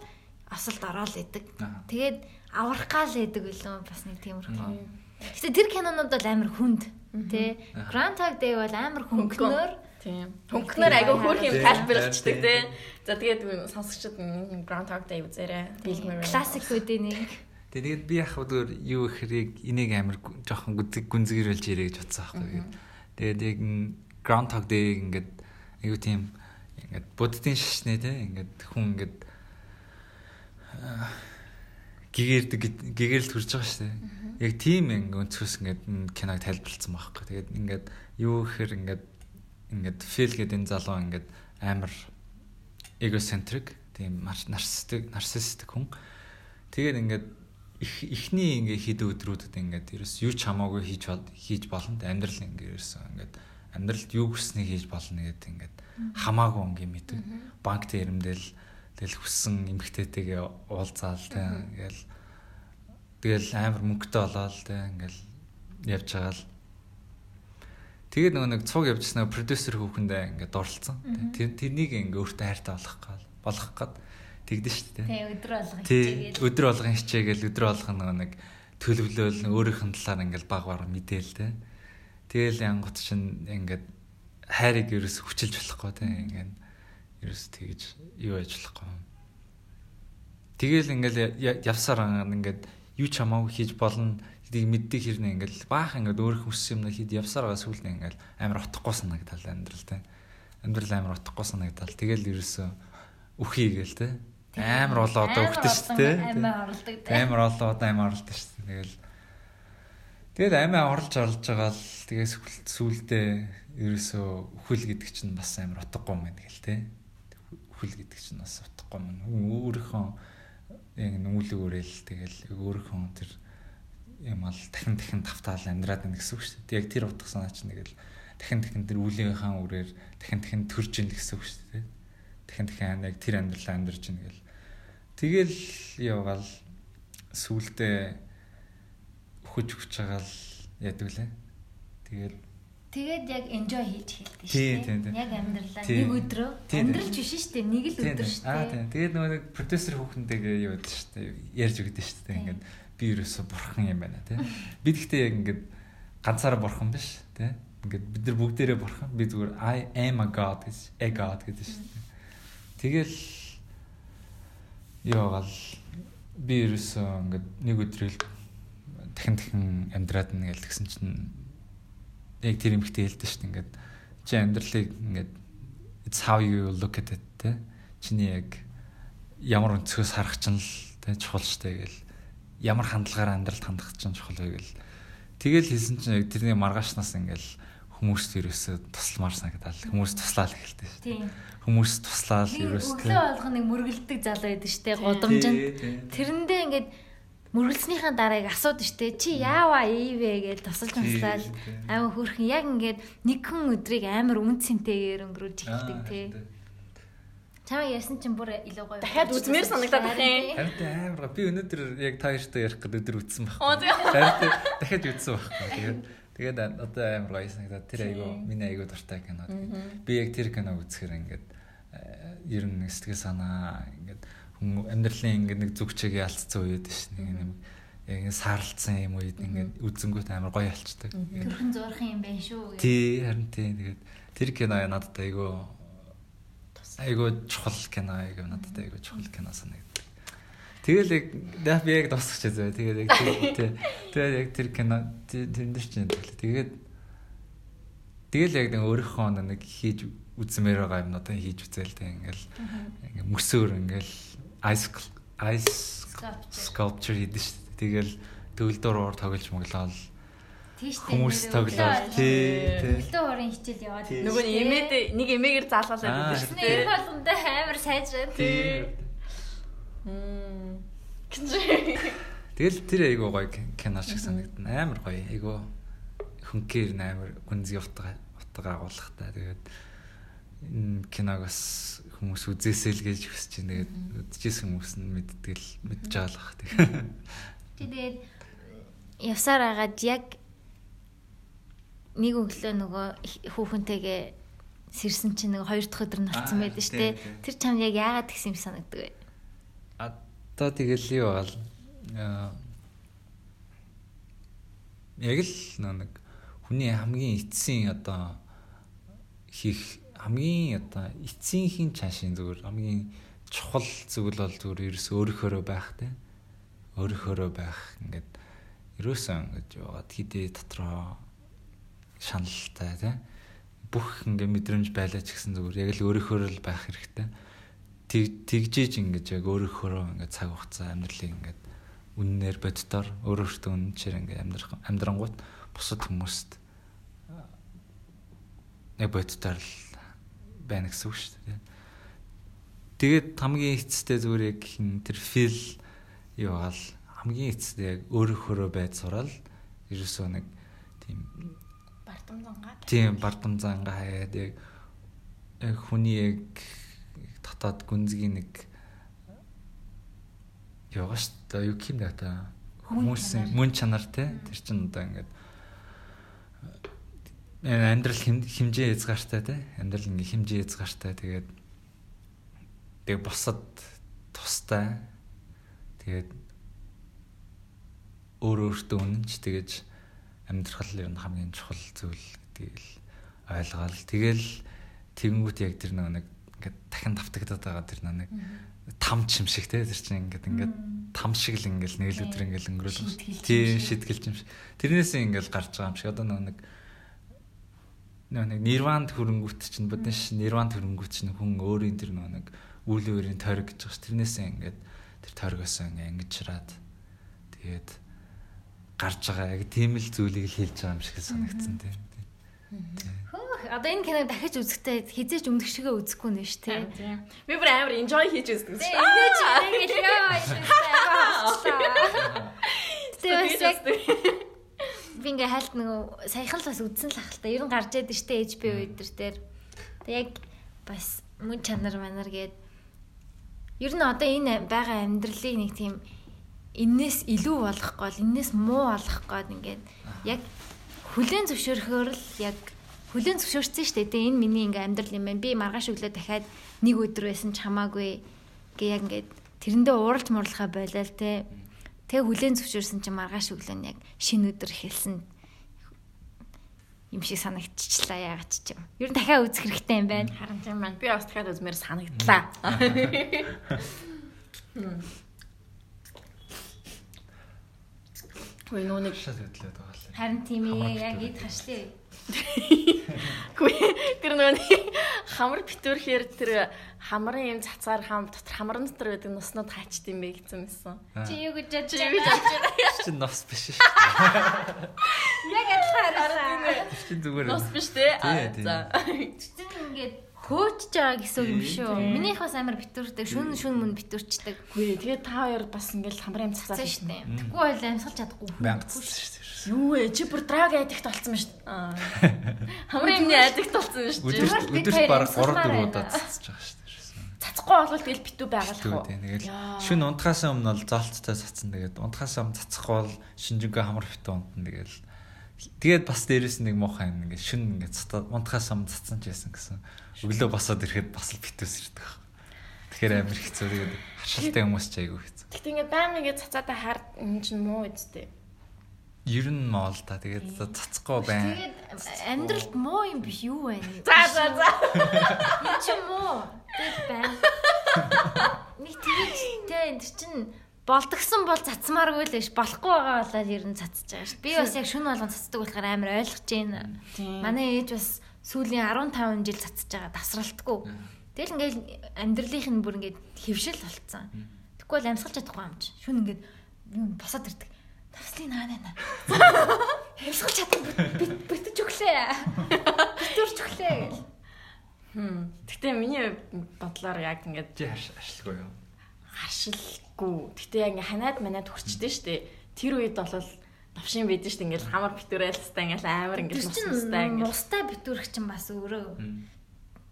Speaker 2: осолд ороод идэг. Тэгээд аврах гал идэг үлээ бас нэг тиймэрхүү. Гэтэ тэр кинонууд бол амар хүнд тий. Grand Tag Day бол амар хөнгөнөр
Speaker 1: Тийм. Хөнгөнөр айгүй хөөх юм тайлбарлагддаг тий. За тэгээд сонсогчдод Grand Tag Day үзээрэй.
Speaker 2: Классик үүдээ нэг.
Speaker 3: Тэгээд би яг өөр юу ихрийг энийг амар жоохон гүнзгийрүүлж ирээ гэж бодсон байхгүй. Тэгээд яг Groundhog Day ингээд аюу тийм ингээд буддын шашны те ингээд хүн ингээд гэгэрдэг гэгэрэл төрж байгаа шүү дээ. Яг тийм ингээ өнцгөөс ингээд киног тайлбарлсан байхгүй. Тэгээд ингээд юу гэхээр ингээд ингээд фил гэдэг энэ залуу ингээд амар эгоцентрик тийм нарциссик нарциссик хүн. Тэгээд ингээд их ихний ингээ хэд өдрүүдэд ингээд ерөөс юу ч хамаагүй хийж хийж болно. Амьдрал ингээ ерөөс ингээд амьдралд юу хүснэг хийж болно гэдэг ингээд хамаагүй өнгийн мэддэг. Банк тэрэмдэл тэгэл хүссэн эмгтээтэйгээ уулзаал тэгэл тэгэл амар мөнгөтэй болоод тэг ингээл явж байгаа л Тэгээд нөгөө нэг цуг явжснаа продюсер хүүхэндээ ингээд дурлцсан. Тэр тэрнийг ингээ өөртөө хайртай болох гал болох гад тэгдэж шүү дээ.
Speaker 2: Тий өдөр болгон
Speaker 3: хичээгээл. Өдөр болгон хичээгээл өдөр болгон нөгөө нэг төлөвлөөл өөрийнх нь талаар ингээл баг баг мэдээл тэ. Тэгэл янгот чинь ингээд хайрыг ерөөс хүчилж болохгүй тийм ингээд ерөөс тэгж юу яаж болохгүй. Тэгэл ингээд явсаар ингээд юу ч хамаагүй хийж болно гэдгийг мэддэг хэрнээ ингээд баах ингээд өөр хүссэн юм хэд явсаар байгаа сүлд ингээд амар утахгүй санагдал амьдрал тийм амьдрал амар утахгүй санагдал тэгэл ерөөсөө үхий гээл тийм амар болоо одоо өгдөө шүү дээ.
Speaker 2: амар оролдог тийм
Speaker 3: амар болоо одоо амар оролдог шүү тэгэл Тэгээд амиа орлож орлож байгаа л тэгээд сүулдэ ерөөсөө үхэл гэдэг чинь бас амар утгагүй юм байна гэл те. Үхэл гэдэг чинь бас утгагүй юм. Өөрийнхөө яг нүүлэг өрөөл тэгэл өөрийнхөө тэр юм ал дахин дахин тавтаал амьдраад байна гэсэн үг шүү дээ. Яг тэр утга санаа чинь тэгэл дахин дахин тэр үлийнхаа үрээр дахин дахин төрж ийн гэсэн үг шүү дээ. Дахин дахин яг тэр амьдралаа амьдарч ийн гэл. Тэгэл явгаал сүулдэ хүч хүч байгаа л яадаг лээ. Тэгэл
Speaker 2: Тэгээд яг enjoy хийж хэлдэг шүү дээ. Яг амьдралаа нэг өдрөө.
Speaker 3: Тийм,
Speaker 2: Амьдрал
Speaker 3: тийм.
Speaker 2: биш шүү дээ. Нэг л өдөр шүү
Speaker 3: Аа
Speaker 2: дээ.
Speaker 3: тийм. Тэгээд нөгөө нэг продюсер хүүхэнтэйгээ юу гэдэг шүү дээ. Ярьж өгдөө шүү дээ. Ингээд би ерөөсө бурхан юм байна тий. Би гэхдээ яг ингээд ганцаараа бурхан биш тий. Ингээд бид нар бүгдээрээ бурхан. Би зүгээр I am a god гэж a god гэдэг шүү дээ. Тэгэл яагаал би ерөөсө ингээд нэг өдрийг дахин дахин амьдраад нь гэл тэгсэн чинь яг тэр юмхтэй хэлдэг шүү дээ. Ингээд чи амьдралыг ингээд it's how you look at it те чиний яг ямар өнцгөөс харах чинь л те чухал штэ гэл ямар хандлагаар амьдралд хандах чинь чухал вэ гэл тэгэл хэлсэн чинь тэрний маргаашнаас ингээл хүмүүст ерөөсөө тусламар санагдал хүмүүс туслаад эхэлдэг шүү
Speaker 2: Тийм.
Speaker 3: хүмүүс туслаад
Speaker 2: Тийм,
Speaker 3: ерөөсөө
Speaker 2: Өглөө болгоо нэг мөргөлдөг залуу байдаг шүү дээ. Гудамжинд. Тэрэндээ ингээд мөргөлснийхаа дараа яг асуудаг шүү дээ. Чи яаваа ийвэ гэж тусалж туслаад
Speaker 3: Тийм.
Speaker 2: аймаа хөрхөн яг ингээд нэг хүн өдрийг амар үн цэнтэйгээр өнгөрүүлж эхэлдэг тий. Чамаа ярьсан чинь бүр илүү гоё.
Speaker 1: Дахиад үзмээр санагдаад байна.
Speaker 3: Харин амар гоо. би өнөөдөр яг та хоёртой ярих гэдэг өдөр.
Speaker 1: Оо, тийм.
Speaker 3: Харин дахиад үтсэн байхгүй. Тэгээд тэгээд одоо амар гоё санагдаад тэр айгу миний айгу дуртай кино. Би яг тэр киног үзэхээр ингээд э, ер нь сэтгэл санаа ингээд амьдралын ингээд нэг зүгчээг ялцсан үед ш нэг юм яг энэ саарлцсан юм үед ингээд үзэнгүүт амар гоё алчдаг.
Speaker 2: Төрхөн зурхан юм байна шүү. гэх.
Speaker 3: Тий харин тий тэгээд тэр кино надад айгу айгу чухал кино айгу надад айгу чухал кино санагдав. Тэгэл яг яг би яг дуусгач зөө. Тэгээд яг тэгээд яг тэр кино тэр дээр чинь тэгэл тэгээд тэгэл яг нэг өөрийнхөө нэг хийж үзмээр байгаа юмнуудаа хийж үзээл тэг ингээл ингээл мөсөөр ингээл ice ice
Speaker 2: Sculpture.
Speaker 3: хийдэж шүү дээ. Тэгэл төгөлдөр уур тоглож
Speaker 2: дээ.
Speaker 3: Хүмүүс тоглоод тий тий
Speaker 2: Өглөө урын хичээл яваад.
Speaker 1: Нөгөө нь эмээд нэг эмээгээр заалгалаад
Speaker 3: Аа,
Speaker 1: байдаг шүү дээ.
Speaker 2: болгондоо амар сайжраад.
Speaker 3: тий
Speaker 1: Мм.
Speaker 3: Тэгэл тэр айгуу гоё кино шиг санагдана. Амар гоё. Айгуу хөнкээр амар гүнзгий утга утга агуулгатай. Тэгээд энэ киног бас хүмүүс үзээсэй л гэж хүсэж байна. Тэгээд үзчихсэн хүмүүс нь мэдтгэл мэдж байгаа л бах.
Speaker 2: Тэгээд явсаар агаад яг нэг өглөө нөгөө их- хүүхэнтэйгээ сэрсэн чинь нэг хоёр дахь өдөр нь болсон байдаг шүү дээ. Тэр чамд яг яагаад гэсэн юм санагддаг вэ?
Speaker 3: Одоо тэгэл юу бол яг л нэг хүний хамгийн эцсийн одоо хийх хамгийн одоо эцсийнхийн чашийн зүгээр хамгийн чухал зүйл бол зүгээр ерөөс өөрийнхөөрөө байх те өөрийнхөөрөө байх ингээд ерөөсөө ингэж яваад хидээ дотроо шаналтай те бүх ингээ мэдрэмж байлаа ч гэсэн зүгээр. Яг л өөрийнхөөрөө л байх хэрэгтэй. Тэг тэгжээж ингэж яг өөрийнхөөрөө ингээ цаг хугацаа амьдралыг ингээд үннээр боддоор өөрөөсөө үнэнчээр ингээ амьдрах амьдрангууд бусад хүмүүст яг боддоор л байна гэсэн үг шүү дээ. Тэгээд хамгийн эцэстээ зүгээр яг хин тэр фил юугаал хамгийн эцэстээ яг өөрийнхөөрөө байд сурал ерөөсөө нэг тийм
Speaker 1: Бартамзангаа.
Speaker 3: тийм бардамзангаа хаяад яг яг хүний яг татаад гүнзгий нэг яваа шүү дээ юу юм да та хүмүүсийн мөн чанар. те? Тэр чин одоо ингээд амьдрал хэм- хэмжээ хязгаартай те? Амьдрал ингээ хэмжээ хязгаартай тэгээд тэг бусад тустай. Тэгээд өөр өөртөө үнэнч. Тэгэж амьдрах л ер нь хамгийн чухал зүйл гэдгийг л ойлгоол. Тэгэл тэгэнгүүт яг тэр нэг ингээд дахин давтагдаад байгаа тэр нэг тамч юм шиг те тэр чинь ингээд ингээд там шиг л ингээл нэг л өдөр ингээл өнгөрөөл
Speaker 2: Шийтгэлч юм
Speaker 3: тий
Speaker 2: шиг.
Speaker 3: шийтгэлч юм шиг. Тэрнээсээ ингээл гарч байгаа юм шиг. Одоо нэг нэг нирванд хөрөнгөт чинь бодно ш нирванд хөрөнгөт чинь хүн өөрийн тэр нэг үйл өөрийн тойрог гэж байгаа ш. Тэрнээсээ ингээд тэр тойрогоос ингээ ангижраад тэгээд гарч байгаа яг тийм л зүйлийг л хэлж байгаа юм шиг санагдсан тийм
Speaker 2: Хөөх одоо энэ киног дахиж үзэхдээ хизээч өмнөх шигээ үзэхгүй нэ ш тий.
Speaker 1: Би бүр амар enjoy хийж үздэг
Speaker 2: Тэ
Speaker 1: шүү.
Speaker 2: ингэж яа. Яг би ингээ хальт нөгөө саяхан л бас үдсэн л ахalta. Ер нь гарч яд штэ HBO өдр дээр. Тэг яг бас мөн чанар манар гээд ер нь одоо энэ байгаа амьдралыг нэг тийм энээс илүү болгох гол энээс муу болгох гээд ингээд яг хүлэн зөвшөөрөхөөр л яг хүлэн зөвшөөрсөн шүү дээ. Тэгээ энэ миний ингээ амьдрал юм байна. Би маргааш өглөө дахиад нэг өдөр байсан ч хамаагүй гээ яг ингээд тэрэндээ ууралж мурлахаа байлаа л те. Тэгээ хүлэн зөвшөөрсөн чинь маргааш өглөө нь яг шинэ өдөр эхэлсэн юм шиг санагдчихлаа яагаад ч юм. Ер нь дахиад үзэх хэрэгтэй юм байна.
Speaker 1: Харин тийм байна. Би бас дахиад үзмээр санагдлаа. [LAUGHS] [LAUGHS] Хөөе нөө нэг
Speaker 3: шал хөдлөөд байгаа л.
Speaker 2: Харин тийм ээ яг эд хашлаа.
Speaker 1: Гүй тэр нөгөө хамар битүүрхээр тэр хамрын юм цацаар хам дотор хамрын дотор байдаг носнууд хаачд юм бэ гэсэн юмсан.
Speaker 2: Чи юу гэж
Speaker 1: Чи юу гэж?
Speaker 3: Чи нос биш шүү.
Speaker 2: Яг адилхан хараа.
Speaker 3: Чи зүгээр.
Speaker 1: Нос биш те. За.
Speaker 2: Чи ингээд хөөж байгаа гэсэн үг юм шүү. Минийх бас амар битүүртэй шүн шүн мөн битүүрчдэг.
Speaker 1: Гүй тэгээ та хоёр бас ингээл цацаа
Speaker 2: Цаа
Speaker 1: шүү дээ.
Speaker 2: Тэггүй бол амьсгалж чадахгүй.
Speaker 3: Цэцсэн шүү.
Speaker 1: Юу вэ? Чи бүр драг аддикт болсон юм шүү. Аа. [LAUGHS] Хамрын юмны аддикт болсон юм шүү.
Speaker 3: Өдөрт бараг 3
Speaker 2: амьсгалмаар
Speaker 3: 4
Speaker 2: байна.
Speaker 3: удаа цэцэж байгаа шүү дээ.
Speaker 1: Цацахгүй болвол тэгэл битүү байгалах уу?
Speaker 3: тэгэл шүн унтахаас өмнө бол золцтой цацсан тэгээд унтахаас өмнө цацахгүй бол шинжингээ хамар битүү унтна тэгэл тэгээд бас дээрэс нэг муухай юм ингээд шүн ингээд унтахаас өмнө цацсан ч байсан гэсэн өглөө босоод ирэхэд бас л битүүс ирдэг баг. Тэгэхээр амар хэцүү тэгээд харшилтай хүмүүс ч айгүй хэцүү.
Speaker 1: Гэтэ ингээд байн ингээд цацаатай хаар юм чинь муу үсттэй.
Speaker 3: Ер нь моо л та тэгээд цацахгүй байна.
Speaker 2: Тэгээд амьдралд муу юм биш юу вэ?
Speaker 1: За за за.
Speaker 2: Юу ч муу. Тэг байна. Нэг тэгэж тэ энэ чинь болдгсон бол цацмааргүй л биш болохгүй байгаа болоод ер нь цацж байгаа шүү. Би бас яг шүн болгон цацдаг болохоор амар ойлгож байна. Манай ээж бас сүүлийн 15 жил цацж байгаа давсралтгүй. Тэгэл ингээл амьдралынх нь бүр ингээд хөвшил болцсон. Тэгвэл бол амьсгалж чадахгүй юм чи. Шүн ингээд юм босоод ирдэг. Тавслын наа наа. [LAUGHS] Амьсгалж чадсан битэж өглөө. Битүүрч өглөө гэл.
Speaker 1: Хм. Гэтэ миний бодлоор яг ингээд
Speaker 3: Чи ашилгүй юу?
Speaker 1: харшилгүй. Гэтэ яг ингээ ханаад манад хүрчдээ штэ. Тэр үед бол навшин байдэн штэ ингээл хамар битүүрэлстай ингээл амар ингээл нустай ингээл.
Speaker 2: нустай битүүрх чинь бас өөрөө.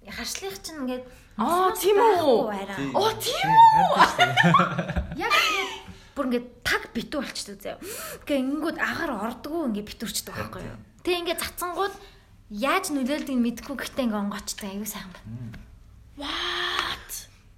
Speaker 2: Харшлих чинь ингээд
Speaker 1: Аа тийм үү? Оо тийм [LAUGHS]
Speaker 2: Яг ингээд бүр ингээд таг битүү болчдөг заяа. Ингээ ингэнгүүд агаар ордгоо ингээ битүүрчдэг байхгүй юу? Тэг ингээ цацсангууд яаж нөлөөлдгийг мэдэхгүй гэхдээ ингээ онгоочтой аюу сайхан байна.
Speaker 1: What?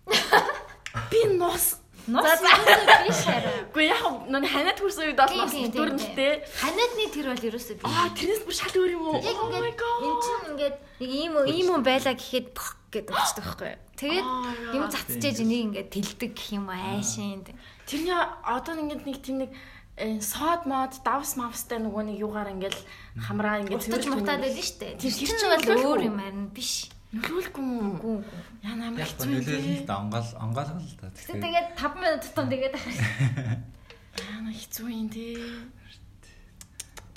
Speaker 1: [LAUGHS] Би нус.
Speaker 2: Юусоо биш хараа.
Speaker 1: Гэхдээ яг нүн ханаад хүрсэн үед бол
Speaker 2: тийм,
Speaker 1: битүүрнэлтэй.
Speaker 2: Ханиадны тэр бол ерөөсөө биш.
Speaker 1: Аа тэрнээс бүр шал өөр юм уу?
Speaker 2: Яг
Speaker 1: Oh
Speaker 2: ингээд эн чинь ингээд нэг ийм ийм үү байлаа гэхэд пх гэдэг болчихдог байхгүй юу? Тэгээд
Speaker 1: Аа,
Speaker 2: юм
Speaker 1: яа.
Speaker 2: цацчээж энийг ингээд тэлдэг гэх юм уу айшин.
Speaker 1: Тэрний одоо ингээд нэг тийм нэг э, сод мод давс мавстай нөгөө нэг юугаар ингээд хамраа ингээд
Speaker 2: Утаж мутаад байдаг шүү дээ.
Speaker 1: Тэр чинь
Speaker 2: бол өөр юм харин биш.
Speaker 1: Нөлөөлөхгүй юм. Яа намайг
Speaker 3: Яг
Speaker 1: хэцүү юм
Speaker 3: нөлөөлөл
Speaker 1: дээ.
Speaker 3: да онгол онгоолгол л да.
Speaker 2: Тэгтээ тэгээд 5 минут тутам тэгээд ахаш.
Speaker 1: Яа на [LAUGHS] хэцүү юм дээ.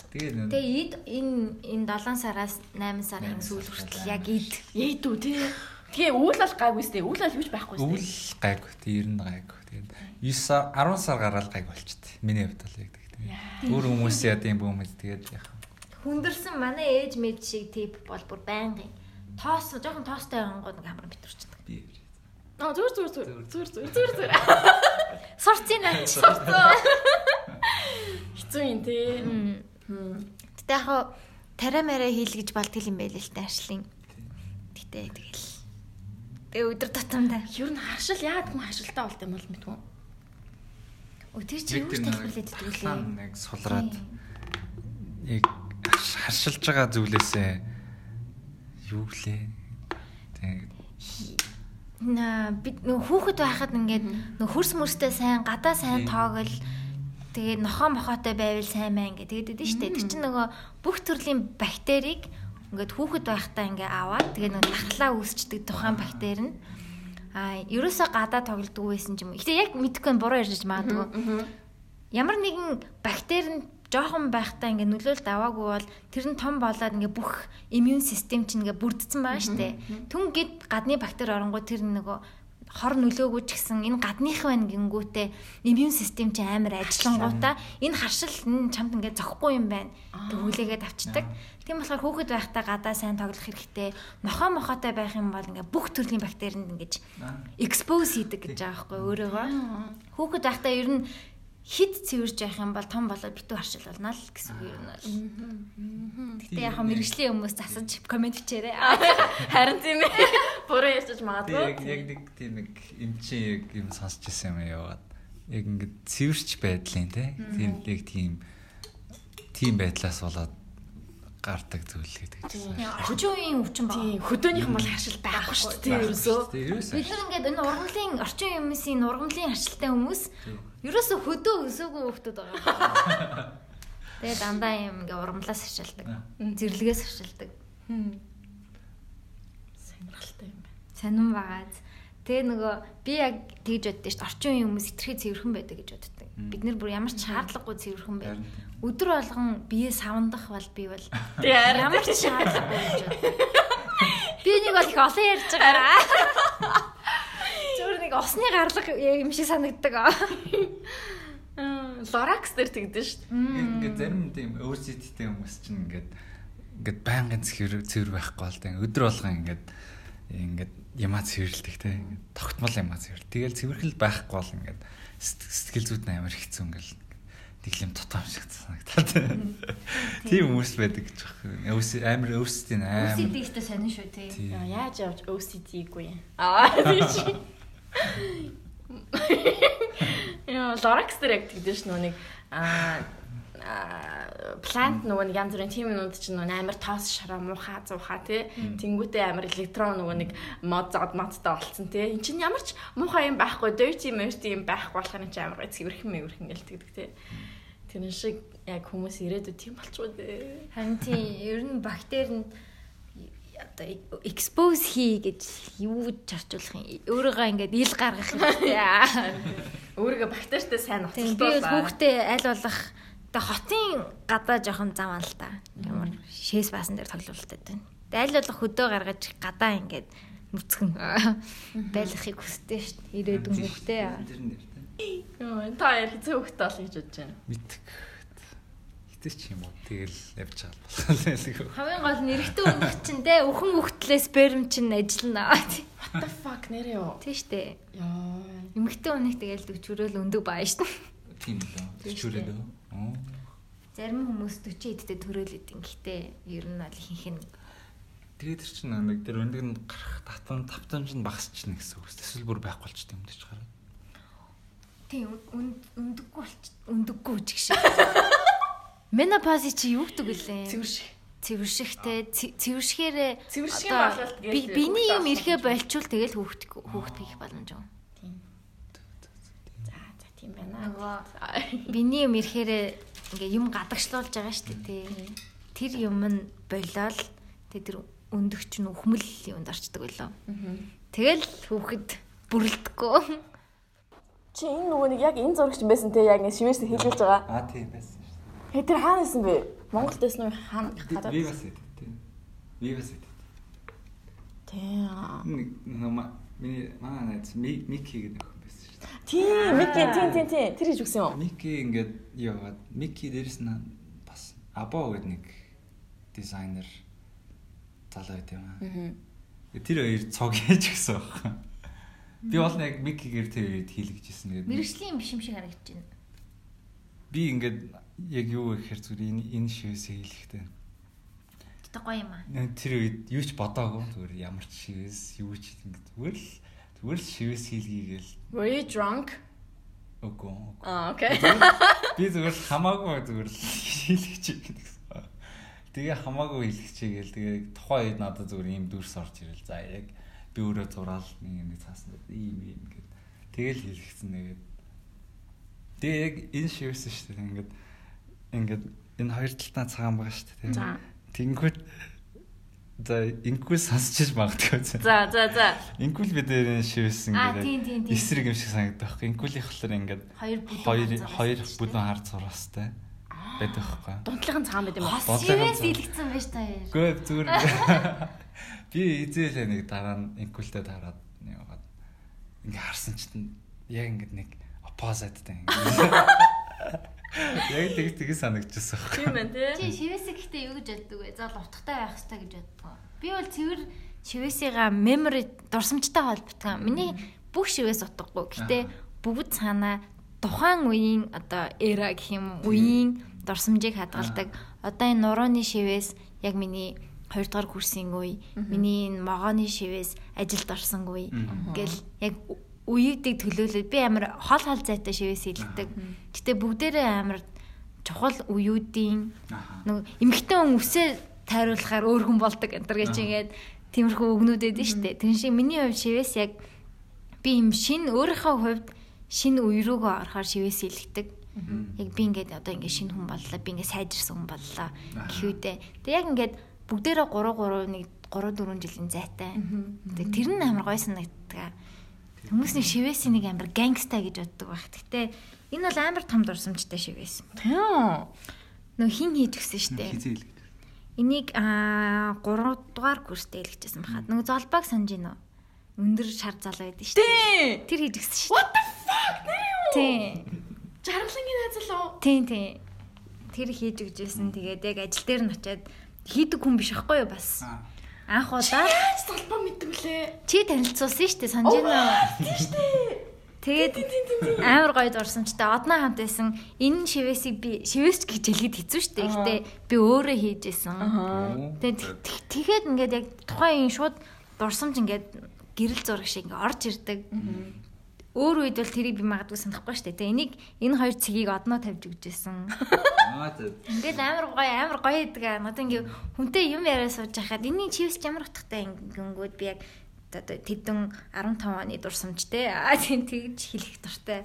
Speaker 3: Тэгээ нэ
Speaker 2: Тэгээ ид энэ энэ 7 сараас 8 сарын сүүл хүртэл яг ид.
Speaker 1: Яйд үү те. Тэгээ үйл бол гайгүй сте. Үйл бол юуч байхгүй сте.
Speaker 3: гайгүй. Тэг ер нь гайгүй. Тэгээд 9 сар 10 сар гараад гайг болчихдээ. Миний хувьд бол яг тэгдэг. Өөр хүмүүс яд юм бөөмөд тэгээд яах вэ?
Speaker 2: Хүндэрсэн манай ээж мэд шиг тип бол бүр байнгын. Тоос жоохон тоостой ангууд нэг хамар битэрчдэг.
Speaker 3: Би
Speaker 1: Аа зүр зүр зүр зүр зүр зүр зүр. [LAUGHS]
Speaker 2: Сурцын нач.
Speaker 1: Хэцүү юм те.
Speaker 2: Гэтэ яг тариа мараа хийл гэж болтгол юм байл л та ажлын. Гэтэ тэгэл. Тэгээ өдөр тутамдаа.
Speaker 1: Ер нь харшил яад хүн харшилтаа болт юм бол мэдгүй.
Speaker 2: Өө тэр чи юу тайлбарлаад идэгүүлээ.
Speaker 3: нэг сулраад яг харшилж байгаа зүйлээсээ юу лээ. Тэгээд
Speaker 2: Наа бид нөх хүүхэд байхад ингээд нөх хөрс мөрстэй сайн гадаа сайн тоогл тэгээд нохоо мохоотой байвал сайн маа ингээд тэгээд идэв штэ. Тэр чинь нөгөө бүх төрлийн бактерийг ингээд хүүхэд байхдаа ингээ аваад тэгээд нөгөө тархлаа үүсчдэг тухайн бактери нь. А ерөөсөө гадаа тоглодгүй байсан юм. Гэтэ яг мэдхгүй нь буруу ярьж магадгүй. Ямар нэгэн бактери нь жоохон байхдаа ингээ нөлөөлт аваагүй бол тэр нь том болоод ингээ бүх иммун систем чинь ингээ бүрдсэн байгаа штэ. Түн гэд гадны бактери оронгоо тэр нөгөө хор нөлөөгөө ч гэсэн энэ гадных байна гингүүтээ иммун систем чинь амар ажиллангуудаа энэ харшил энэ чамд ингээ зохгүй юм байна гэж хүлээгээд авчдаг. Тийм болохоор хүүхэд байхдаа гадаа сайн тоглох хэрэгтэй. Нохоо мохоотой байх юм бол ингээ бүх төрлийн бактеринд ингэж экспоз хийдэг гэж байгаа байхгүй өөрөөгөө. Хүүхэд байхдаа ер нь хид цэвэрж явах юм бол том болоод битүү харшил болно л гэсэн үг юм бол. Гэтэ яг мэрэгжлийн хүмүүс засаж комент бичээрэй. [LAUGHS]
Speaker 1: Харин тийм ээ. Бүрэн ярьж
Speaker 3: Яг
Speaker 1: магадгүй.
Speaker 3: яг нэг тийм нэг эмчин яг юм сонсч ирсэн юм яваад. Яг ингээд цэвэрч байдлын те. Тийм яг тийм тийм байдлаас болоод гардаг зүйл гэдэг чинь.
Speaker 2: Үеийн өвчин баг.
Speaker 1: Тийм хөдөөнийх нь бол харшил байхгүй шүү дээ. Ерөөсөө.
Speaker 2: Бид нар ингээд энэ ургамлын орчин хүмүүсийн ургамлын арчилтай хүмүүс ерөөсөө хөдөө өсөөгүй хүмүүс байгаа. [LAUGHS] Тэгээ дандаа юм ингээ ургамлаас арчилдаг. Зэрлэгээс арчилдаг.
Speaker 1: Сонирхолтой юм байна.
Speaker 2: Сонирн байгааз. Тэгээ нөгөө би яг тэгж боддоо шүү дээ. Орчин үеийн хүмүүс итгэхий цэвэрхэн байдаг гэж боддог. Бид нэр бүр ямар ч шаардлагагүй цэвэрхэн бай. Өдөр болгон бие савандах бол би бол ямар ч шаардлагагүй гэж боддог. Би нэг бол их олон ярьж байгаа. [LAUGHS] Нэг осны гарлага юм шиг санагддаг.
Speaker 1: Лоракс [LAUGHS] дээр тэгдэж шүү дээ.
Speaker 3: Ингээд зарим тийм OCD-тэй хүмүүс чинь ингээд ингээд байнгын цэвэр цэвэр байхгүй бол тийм өдөр болгон ингээд ингээд ямаа цэвэрлдэг те ингээд тогтмол ямаа цэвэр. Тэгэл цэвэрхэл байхгүй бол ингээд сэт- сэтгэл зүйд нь амар хэцүү ингээл тэглэм тутам шиг санагдаад. Тийм хүмүүс байдаг гэж байна. Өвс амар өвсдийн амар.
Speaker 2: OCD-тэй сонин шүү.
Speaker 3: Тийм.
Speaker 1: Яа, Яаж явж юм. Аа тийч. Яа, Лоракс дээр яг тэгдэж ш нүг. Аа плант нөгөө нэг янз бүрийн тийм юмнууд чинь нөгөө амар тоос шараа муухай зуухай тий тэнгүүтээ амар электрон нөгөө нэг мод зод модтой болцсон тий эн чинь ямар ч муухай юм байхгүй dirty merty юм байхгүй болохоор эн чинь амар гой цэвэрхэн мэвэрхэн гэлтгдэг тий тэр шиг яг хүмүүс ирээдүйд тийм болчихоо дээ.
Speaker 2: Харин тийм ер нь бактери нь одоо expose хий гэж юу чарчуулах юм. Өөрийгөө ингээд ил гаргах юм [LAUGHS] [LAUGHS]
Speaker 1: өөрийгөө бактеритай сайн
Speaker 2: Тийм би хүүхдээ аль болох одоо хотын гадаа жоохон зам аа л та. Ямар шээс баасан дээр тоглолттой байна. Тэгээ аль болох хөдөө гаргаж гадаа ингээд нүцгэн [LAUGHS] байлгахыг хүсдэг шүү дээ. Ирээдүйн хүүхдээ.
Speaker 3: Тэр нэр те.
Speaker 1: Йоо, та яа хэцүү хөхтэй бол гэж бодож байна.
Speaker 3: Мэдэх. Хитэ ч юм уу. Тэгэл явж байгаа болох.
Speaker 2: Хамгийн гол нь эрэгтэй өмнөх чинь те өхөн хөхтлээ сперм чинь ажиллана. [LAUGHS]
Speaker 1: What the fuck нэр ёо.
Speaker 2: Шүү дээ.
Speaker 1: Йоо.
Speaker 2: Эмэгтэй өмнөх тэгэл дөчөрөөл өндөг баа дээ.
Speaker 3: Тийм лөө. Чүрээд үү?
Speaker 2: Зарим хүмүүс 40 эдтэй төрөөл идэв. Гэхдээ ер нь бол ихэнх нь
Speaker 3: Тэгээд тэр чинь нэг тэр өндөг нь гарах татан тавтамж нь багасчихна гэсэн үг. Эсвэл бүр байхгүй болчтой юм дэж гараа.
Speaker 2: тийм өндөггүй болч өндөггүй ч гэх шиг. [LAUGHS] Менопауз чи юу гэдэг вүлээ?
Speaker 1: Цэвэрших.
Speaker 2: цэвэршихтэй цэ- цэвэршихээрээ
Speaker 1: Цэвэрших
Speaker 2: одоо
Speaker 1: болоод тэгээд
Speaker 2: би- биний юм ирэхэ болчвол тэгэл хүүхд хүүхд хийх боломж юм.
Speaker 1: За, за тийм байна.
Speaker 2: Нөгөө биний юм ирэхээрээ ингээ юм гадагшлуулж байгаа шүү дээ тий. Тэр юм нь болоод тэг тэр өндөгч нь ухмал юунд орчдөг байлоо. Тэгэл хүүхэд бүрлдэхгүй.
Speaker 1: Чи энэ нөгөө нэг яг энэ зурагч юм байсан те яг шивээс хэлүүлж байгаа.
Speaker 3: Аа тийм байсан.
Speaker 1: Хэ тэр хаана исэн бэ? Монголд байсан уу? Хаана гадаад?
Speaker 3: Вигас гэдэг тийм. Вигас гэдэг.
Speaker 1: Тийм.
Speaker 3: Нэг нөма миний манай найз Ми- Мики гэдэг охин байсан шүү дээ.
Speaker 1: Тийм, Мики тийм тийм тийм. Тэр хийж өгсөн юм.
Speaker 3: Мики ингээд яваад Мики дээрэс нь бас Або гэдэг нэг дизайнер залуу байт юм аа. Тэр хоёр цог хийж гисэн баг. Би бол яг Микигээр тэр үед хийлгэжсэн. Тэгээд
Speaker 2: Мэргэжлийн биш юм шиг харагдаж байна.
Speaker 3: би ингээд яг юу гэхээр зүгээр энэ энэ шивээс хийлгэхдээ.
Speaker 2: Тэ гоё юм аа.
Speaker 3: Тэр үед юу ч бодоагүй зүгээр ямар ч шивээс юу ч ингээд зүгээр л зүгээр л шивээс хийлгийгээл
Speaker 1: Were you drunk?
Speaker 3: үгүй.
Speaker 1: Аа, окей.
Speaker 3: Би зүгээр л хамаагүй зүгээр л хийлгэж гэсэн. Тэгээ хамаагүй хийлгэчихээл тэгээ тухайн үед надад зүгээр ийм дүрс орж ирэл. За яг би өөрөө зураал нэг нэг цаасан ийм ийм ингээд тэгэл хийлгэсэн нэгээд. Тэгээ яг энэ шивсэн шүү дээ ингээд ингээд энэ хоёр талтаа цагаан байгаа шүү дээ.
Speaker 1: За.
Speaker 3: Тэнгүүд за инкүүл сонсчих магадгүй.
Speaker 1: За, за, за.
Speaker 3: Инкүүл бид нэрийн шивсэн ингээд
Speaker 2: тийм.
Speaker 3: эсрэг юм шиг санагдах байхгүй. Инкүүлийнх болохоор ингээд
Speaker 2: Хоёр бүдүүн
Speaker 3: хоёр бүдүүн хар зурастай байдаг байхгүй.
Speaker 1: Дунтлахын цагаан байт юм
Speaker 2: шивээс
Speaker 3: зам.
Speaker 2: илгэсэн байж та яа.
Speaker 3: Гүй зүгээр [LAUGHS] би эзэлээ нэг дараа нь инкүүлтэй тараад яваад ингээ харсан чинь яг ингээд нэг оппозиттай ингээ. [LAUGHS] Яг тэг тэг санагдчихсан.
Speaker 1: Тийм байна
Speaker 2: Чи
Speaker 1: тий.
Speaker 2: шивээсээ гэхдээ юу гэж яддаг вэ? Заавал утгатай байх хэрэгтэй гэж яддаг. Би бол цэвэр шивээсийгаа memory дурсамжтай холбогдсон. Миний бүх шивээс утгагүй. Гэтэ бүгд цаанаа тухайн үеийн одоо эра гэх юм үеийн дурсамжийг хадгалдаг. Одоо энэ нурууны шивээс яг миний 2 дугаар курсын үе, миний энэ могооны шивээс ажилд орсон үе гэл яг үеүүдийг төлөөлөд би амар хол хол зайтай шивээс хилдэг. Гэтэ бүгдээрээ амар чухал үеүүдийн нэг эмгтэн хүн үсээ тайруулахаар өөр хүн болдог энэ гэж ингээд тиймэрхүү өгнүүд эдэн штэ. Тэр шиг миний хувьд шивээс яг би юм шин өөрийнхөө хувьд шин үе рүүгөө орохоор шивээс хилдэг. Яг би ингээд одоо ингээд шинэ хүн боллоо, би ингээд сайжирсан хүн боллоо гэхүүдээ. Тэг яг ингээд бүгдээрээ 3 3 1 3 4 жилийн зайтай. Тэг тэр нь амар гой санагддаг. Хүмүүс нэг шивээс нэг амар гангста гэж боддог байх. Гэтэ Энэ бол амар том дурсамжтай байсан.
Speaker 1: Тийм.
Speaker 2: Нөө хин хийж гисэн штэ. Энийг аа 3 дугаар курстэй хэлчихсэн бахад. Нөгөө золбог санаж гинөө. Өндөр шар залуу байдсан штэ.
Speaker 1: Тийм.
Speaker 2: Тэр хийж гисэн штэ.
Speaker 1: What the fuck? Нэр юу?
Speaker 2: Тийм.
Speaker 1: Жаргалангийн найзал уу?
Speaker 2: Тийм тийм. Тэр хийж өгчээсэн. Тэгээд яг ажил дээр нь очиад хийдэг хүн биш аахгүй юу бас. Анх удаа
Speaker 1: золбог мэддэг лээ.
Speaker 2: чи танилцуулсан штэ санаж гинөө.
Speaker 1: Тийм штэ.
Speaker 2: Тэгээд амар гоё дурсамжтай одноо хамт байсан. Энэ шивэсийг би шивэс гэж хэлгээд хэцүү шүү дээ. Гэтэ би өөрөө хийжсэн. Тэгээд тэгэхэд ингээд яг тухайн шууд дурсамж ингээд гэрэл зураг шиг ингээд орж ирдэг. Өөр үед бол тэрийг би магадгүй санахгүй шүү дээ. Энийг энэ хоёр цэгийг одноо тавьж өгчээсэн. Ингээд амар гоё амар гоё гэдэг аа. Одоо ингээд хүнтэй юм яриа сууж байхад энэний чивс ямар утгатай ингэнгүүд би яг одоо тэдэн 15 оны дурсамжтэй аа тийм тэгж хэлэх дуртай.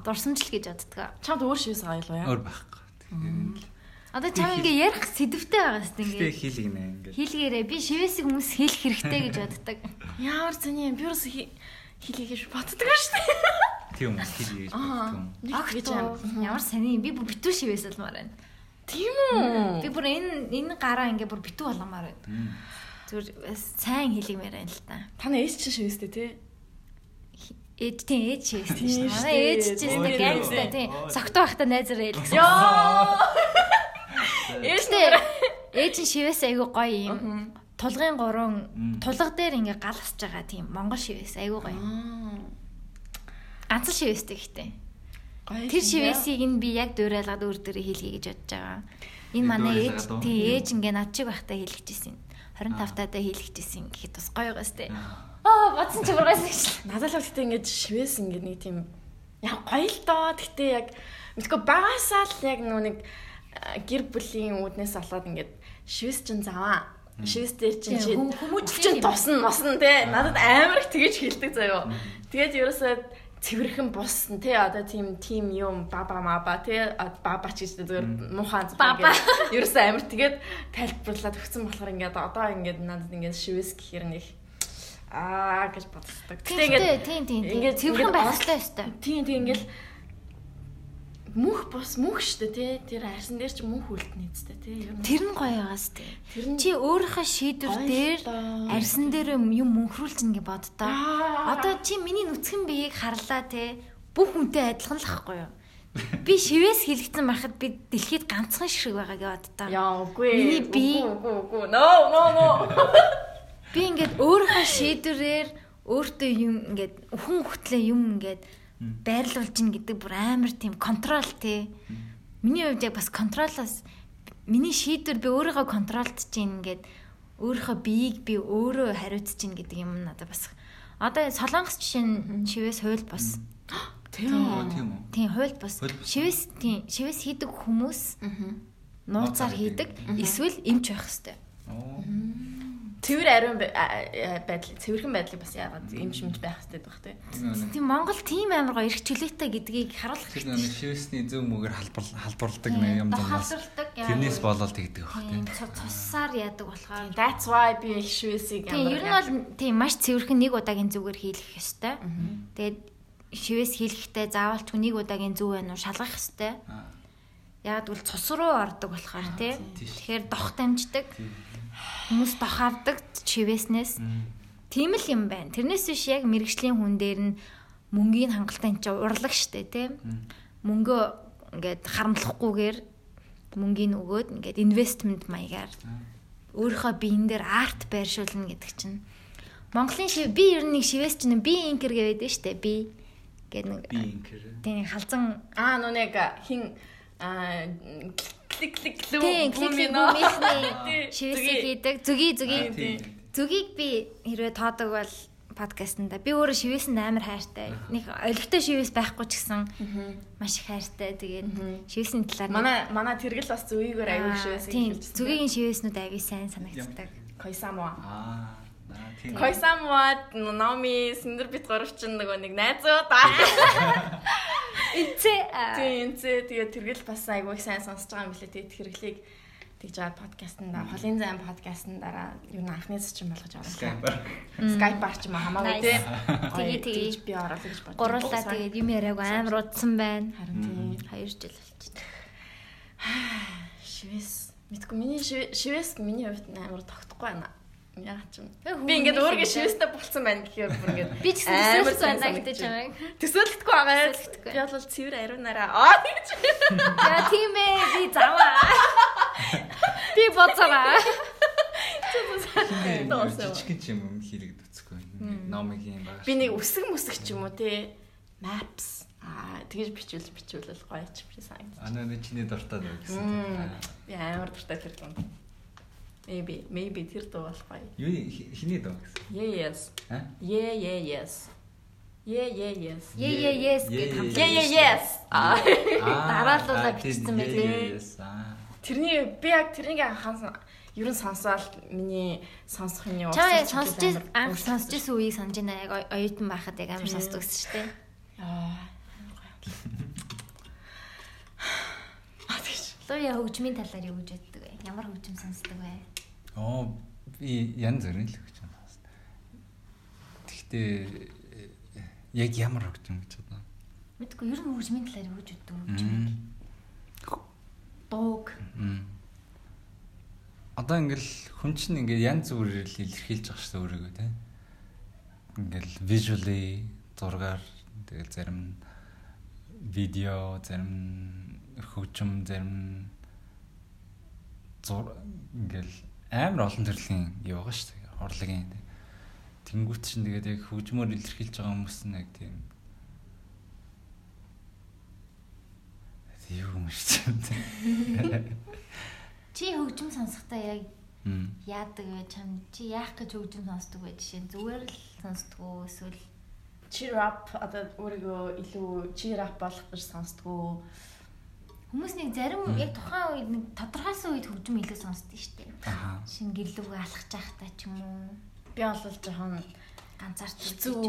Speaker 2: Дурсамж л гэж боддог.
Speaker 1: Чамд өөр шивс уу яа?
Speaker 3: Өөр байхгүй.
Speaker 2: Одоо чам ингээ ярих сэдвтэй байгаа хэвээр ингээ.
Speaker 3: Тэгээ хийлгэнэ ингээ.
Speaker 2: Хийлгээрээ би шивэсийг хүмүүс хэлэх хэрэгтэй гэж боддог.
Speaker 1: Ямар зэний би юус хийлгэж гэж боддог шүү дээ.
Speaker 3: Тийм үү хийлгэж боддог.
Speaker 1: Нэг гэж
Speaker 2: ямар сони би бүр битүү шивэс алмаар байна.
Speaker 1: Тийм үү?
Speaker 2: Би бүр энэ энэ гараа ингээ бүр битүү болгомоор байна. Зүгээр сайн хэлгмээр байна л та.
Speaker 1: Таны ээж чинь шивэстэй тий?
Speaker 2: Ээж тийм ээж шивэстэй шүү дээ. Манай ээж чинь нэг гангстай тий. Согтоо байхдаа найзараа хэлсэн.
Speaker 1: Йоо. Ээжтэй
Speaker 2: ээж нь шивэс айгу гоё юм. Тулгын гурван тулга дээр ингээ гал хасж байгаа тийм монгол шивэс айгу гоё. Ганц шивэстэй гэхдээ. Тэр шивэсийг нь би яг дуурайлгаад өөр дөрөө хийлгэе гэж бодож байгаа. Энэ манай ээж тий ээж ингээ над чиг байхдаа хийлгэжсэн. 25 таадаа хийлгэжсэн гэхэд бас гоё байгаас тээ. Аа бодсон ч бургаас гэж.
Speaker 1: Надад л гэхдээ ингээд шивээс ингээд нэг тийм яг гоё л доо. Гэхдээ яг мэдгүй багасаа л яг нөө нэг гэр бүлийн үүднээс болоод ингээд шивээс чинь заваа. Шивээс дээр чинь чи
Speaker 2: хүмүүс
Speaker 1: чинь тосн мосн те. Надад амар их тэгэж хэлдэг заяо. Тэгээд ерөөсөө цэвэрхэн бусна тий одоо тийм тим юм баба маба тий баба ч гэж зөвөр муухай
Speaker 2: баба.
Speaker 1: ерөөсөө амир тэгээд тайлбарлаад өгсөн болохоор ингээд одоо ингээд надад ингээд шивэс гэхэр нэг аа гэж боддог.
Speaker 2: Гэтэ ингээд тийм тийм ингээд цэвэрхэн байх хэрэгтэй өстой.
Speaker 1: Тийм тийм ингээд мөнх бос мөнх штэ тий. Тэр арсан дээр ч мөнх үлдэнэ үстэ тий.
Speaker 2: Тэр нь гоё байгаас тий чи өөрийнхөө шийдвэр дээр арсан дээр юм мөнхрүүлж ингээ боддоо. Одоо чи миний нүцгэн биеийг харлаа тий. Бүх хүнтэй адилхан л ахгүй юу? [LAUGHS] Би шивээс хэлэгдсэн байхад би дэлхийд ганцхан шиг байгаа гэж боддоо.
Speaker 1: Яа үгүй.
Speaker 2: Миний би
Speaker 1: үгүй үгүй. No no no. [LAUGHS]
Speaker 2: Би ингээд өөрийнхөө шийдвэрээр өөртөө юм ингээд хүн хөтлөө юм ингээд байрлуулж ин гэдэг бүр амар тийм контрол тий. Миний хувьд яг бас контролоос миний шийдвэр би өөрийгөө контролдож ин ингээд өөрийнхөө биеийг би өөрөө хариуцж ин гэдэг юм надад бас одоо солонгос жишээ нь шивээс хууль бас
Speaker 3: тийм үү? Тийм үү?
Speaker 2: Тийм хууль бас шивээс тийм шивээс хийдэг хүмүүс нууцаар хийдэг эсвэл эмч байх хэвээр
Speaker 1: Цэвэр ариун байдал цэвэрхэн байдлыг бас яагаад юм шимж байх хэрэгтэй байх те.
Speaker 2: Тийм Монгол тийм амар гоё эрх чөлөөтэй гэдгийг харуулах
Speaker 3: хэрэгтэй. Тэр нэг шивэсний зөв мөгээр халдварладаг нэг юм дунаас. Тэрнээс болоод тэгдэг байх тийм.
Speaker 2: Цусаар яадаг болохоор.
Speaker 1: That's why би их шивэсийг
Speaker 2: амар. Тийм ер нь бол тийм маш цэвэрхэн нэг удаагийн зүгээр хийлгэх ёстой. Тэгээд шивэс хийлгэхдээ заавал ч нэг удаагийн зөв байна уу шалгах ёстой. Яг бол цус руу ордог болохоор тий. Тэгэхээр дох дамждаг. Хүмүүс дох авдаг чивэснээс. Тийм л юм байна. Тэрнээс биш яг мэрэгжлийн хүн дээр нь мөнгөний хангалттай энэ чинь урлаг штэ тий. Мөнгөө ингээд харамлахгүйгээр мөнгөний өгөөд ингээд инвестмент маягаар өөрийнхөө биен дээр арт байршуулна гэдэг чинь Монголын шив би ер нь нэг шивээс чинь би инкер гэдэг штэ би гэдэг нэг
Speaker 3: Би инкер.
Speaker 2: тийм халзан
Speaker 1: Аа нэг хин аа клик клик лүү.
Speaker 2: бүүмийнхний шивсийг хийдэг зүгий зүгий зүгийг би хэрвээ тоодог бол подкастнда би өөрөө шивээс амар хайртай. Нэг олигтой шивээс байхгүй ч гэсэн маш их хайртай. Тэгээд шивээсний талаар
Speaker 1: Манай манай тэргэл бас зүгийгээр аягүй шивээс
Speaker 2: тийм зүгийн шивээснүүд аягүй сайн санагддаг.
Speaker 1: Койсамо.
Speaker 3: Аа.
Speaker 1: Койсамуад Номи Синдер бит гурав чинь нөгөө нэг найзууд [LAUGHS] аа.
Speaker 2: Эцээ
Speaker 1: Тийм зэ тэгээ тэргэл бас айгүй их сайн сонсож байгаа юм билээ тэгээд хэрэглийг тэгж жаад подкастнда холын зайн подкастндараа юу н анхны зочин болгож оруулаа. Skype-аар ч юм хамаагүй тий.
Speaker 2: Тэгээ.
Speaker 1: Тэгж би оруулах гэж бодож.
Speaker 2: гурлаа тэгээд юм яриаг амар удсан байна.
Speaker 1: харин тийм.
Speaker 2: 2 жил болчихсон. [SIGHS]
Speaker 1: Шивээс мэдгүй миний шивэ- шивээс миний хувьд амар тогтохгүй байна. Яагаад ч юм. Би ингээд өөргөө шивэстэй болцсон байна гэхээр бүр ингээд
Speaker 2: Би ч
Speaker 1: сайн
Speaker 2: байна гэдэг
Speaker 1: санагдаж
Speaker 2: чамайг.
Speaker 1: төсөөлөхгүй байгаа. Би бол цэвэр ариунараа аа гэж.
Speaker 2: Яа тийм ээ би заваа. Би боцоо.
Speaker 3: Жижиг ч юм юм хэрэг төцөхгүй. Номигийн баг.
Speaker 1: Би нэг үсэг мүсэг ч юм уу те maps аа тэгж бичүүл бичүүлэл гоё ч би санагдаж.
Speaker 3: Ана нэг чиний дуртай даа гэсэн. Аа.
Speaker 1: Би амар дуртай тэр дунд. Maybe maybe тэр дуу болох гоё.
Speaker 3: Юу хи- хиний даа гэсэн.
Speaker 1: Yes.
Speaker 3: Аа?
Speaker 1: Yeah yeah yes. Yeah yeah yes.
Speaker 2: Yes
Speaker 3: Yeah,
Speaker 2: гэдэг
Speaker 3: yeah,
Speaker 2: хамт.
Speaker 1: Yeah yeah yes. Аа [LAUGHS]
Speaker 2: Дараалуулаад
Speaker 3: аа,
Speaker 2: бичсэн байлээ.
Speaker 3: yeah, yes, Аа.
Speaker 1: тэрний би яг тэрнийг анхаас ерөн сонсоол миний сонсох юм уу?
Speaker 2: Чаа сонсож анх сонсож исэн үеийг санаж байна. Яг оюутан байхад яг амар сонсдог гэсэн шүү дээ.
Speaker 1: Аа.
Speaker 2: Луя хөгжмийн талаар юу гэж боддог вэ? Ямар хөгжим сонсдог вэ?
Speaker 3: Оо би янз бүрийн л гэж байна. Гэхдээ э, яг ямар хөгжим гэж байна.
Speaker 2: Мэдгүй ер нь хөгжмийн талаар боддог вэ?
Speaker 3: Мм.
Speaker 2: Дууг.
Speaker 3: Одоо ингээл хүн чинь ингээд янз бүрээр л илэрхийлж байгаа шүү дээ өөрийгөө тийм. Ингээл visually зургаар тэгэл зарим видео, зарим хөгжим, зарим зур ингээл амар олон төрлийн юу байгаа шүү дээ. Тийм. Тэнгүүт чинь тэгээд яг хөгжмөөр илэрхийлж байгаа хүмүүс нь яг тийм юу юм шиг тийм. [LAUGHS]
Speaker 2: Чи хөгжим сонсохдоо яг яадаг вэ? Чам чи яах гэж хөгжим сонсдог вэ? Жишээ нь зүгээр л сонсдог уу эсвэл
Speaker 1: cheer up одоо өөрийгөө илүү cheer up болох гэж сонсдгоо.
Speaker 2: Хүмүүс нэг зарим яг тухайн үед нэг тодорхойлсон үед хөгжим илүү сонсдог шүү дээ.
Speaker 3: Аа.
Speaker 2: Шинэ гэрлүүг алхаж байхдаа ч юм уу
Speaker 1: Би бол жоохон
Speaker 2: ганцаарч
Speaker 1: хэцүү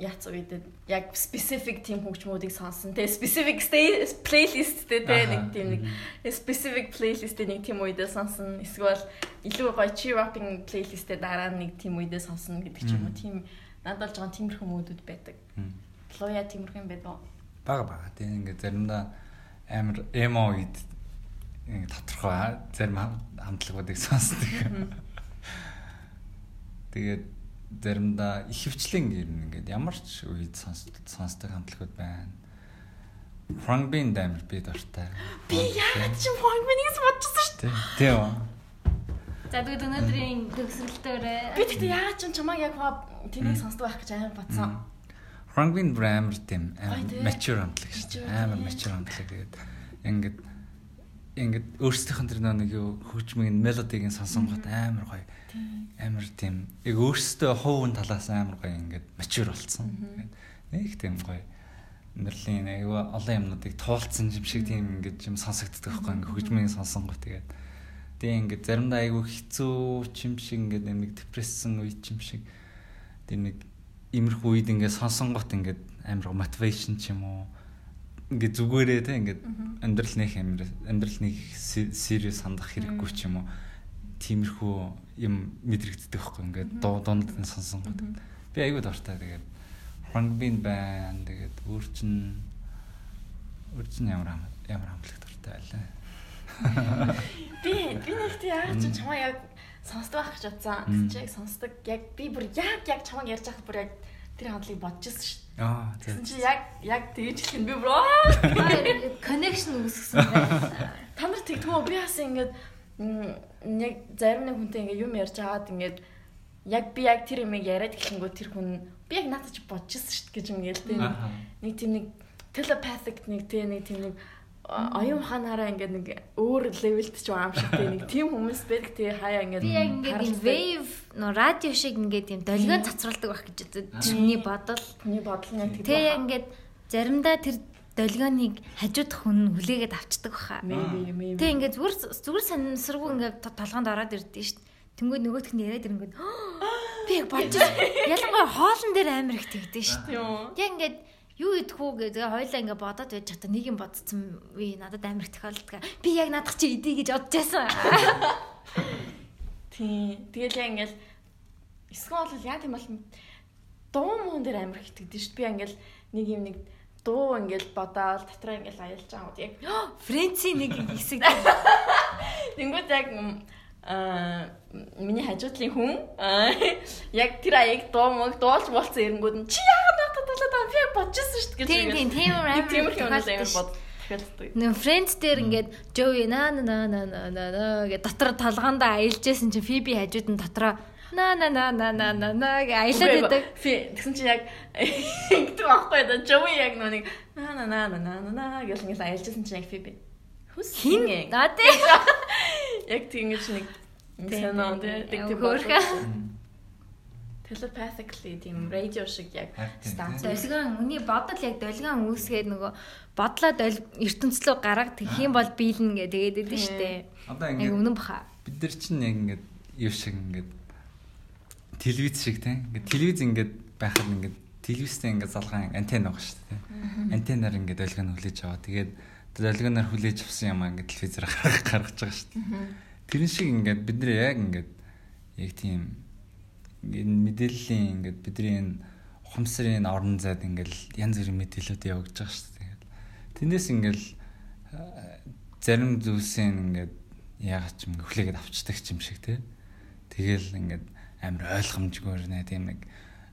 Speaker 1: яац үедэд яг specific team хөгжмүүдийг сонсон. Тэгээ specific playlist дээр тэ нэг тийм нэг specific playlist-ийг нэг team үедээ сонсон. Эсвэл илүү гоё cheer upping playlist-ээр дараа нь нэг team үедээ сонсон гэдэг ч юм уу. Тийм надад бол жоохон тиймэрхүү мөдөд байдаг. Тиймэрхүү юм байдаг.
Speaker 3: бага бага тийм ингээд заримдаа амар эмо үед тодорхой зарим хам- хамтлагуудыг сонсдог. Тэгээд заримдаа их хвчлэн гэрнэ ингээд ямар ч үед сонс- сонсдог хамтлагууд байна. Франкбин дамир би дуртай.
Speaker 1: Би яагаад ч минийс бодчихсон шүү
Speaker 3: Тийм. Тийм. үү?
Speaker 2: За тэгээд өнөөдрийн төгсгөлтөөрөө
Speaker 1: дээ. Би тэгтээ яагаад ч юм чамайг яг тэнийг сонсдог байх гэж амар бодсон.
Speaker 3: Франкбин брамер тийм mature хамтлаг шүү дээ. Амар mature хамтлаг тэгээд ингээд ингээд өөрсдийнх нь нэг юу хөгжмийг мелодиг нь сонсонгот амар гоё. Амар тийм яг өөрсдөө хувийн талаас амар гоё ингээд mature. Тэгээд Нэг тийм гоё. Өндөрлөлийн нэг юу олон юмнуудыг туулцсан юм шиг тийм ингээд юм сонсогддог байхгүй ингээд хөгжмийг сонсонгот тэгээд. Тийм ингээд заримдаа айгүй хэцүү ч юм шиг ингээд нэг депресссэн үе ч юм шиг. Тийм нэг имерхүү үед ингээд сонсонгот ингээд амар мотивашн ч юм уу? Ингээд зүгээрээ те ингээд амьдрал нэг амир амьдрал нэг serious хандах хэрэггүй ч юм уу? Тиймэрхүү юм мэдрэгддэг байхгүй ингээд дуу дунд нь сонсонгот. Би айгүй дуртай. Тэгээд Франкбин байна. Тэгээд өөр чин өөр чин ямар ямар хамтлаг дуртай байлаа.
Speaker 1: Би би нэг тийм яагаад ч чамаа яг сонсдог байх гэж бодсон.
Speaker 3: Мм.
Speaker 1: Тэгж яг сонсдог. Яг би бүр яг яг чамаг ярьж байхад бүр яг тэр хамтлагийг бодчихсон шүү дээ.
Speaker 3: аа
Speaker 1: Тэгсэн
Speaker 3: тийм
Speaker 1: чи яг яг тэгж хэлэх нь би бүр аа
Speaker 2: connection үүсгэсэн байна. [LAUGHS]
Speaker 1: та нар тэгдэггүй би бас ингээд яг зарим нэг хүнтэй ингээд юм ярьж аваад ингээд яг би яг тэр юмыг яриад эхлэнгүү тэр хүн би яг надад ч бодчихсон шүү дээ гэж юм гээл.
Speaker 3: Аха.
Speaker 1: Нэг тийм нэг telepathic нэг тэ нэг тийм нэг оюун ухаанаараа ингээд нэг өөр левелд ч байгаа юм шиг тэ нэг тийм хүмүүс байдаг тэ хаяа ингээд
Speaker 2: Би яг ингээд wave нөө радио шиг ингээд юм долгион цацруулдаг байх гэж. Чиний бодол.
Speaker 1: Миний бодол нь яг тийм
Speaker 2: Тэ яг ингээд заримдаа тэр долгионыг хажуудах хүн хүлээгээд авчдаг баха. Тэ ингээд зүгээр зүгээр санамсаргүй ингээд то- толгоонд ороод ирдэ шүү. Тэнгүүд нөгөөх нь яриад ирэнгүүд [GASPS] би яг бодож [LAUGHS] ялангуяа хоолн дээр амар их тэгдэж шүү
Speaker 1: тийм
Speaker 2: Яг ингээд юу идэх үү гэдэг хоёлаа ингээд бодоод байж чадаа нэг юм бодсон би надад амар тохиолддог. Би яг надах чи идэе гэж бодож байсан.
Speaker 1: тийм тэгэл яг ингээд эсвэл бол яа тийм бол дуу мөн дээр амар их итгэдэж шүү би ингээд нэг юм нэг дуу ингээд бодоол дотроо ингээд аялж байгаа [GASPS] юм яг
Speaker 2: Френци нэг хэсэг [LAUGHS]
Speaker 1: Тэнгүүд яг аа миний хажуудлын хүн яг тэр аяг дуу мөг дуулж болцсон эрэнгүүд нь чи яагаад надад дуулаад байгаа юм? би бодчихсон шүү дээ гэж
Speaker 2: Тийм тийм тийм амар
Speaker 1: тиймэрхүү юм амар бод.
Speaker 2: Нөө Френц дээр ингээд Joey на на на на на на гэ дотор толгоондоо аялж байсан чи Фиби хажууд нь дотроо на на на на на на на гэ аялаад байдаг.
Speaker 1: Тэгсэн чи яг ингэдэг байхгүй да. Joey яг нэг на на на на на на гэл ингэ аялжсэн чи яг Фиби. Хүс
Speaker 2: Хин надад [LAUGHS]
Speaker 1: яг тэгэж нэг
Speaker 2: Тийм,
Speaker 1: санаа
Speaker 2: тийм, Хөөрхөн.
Speaker 1: telepathically тийм радио шиг яг станц
Speaker 2: Долгион үний бодол яг долгион үүсгээд нөгөө бодлоо ертөнцлөө гараг тэгэх юм бол биелнэ гэ тэгээд идэв штэ.
Speaker 3: Одоо
Speaker 2: Яг
Speaker 3: ингээд
Speaker 2: үнэн баха.
Speaker 3: бид нар чинь яг ингээд юу шиг ингээд телевиз шиг тийм ингээд телевиз ингээд байхад ингээд телевизтэй ингээд залгаан антенн байгаа шүү дээ. тийм. Антеннаар ингээд долгионы хүлээж аваа. Тэгээд долгионоор хүлээж авсан юм ингээд телевизээр гаргаж байгаа шүү дээ. Тэрэн шиг ингээд бид нар яг ингээд яг тийм ингээд мэдээллийн ингээд бидний энэ ухамсарын орон зайд ингээд янз бүрийн мэдээлүүд явагдаж байгаа шүү дээ. Тэндээс ингээд а, зарим зүйлсийн ингээд яагаад ч юм хүлээгээд авчдаг юм шиг тий. Тэгэл ингээд амар ойлгомжгүйр нэ тийм нэг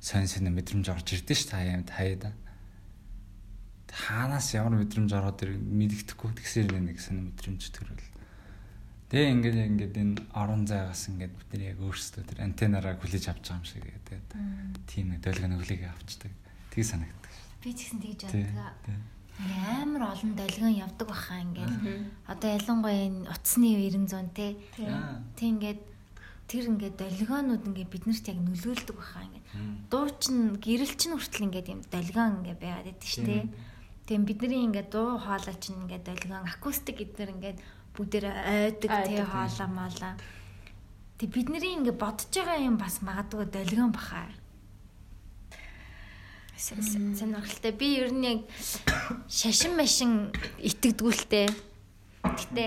Speaker 3: сонь сонь мэдрэмж орж ирдэ ш та юм таяада. Хаанаас ямар мэдрэмж ороод ир мэддэхгүй тэгсэр нэг сонь мэдрэмж төрөл. Тэгээ ингээд ингээд энэ орон зайгаас ингээд бид нар яг өөрсдөө тэр антеннаараа хүлээж авч байгаа юм шиг тэгээд тийм нэг долгионы хүлээгээ авчдаг. Тийг санагддаг ш.
Speaker 2: Би ч гэсэн тэгж. Ингээ амар олон долгион явдаг баха ингээд. Одоо ялангуяа энэ утасны 900 те. Тэг ингээд тэр ингээд долгионууд ингээд биднэрт яг нөлөөлдөг баха ингээд. Дуу чин гэрэл чин хүртэл ингээд юм долгион ингээд байгаад идэв шүү дээ. Тэгээ бидний ингээд дуу хоолой чин ингээд долгион акустик гэдэр ингээд бүгдээр ойдаг тий хоолоо моолоо. Тэг бидний ингээд бодож байгаа юм бас магадгүй долгион баха. Сонирхолтой. Би ер нь яг шашин машин итгэдэггүйлтэй. Гэтэ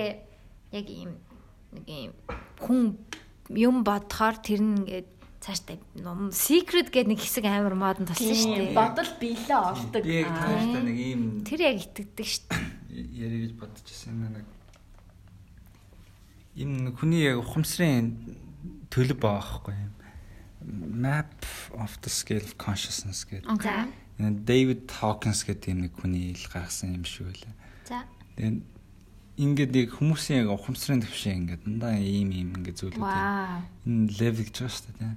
Speaker 2: яг ийм нэг ийм хүн юм бодохоор тэр нь ингээд цааштай ном secret гэдэг нэг хэсэг амар модон тулсан шүү дээ.
Speaker 1: бодол биелээ олдог.
Speaker 3: Би яг тааштай нэг ийм
Speaker 2: Тэр яг итгэдэг шүү дээ. [COUGHS]
Speaker 3: яри гэж бодож ирсэн юм нэг юм нэг хүний яг ухамсарын төлөв байгаа байхгүй юм map of the scale of consciousness гэдэг
Speaker 2: За.
Speaker 3: Энэ David Hawkins гэдэг юм нэг хүний ил гаргасан юм шиг үлээ.
Speaker 2: За.
Speaker 3: Тэгээд ингээд яг хүмүүсийн яг ухамсарын төвшин ингээд дандаа ийм ийм ингээд зүйлүүд. Энэ level гэж байгаа шүү дээ.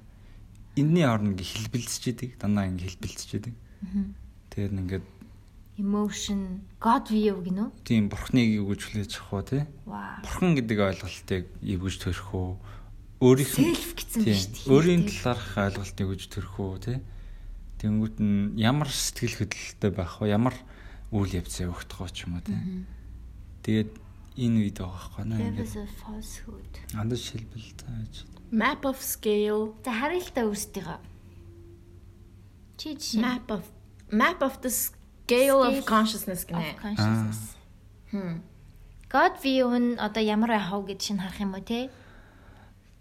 Speaker 3: Энийний орн ингээд хэлбэлцэж идэг, дандаа ингээд хэлбэлцэж идэг. Тэгээд ингээд
Speaker 2: Emotion, God view гинөө.
Speaker 3: тийм бурхныг гэж хүлээж авах уу тий? Бурхан гэдэг ойлголтыг эвгэж төрөх үү? Өөрийнх нь
Speaker 2: Self гэсэн биш үү?
Speaker 3: Өөрийн талаарх ойлголтыг өгж төрөх үү тий? Тэнгүүт нь ямар сэтгэл хөдлөлтөй байх вэ? Ямар үйл явц явагдах вэ ч юм уу тий? Тэгээд энэ үед байгаа байхгүй
Speaker 2: falsehood.
Speaker 3: андаж шилбэл тааж.
Speaker 1: Map of scale,
Speaker 2: За харилтаа өөрсдийгөө. Чи жишээ.
Speaker 1: map of map of the scale of
Speaker 2: Scale
Speaker 1: consciousness
Speaker 2: of
Speaker 1: гэнэ.
Speaker 2: consciousness.
Speaker 1: Хм.
Speaker 2: God view нь одоо ямар байх вэ гэж шинэ харах юм уу те?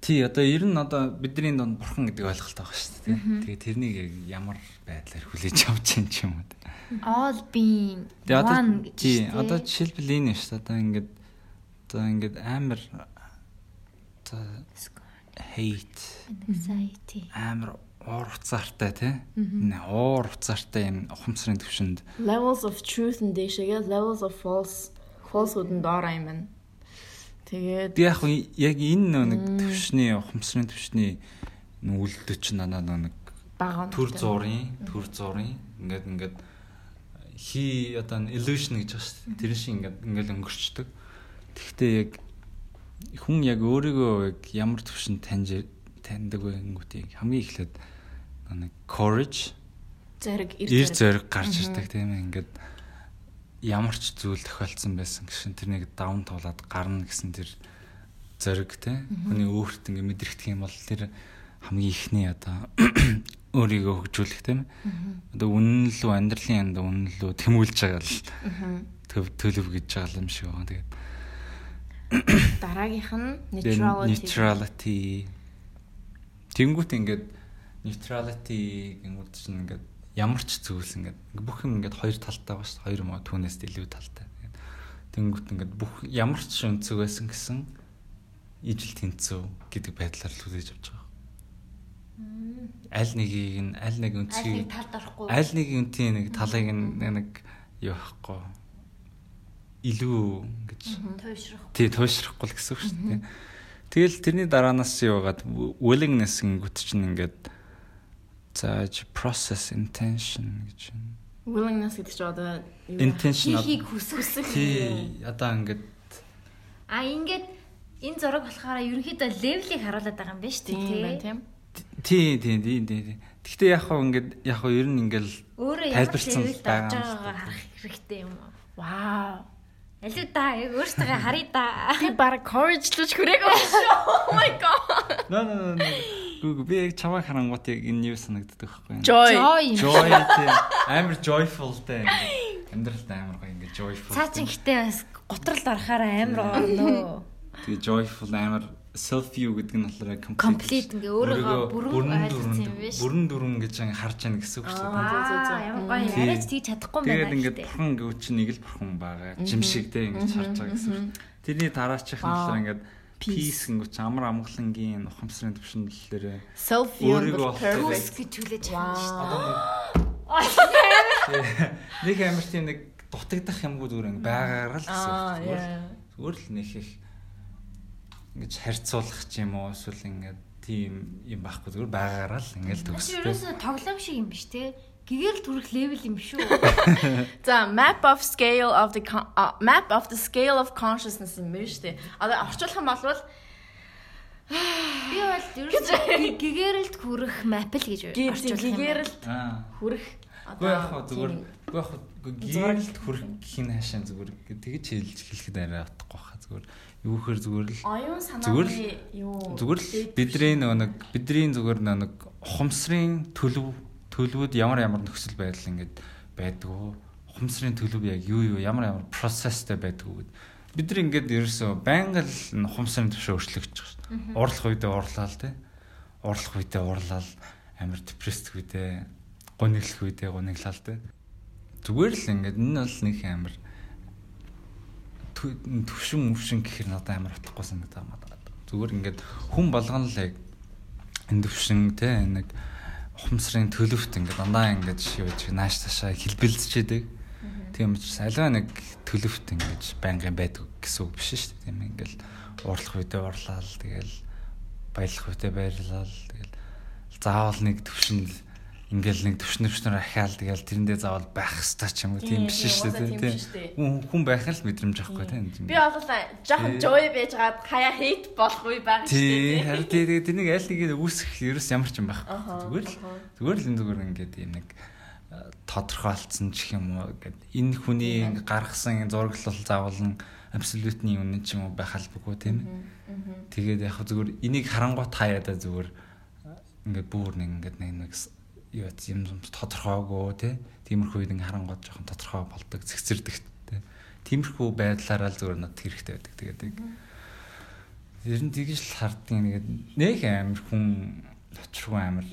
Speaker 3: Тий одоо ер нь одоо бидний донд бурхан гэдэг ойлголт байгаа шүү дээ. тий? Тэгээд тэрнийг ямар байдлаар хүлээж авч чинь ч юм уу.
Speaker 2: All being
Speaker 3: Тэгээ одоо
Speaker 2: one гэж
Speaker 3: тий одоо жишээлбэл энэ шүү дээ. Одоо ингээд одоо ингээд амар hate
Speaker 2: anxiety.
Speaker 3: амар уур уцаартай тий. Уур уцаартай юм ухамсарын төвшөнд
Speaker 1: Levels of truth and дэшегээ levels of false falsehood-ын доор юм байна. Тэгээд
Speaker 3: би яг яг энэ нэг төвшний ухамсарын төвшний үлдээ чи надад нэг
Speaker 1: бага
Speaker 3: төр зурын төр зурын ингээд ингээд хи одоо illusion гэж байна шүү дээ. Тэр шиг ингээд ингээд өнгөрчдөг. Тэгвэл яг хүн яг өөрийгөө яг ямар төвшин таньж таньдаг вэ гингүүтийг хамгийн эхлээд нэг courage
Speaker 1: зэрэг
Speaker 3: ир зэрэг гарч ирдэг тийм ээ. Ингээд ямар ч зүйл тохиолдсон байсан гэсэн тэрнийг давн туулаад гарна гэсэн тэр зориг те. Хүний өөрт ингээ мэдрэгдэх юм бол тэр хамгийн ихний одоо [CLEARS THROAT] өөрийгөө хөгжүүлэх тийм одоо үнэн лөө амьдралын янда үнэн лөө тэмүүлж байгаа л төлөв гэж байгаа юм шиг байна. Тэгээд
Speaker 1: дараагийнх нь neutrality
Speaker 3: neutrality тэнгуут ингээд neutrality гингүүд чинь ингээд ямар ч зүйлс ингээд бүх юм ингээд хоёр талтай ба шүү. Хоёр маа түүнээс илүү талтай. Тэнгүүт ингээд бүх ямар ч өнцөг байсан гэсэн ижил тэнцүү гэдэг байдлаар л хүлээж авч байгаа. Аль нэгийг нь аль нэг өнцгийг
Speaker 2: талд орохгүй.
Speaker 3: Аль нэг үнтийн нэг талыг нэг юу ахгүй илүү гэж
Speaker 2: туйшрах.
Speaker 3: Тий, туйшрахгүй л гэсэн үг шүү дээ. Тэгэл тэрний дараанаас юугаад willingness гингүүт чинь ингээд зааж process intention гэж байна.
Speaker 1: willingness гэдэг чинь одоо
Speaker 3: intention
Speaker 2: Хийхийг хүсэх.
Speaker 3: тий одоо ингээд
Speaker 2: А ингээд энэ зураг болохоор ерөнхийдөө левелийг харуулдаг байгаа юм байна шүү
Speaker 1: тийм
Speaker 2: дээ.
Speaker 1: байна тийм.
Speaker 3: тий тий тий тий. Гэхдээ яг хаа ингээд яг хаа ер нь ингээл
Speaker 2: левелд
Speaker 3: байгаа
Speaker 2: харах хэрэгтэй юм уу?
Speaker 1: Вау.
Speaker 2: Алуу да яг өөртөө харъя да.
Speaker 1: Би баг courage лж хүрээгүй [LAUGHS] шүү. Oh my god.
Speaker 3: нөө нөө нөө гүг би яг чамайг харангуут яг энэ юу санагддаг байхгүй юу?
Speaker 1: Joy.
Speaker 2: Joy юм.
Speaker 3: Joy тий амар joyful дээ. Амьдралд амар гоё ингээд joyful.
Speaker 2: Цаа чин гэтээ бас готролд орохоор амар орно.
Speaker 3: Тэгээ joyful амар self view гэдэг нь болохоор complete.
Speaker 2: Ингээ өөрийгөө бүрэн ойлгосон юм биш.
Speaker 3: Бүрэн дүрэн гэж ингээ харж яана гэсэн үг шүү дээ.
Speaker 2: Аа ямар гоё
Speaker 3: Тий.
Speaker 2: арайч тгий чадахгүй юм
Speaker 3: Тэгээд
Speaker 2: байна
Speaker 3: ингээд
Speaker 2: гэдэг.
Speaker 3: бурхан гэв чи нэг л бурхан байгаа. Жимшиг те ингэж харж байгаа гэсэн үг. Тэрний дараачих нь болохоор ингээд peace гэнгүй чи амар амгалангийн ухамсарын төвшинлэлээр
Speaker 1: Self view
Speaker 2: гэж хүлээж авах
Speaker 3: нэг амар тийм нэг дутагдах юмгүй зүгээр ингээ байгаагаар л гэсэн үг. Зүгээр л нэг их ингэж харьцуулах ч юм уу эсвэл ингээд тийм юм байхгүй зүгээр байгаагаараа л ингээл
Speaker 2: Бас
Speaker 3: төгсдөө.
Speaker 2: ерөөсө тоглоом шиг юм биш те. Гэгэл түрэх левел юм шүү. [LAUGHS]
Speaker 1: За map of scale of the а, map of the scale of consciousness юм шүү дээ. Одоо орчуулах юм бол
Speaker 2: Би бол ерөөсө гэгэрэлд хүрэх мап л гэж орчуулах юм.
Speaker 1: гэгээр
Speaker 2: байна.
Speaker 1: л
Speaker 3: Аа.
Speaker 1: хүрэх
Speaker 3: Үгүй яг хаа зүгээр яг хаа гэрэлд хүрэх хин хаашаа зүгээр тэгэж хэлж хэлэхэд арай утахгүй хаа зүгээр юу гэхээр зүгээр л
Speaker 1: оюун санааны юу
Speaker 3: зүгээр л бидний нэг бидний зүгээр нэг ухамсарын төлөв төлөвүүд ямар ямар нөхцөл байдал ингээд байдгүй ухамсарын төлөв яг юу юу ямар ямар процесстэй байдгүй бид нар ингээд ерөөсөө байнга л ухамсарын төвшөө өөрчлөгдөж байгаа шүү. Урлах үедээ урлаа л тий. Урлах үедээ урлаа л амар депресд үедээ гониглох үедээ гониглаа л тий. Зүгээр л ингээд энэ бол нэг амар төвшин мөвшин гэхэр надад амар утгагүй санагдаа маа. Зүгээр ингээд хүн болгоно л яг энэ төвшин те нэг ухамсарын төлөвт ингээд дандаа ингээд гэж нааш цаашаа хэлбэлцчихэд тийм учраас аливаа нэг төлөвт ингээд байнгын байдаг гэсэн үг биш шүү дээ. Тийм ингээд уурлах үедээ уурлал тэгэл баярлах үедээ баярлал тэгэл заавал нэг төвшөнд ингээл нэг төвшнөвчнөр ахаал тэгэл тэрэндээ заавал байх хэвээр ч юм уу тийм биш шүү дээ. Тийм хүн байх л мэдрэмж авахгүй тийм.
Speaker 1: Би бол жоохон joy байж гаад хаяа hate болох үе байгаа шүү дээ.
Speaker 3: харин тэгээ тэрнийг аль нэгийг үүсэх ерөөс ямар ч юм байхгүй. Зүгээр л зүгээр л энэ зүгээр ингээд юм нэг э, тодорхойлцсон ч юм уу гэд энэ хүний гаргасан зураглал заавал нь абсолютны юм ч юм уу байх албагүй тийм ээ. Тэгээд яг зүгээр энийг харангуут хаяада зүгээр э, ингээд бүр нэг ингээд нэг нэг юу яц юм тодорхойгоо тий. Тиймэрхүү үед ингээ харангуут жоохон тодорхой болдог зэгцэрдэг тий. Тиймэрхүү байдлаараа л зүгээр над хэрэгтэй байдаг. Тэгээд Ер нь тэгж л харддаг нэгэд нэг амир хүн очруу амир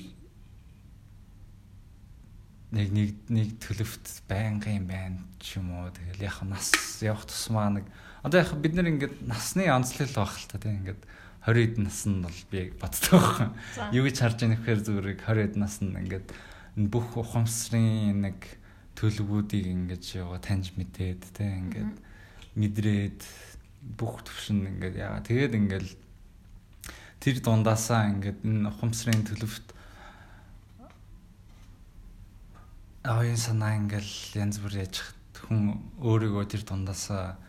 Speaker 3: нэг нэг нэг төлөвт байнгын байна ч юм уу тэгэл яг нас явах тусмаа нэг одоо яг бид нар ингээд насны онцлог байх л та тийм ингээд 20 хэд наснд бол би боддог байхгүй. Юу гэж харж байгаа нөхөр зүрэг 20 хэд наснд ингээд энэ бүх ухамсарын нэг төлөвүүдийг ингээд яваа таньж мэдээд тийм ингээд мэдрээд бүх төвшин ингээд яа тэгээд ингээд тэр дундаасаа ингээд энэ ухамсарын төлөвт оюун санаа ингээл янз бүр яж хүн өөрийгөө тэр дундаасаа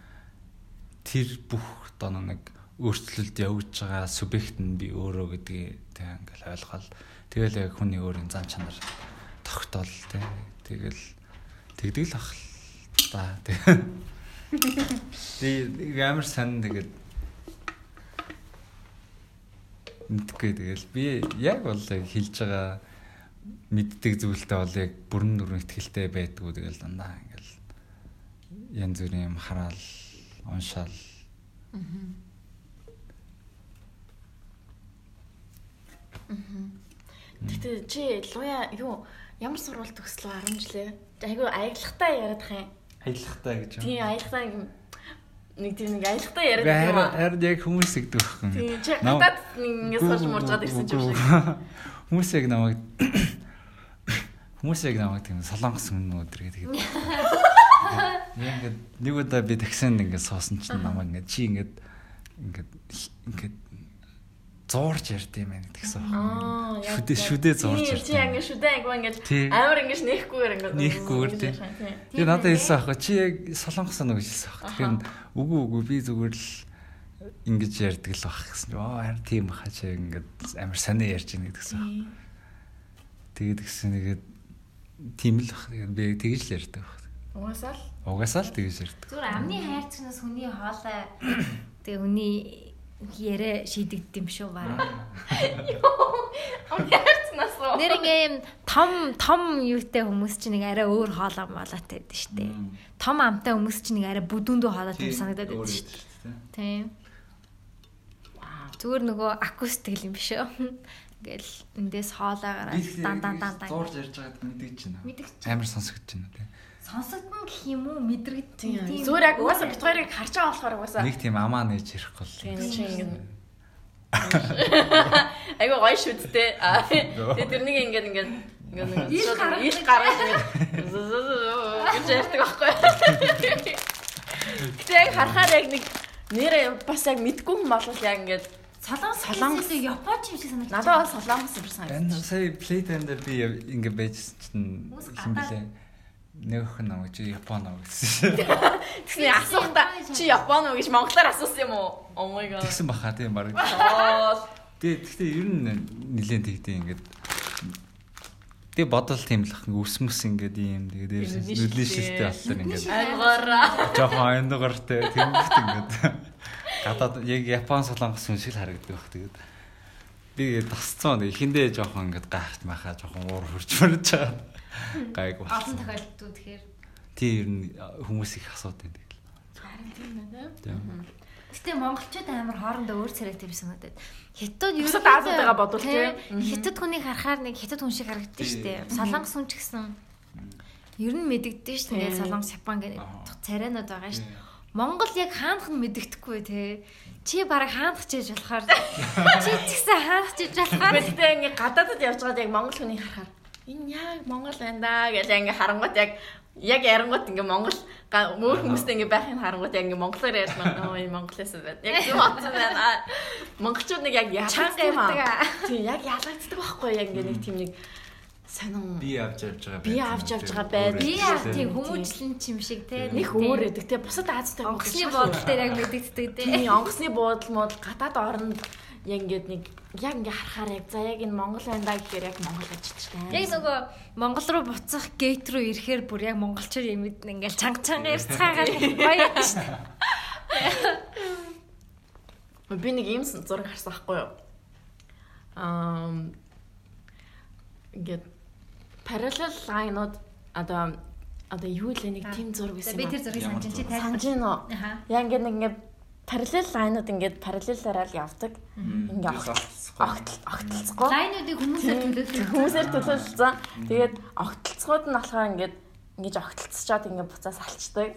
Speaker 3: тэр бүх одоо нэг өөрчлөлт явж байгаа субъект нь би өөрөө гэдгийг тэг ингээл ойлгоод тэгэл яг хүний өөрийн зан чанар тогтоол тэг. Тэгэл тэгдэг л ах та тэг. [LAUGHS] Тэг амар сан тэгээд мэдгүй тэгэл би яг бол хэлж байгаа мэддэг зүйлтэй бол яг бүрэн дүрэн ихтгэлтэй байдгүй тэгэл дандаа ингээл янз бүрийн юм хараал уншаал
Speaker 1: Тэгтээ чи луя юу ямар сурвалт төгслөө 10 жилээ. Айгу аялахтаа яриад хаа юм.
Speaker 3: аялахтаа гэж юм.
Speaker 1: Тийм аялахтаа нэг тийм нэг аялахтаа яриад юм аа.
Speaker 3: Харин яг хүмүүс игдэг байхгүй.
Speaker 1: Тийм чи гадаад нэг ингэ сууж муурчаад ирсэн ч юм шиг. [LAUGHS]
Speaker 3: Хүмүүс яг намайг [COUGHS] хүмүүс яг намайг тийм солонгос хүн өдр гэдэг. [LAUGHS] Ингээд нэг удаа би таксинд ингээд суусан чинь намайг ингээд чи ингээд ингээд ингээд зуурж ярьд юм байна гэсэн
Speaker 1: Аа,
Speaker 3: байна.
Speaker 1: яг
Speaker 3: Шүдэ шүдэ зуурж
Speaker 1: Тийм,
Speaker 3: ярьд.
Speaker 1: Чи ингэ шүдэ ангуу ингэ
Speaker 3: Тий.
Speaker 1: амар ингэ нээхгүйгээр ингэ
Speaker 3: Нээхгүйгээр, тий. Тэгээ надад хэлсэн аахгүй чи яг солонгос нэг хэлсэн аахгүй. Тэгэхээр үгүй үгүй би зүгээр л ингэж ярьдаг л байх гэсэн. Оо харин тийм баха чи ингээд амар санаа ярьж ийн гэдгсэн. Тэгээд гэсэн нэгээд тийм л бах. Би тэгж л ярьдаг байх.
Speaker 1: Угаасаа л
Speaker 3: Угаасаа л тэгж ярьдаг.
Speaker 2: Зүгээр амны хайрцагнаас хүний хоолой тэгээ хүний яриа шийдэгд юм шүү баг.
Speaker 1: Амны хайрцнаас уу.
Speaker 2: Нэр ингээ юм том том юутай хүмүүс чинь нэг арай өөр хоолой молоотой байдаг шүү дээ. Том амтай хүмүүс чинь нэг арай бүдүүндөө хоолойтой юм санагдаад байдаг шүү дээ. Тийм. Зүгээр нөгөө акустик юм биш үү? Ингээл эндээс хоолойгоор дан дан дан дан.
Speaker 3: зуурж ярьж байгаад мэдэж байна. Амар сонсогдож байна тий.
Speaker 2: Сонсогдно гэх юм уу? Мэдрэгд.
Speaker 1: Тийм. Зүгээр яг угаасаа бит хоёрыг харж байгаа болохоор угаасаа.
Speaker 3: Нэг тийм амаа нээж ярихгүй л.
Speaker 1: Тийм ингэ [LAUGHS] Айгу гоё шүттэй. Аа тэгээ тэрнийг ингээд ингээд ингээд нэг
Speaker 2: Ил гаргаж
Speaker 1: ил гаргаж ингээд ярьдаг байхгүй. Яг харахаар яг нэг нэрээ бас яг мэдгүй хүн бол яг ингээд
Speaker 2: Солонгос
Speaker 1: Солонгос.
Speaker 2: японч юм шиг санагдаж
Speaker 1: надад бол солонгос юм шиг санагдаж.
Speaker 3: сая плейтен дээр би ингэ байжсэн чинь
Speaker 2: гадаад-
Speaker 3: блэ нэг охин намайг чи Япон аа гэсэн. [LAUGHS]
Speaker 1: Тэгсний асуухдаа чи Япон уу гэж монголоор асуусан юм уу? Oh my god.
Speaker 3: Тэгсэн баха тийм баг. Тэгээ гэхдээ ер нь нилээн тэгтээ ингээд Тэгээ бодол тийм л ах ус мөс ингээд ийм тэгээ дээр
Speaker 1: Нүдний
Speaker 3: нүдний
Speaker 1: шилтэй.
Speaker 3: болохоор ингээд
Speaker 1: аймгаараа. [LAUGHS]
Speaker 3: жоохон айнугартай тэнгэрт ингээд гадаад яг Япон солонгос хүн шиг харагддаг бах тэгээд би тасцсан нэг ихэндээ жоохон ингээд гайхаж махаа жоохон уур хурж мөрж байгаа гайг
Speaker 2: Олон
Speaker 3: болсон.
Speaker 2: тохиолдолд тэгэхээр
Speaker 3: Тийм ер нь хүмүүс их асуудаг юм. Тийм.
Speaker 2: Гэтэ монголчууд амар хоорондоо өөр царайтай байсан надад. Хятад юу
Speaker 1: Бусад Азиудаа бодвол тийм.
Speaker 2: Хятад хүнийг харахаар нэг хятад хүн шиг харагддаг шүү дээ. Солонгос хүн ч гэсэн ер нь мэдэгдэн шүү дээ. Солонгос Япон гэдэг
Speaker 3: Аа.
Speaker 2: царайнууд байгаа шүү дээ. Монгол яг хаанах нь мэдэгдэхгүй те. Чи бараг хаанах чийж болохоор [LAUGHS] чи ч гэсэн хаанах чийж болохоор
Speaker 1: Гэтэ ингээ гадаадд явж байгаад яг монгол хүний харахаар энэ яг монгол байна да гэж ингээ харангууд яг яг ярангууд ингээ монгол мөр хүмүүстэй ингээ байхын харангууд яг ингээ монголоор ярьж байна. [LAUGHS] Оо энэ монголоос байна. Яг тийм бодсон байна. Монголчууд нэг яг ялагддаг. Тийм яг ялагддаг байхгүй яг ингээ нэг тийм нэг сонин
Speaker 3: Би авч явж байгаа.
Speaker 1: Би авч явж байгаа байдал.
Speaker 2: би
Speaker 1: Тийм.
Speaker 2: яг тийм хүмүүжлэн чим шиг те.
Speaker 1: нэг өөр эдэг те бусад Азитай
Speaker 2: онгоцны бодол дээр яг мэдэгддэг те.
Speaker 1: Тийм онгоцны буудал мод гадаад оронд яг ингээд нэг яг ингээ харахаар яг за яг энэ монгол байна да гэхээр яг монгол ажилчтай.
Speaker 2: Яг нөгөө Монгол руу буцах гейт руу ирэхээр бүр яг монголчууд юм ингээл чанга чанга ярьцгаагаад гоё шүү дээ.
Speaker 1: Би нэг ийм зураг харсан байхгүй юу? Аа ингээд parallel line-ууд одоо одоо юу л нэг тийм зураг байсан
Speaker 2: би
Speaker 1: юм
Speaker 2: тэр зургийг санаж чи тайлбар.
Speaker 1: санаж гин үү? Яа ингээд нэг ингээд parallel line-ууд ингээд параллелаараа л явдаг. Ингээ огт огтлцгоо.
Speaker 2: Лайнуудыг хүмүүсээр төлөөлөх.
Speaker 1: Хүмүүсээр төлөөлсөн. Тэгээд огтлцгууд нь болохоор ингээд ингэж огтлцчаад ингээд буцаас алчдаг.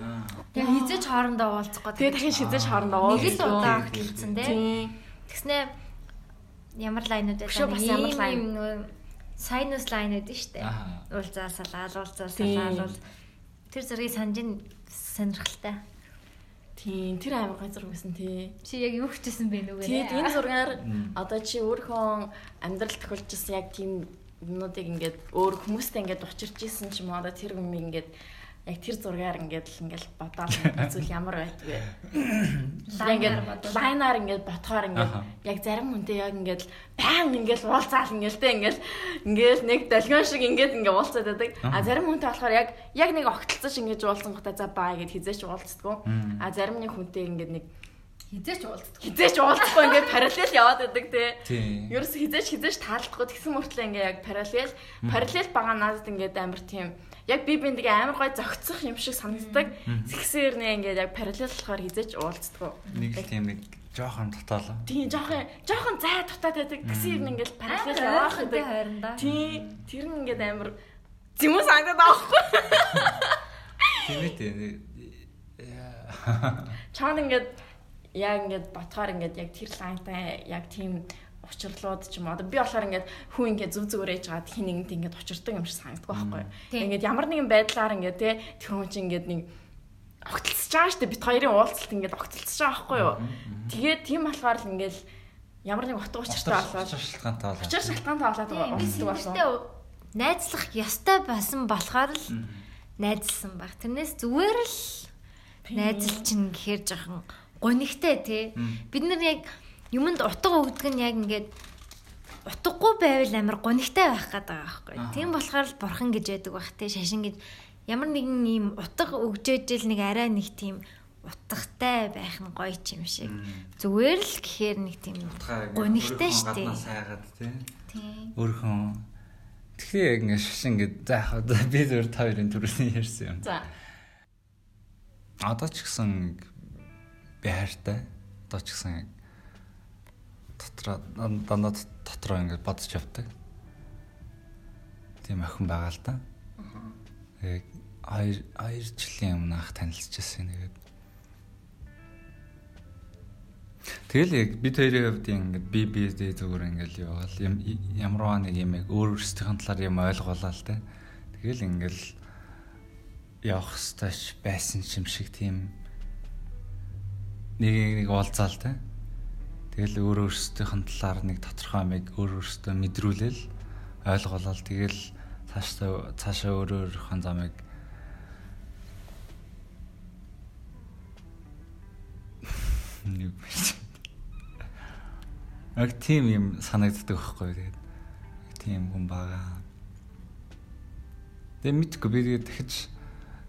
Speaker 2: Тэгээ хизээч хоорондоо уулзах гэдэг.
Speaker 1: Тэгээд дахин шидэж хоорондоо
Speaker 2: нэг л удаа огтлцсан те.
Speaker 1: Тийм.
Speaker 2: Тэгснэ ямар лайнууд
Speaker 1: Өшөө бас ямар лайн?
Speaker 2: Sinus лайнууд нь штэ.
Speaker 3: Аа.
Speaker 2: Уулзаасалаа, уулзаасалаа,
Speaker 1: Тийм.
Speaker 2: уулз. Тэр зэргийг санаж ин сонирхолтой.
Speaker 1: Тийм тэр гой зураг байсан тий.
Speaker 2: Чи яг юу хичээсэн бэ нүгээрээ?
Speaker 1: Тэгээд энэ зургаар одоо чи өөрийнхөө амьдрал тохиолж ирсэн яг тийм юмнуудыг ингээд өөр хүмүүстэй ингээд учирч исэн ч юм уу одоо тэр юм ингээд яг тэр зургаар ингээд л ингээд бодоод зүйл ямар байдаг вэ? Ингээд лайнаар ингээд ботхоор ингээд яг зарим хүнтэй яг ингээд баян ингээд уулзаал ингээд тэ ингээд ингээд нэг долгион шиг ингээд ингээд уулзаад байдаг. А зарим хүнтэй болохоор яг яг нэг огтлцож ингээд уулзсан гутаа за баа гэд хизээч уулздаг. А зарим нэг хүнтэй ингээд нэг
Speaker 2: хизээч уулздаг.
Speaker 1: Хизээч уулзахгүй ингээд параллел яваад байдаг тий. Ерөөс хизээч хизээч таалдахгүй тэгсэн мөртлөө ингээд яг параллел параллел байгаа надад ингээд амар тийм яг би биндээ амар гой зөгцөх юм шиг санагддаг. Тэгсээр нэ ингээд яг параллел болохоор хизээч уулздаг.
Speaker 3: Нэг тийм нэг жоохон дотоолоо.
Speaker 1: Тийм жоохон жоохон зай дутаад байдаг. Тэгсээр нэ ингээд параллел явах гэдэг
Speaker 2: хайранда.
Speaker 1: Тийм тэр нь ингээд амар зэмүү санагдаад аахгүй.
Speaker 3: Тийм ээ тийм.
Speaker 1: Чаан ингээд яг ингээд ботхоор ингээд яг тэр лайнтай яг тийм учирлууд ч юм. Одоо би болохоор ингээд хүн ингээд зүв зүгээр ээж гаад хин нэгэнт ингээд учирдаг юм шиг санагддаг байхгүй. Ингээд ямар нэгэн байдлаар ингээд те тэр хүн чинь ингээд нэг огтлцож байгаа штэ бит хоёрын уулзалт ингээд огтлцож байгаа байхгүй юу. Тэгээд тийм болохоор л ингээд ямар нэг утга учиртай болоод
Speaker 3: шалтгаантай болоод.
Speaker 1: Учир шалтгаантай болоод уулздаг болсон.
Speaker 2: Найзлах ёстой басан болохоор л найзлсан баг. Тэрнээс зүгээр л найзл чинь гэхээр жоохон гонигтай тий. Бид нар яг юмд утга өгдөг нь яг ингээд утгагүй байвал амар гонигтай байх гэдэг байгаа байхгүй. Тийм болохоор л бурхан гэж байдаг байх те шашин гэж ямар нэгэн ийм утга өгжөөжл нэг арай нэг тийм утгатай байх нь гоё ч юм шиг. Зүгээр л гэхээр нэг тийм гонигтай штэ.
Speaker 3: Сайгаад тий.
Speaker 2: Тийм.
Speaker 3: Өөрхөн Тэгэхээр яг ингэ шашин гэд за яг би зөвөр та хоёрын төрөсний ярьсан юм.
Speaker 1: За.
Speaker 3: Одоо ч гэсэн би хайртай. Одоо ч гэсэн дотроо дандаа дотроо ингээд бодож явдаг. Тийм охин байгаа л да. Яг хоёр хоёр жилийн өмнө анх танилцчихсан нэгэд. Тэгэл яг бид хоёрын хувьд ингээд би би дэ зүгээр ингээд яваал ямарваа нэг юм яг өөр өөрсдийн талаар юм ойлгуулаа л да. Тэгэл ингээд явах стач байсан юм шиг тийм нэг нэг уулзаал та. Тэгэл өөр өөрсдийнх талаар нэг тодорхой юмыг өөр өөрсдөө мэдрүүлэл ойлгуулаад тэгэл цаашаа цаашаа өөр өөрийнхөө замыг [LAUGHS] нэг Яг тийм юм санагддаг байхгүй тэгээд тийм хүн байгаа. Тэгээ мэдгүй би тэгээд дахиж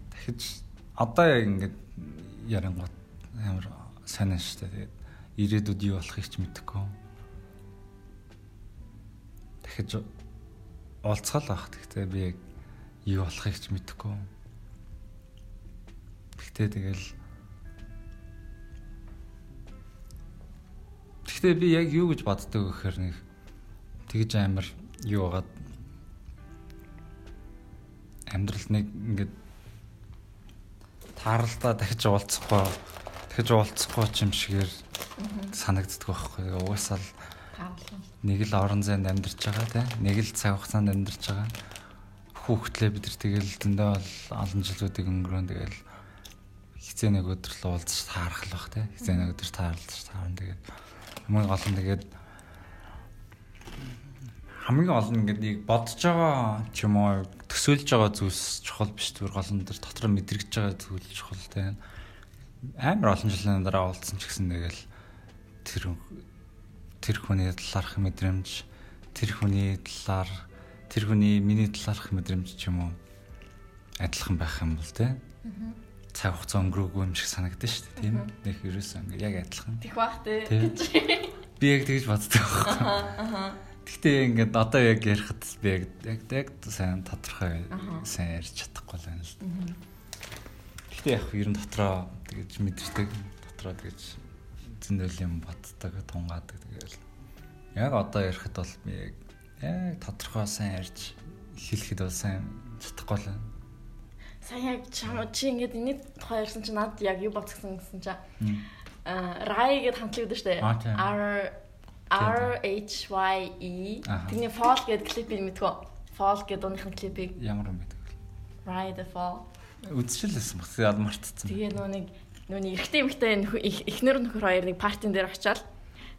Speaker 3: дахиж одоо яг ингээд ярангууд амар сайн шүү дээ. Тэгээд ирээдүйд юу болохыг ч мэдэхгүй. Дахиж уулзгаал ах. Гэхдээ би яг юу болохыг ч мэдэхгүй. Гэхдээ тэгэл Гэхдээ би яг юу гэж боддог гэхээр нэг тэгж амар юу байгаад амьдрал нэг ингээд тааралдаа дахиж уулзахгүй дахиж уулзахгүй ч юм шигээр санагддаг байхгүй. Угаасаа л нэг л орон зайд амьдарч байгаа тийм нэг л цаг хугацаанд амьдарч байгаа. Хүүхдлээ бид нар тэгэл зөндөө бол олон жилүүдийг өнгөрөөн тэгэл хизээ нэг өдөр л уулзаж таарах л бах тийм хизээ нэг өдөр таарлаж таарна. Тэгээд хамгийн гол нь тэгээд хамгийн гол нь ингээд нэг бодож байгаа ч юм уу төсөөлж байгаа зүйлс чухал биш зүгээр гол нь дотор мэдрэгж байгаа зүйл чухал тийм амар олон жилийн дараа уулзсан ч гэсэн тэгэл тэр тэр хүний талаарх мэдрэмж тэр хүний талаар тэр хүний миний талаарх мэдрэмж ч юм уу адилхан байх юм бол тийм цаг хугацаа өнгөрөөгүй юм шиг санагдаж шүү дээ тийм. Нэг ерөөсөө ингээ яг адилхан.
Speaker 1: Тэх бах тий.
Speaker 3: би яг тэгж боддог байхгүй. Гэхдээ ингээд одоо яг ярихад би яг яг сайн тодорхой сайн ярьж чадахгүй байна л да. Гэхдээ яг ер нь дотроо тэгэж мэдэрдэг. Дотроо тэгэж зөндөл юм боддог тунгаадаг тэгэл. Яг одоо ярихад бол би яг яг тодорхой сайн ярьж хэлэхэд бол сайн чадахгүй л байна.
Speaker 1: Сайн яг чи ингээд энэ тухай ярьсан чи надад яг юу бодсон гэсэн чи аа Rai гэд хамтлагдаг дээ. R R H Y E. Тэний Fall гэдэг клипийг мэдгүй. Fall гэдэг дууныхын клипийг.
Speaker 3: Ямар юм бэ?
Speaker 1: Rai the Fall.
Speaker 3: Үзчихлээсэн баг. Яг мартцсан.
Speaker 1: Тэгээ нөө нэг нүуний эрэгтэй эмэгтэй эхнэр нөхөр хоёр нэг партин дээр очиад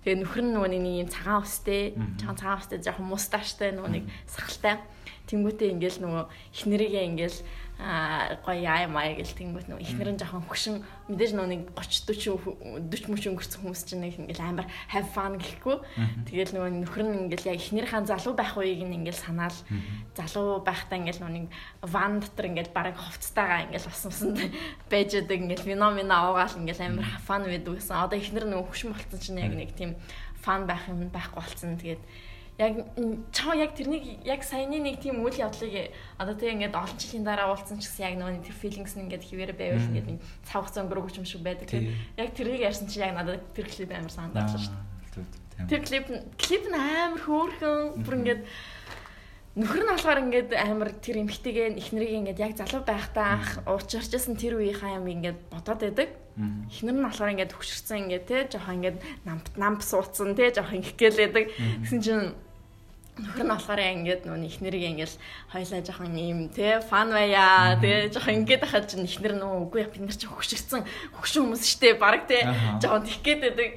Speaker 1: тэгээ нөхөр нь нөгөө нэг юм цагаан устэй цагаан цагаан устэй жоохон мусташтай нөгөө нэг сахалтай. Тэнгүүтээ ингээл нөгөө эхнэрийгээ ингээл а гоё яа маяг гэл тэнгүүт нөө ихнэр нь жоохон хөшин мэдээж нөө нэг 30 40 40 мөч өнгөрсөн хүмүүс чинь нэг ингээл амар have fun гэхгүй. Тэгэл нөгөө нөхөр нь ингээл яг ихнэрийн залуу байх үеийг нь ингээл санаал. Залуу байхдаа ингээл нөө нэг ван дотор ингээл бараг хувцтайгаа ингээл бас усанд байж байгаа ингээл феномена уугаал ингээл амар fun байдаг гэсэн. Одоо ихнэр нөгөө хөшин болцсон чинь яг нэг тийм фан байх юм байхгүй болцсон тэгээд яг чам яг тэрнийг яг саяны нэг тийм үйл явдлыг одоо тэг ингээд олон жилийн дараа уулзсан ч гэсэн яг нөгөө тэр филингс нь ингээд хിവэр байвал ингээд цавх зөнгөрөөг юм шиг байдаг тийм. Яг тэрийг ярьсан чинь яг надад тэр клип амар санагдаад шүү дээ тэр клип клип нь амар хөөрхөн. Бүр ингээд нөхөр нь болохоор ингээд амар тэр эмхтэйгээ ихнэрийг ингээд яг залуу байхдаа анх уучирчсан тэр үеийнхаа юм ингээд бодоод байдаг. Эхнэр нь болохоор ингээд хөшөрсөн ингээд те жоохон ингээд намп намп суудсан те жоохон их гэлээдэг. Гэсэн чинь нөхөр нь болохоор ингээд нөө ихнэрийг ингээд хоёлаа жоохон юм те фан байя те жоохон ингээд хахад чинь ихнэр нөө үгүй бид нар чи хөшөрсөн хөшин хүмүүс штэ баг те жоохон их гээд байдаг.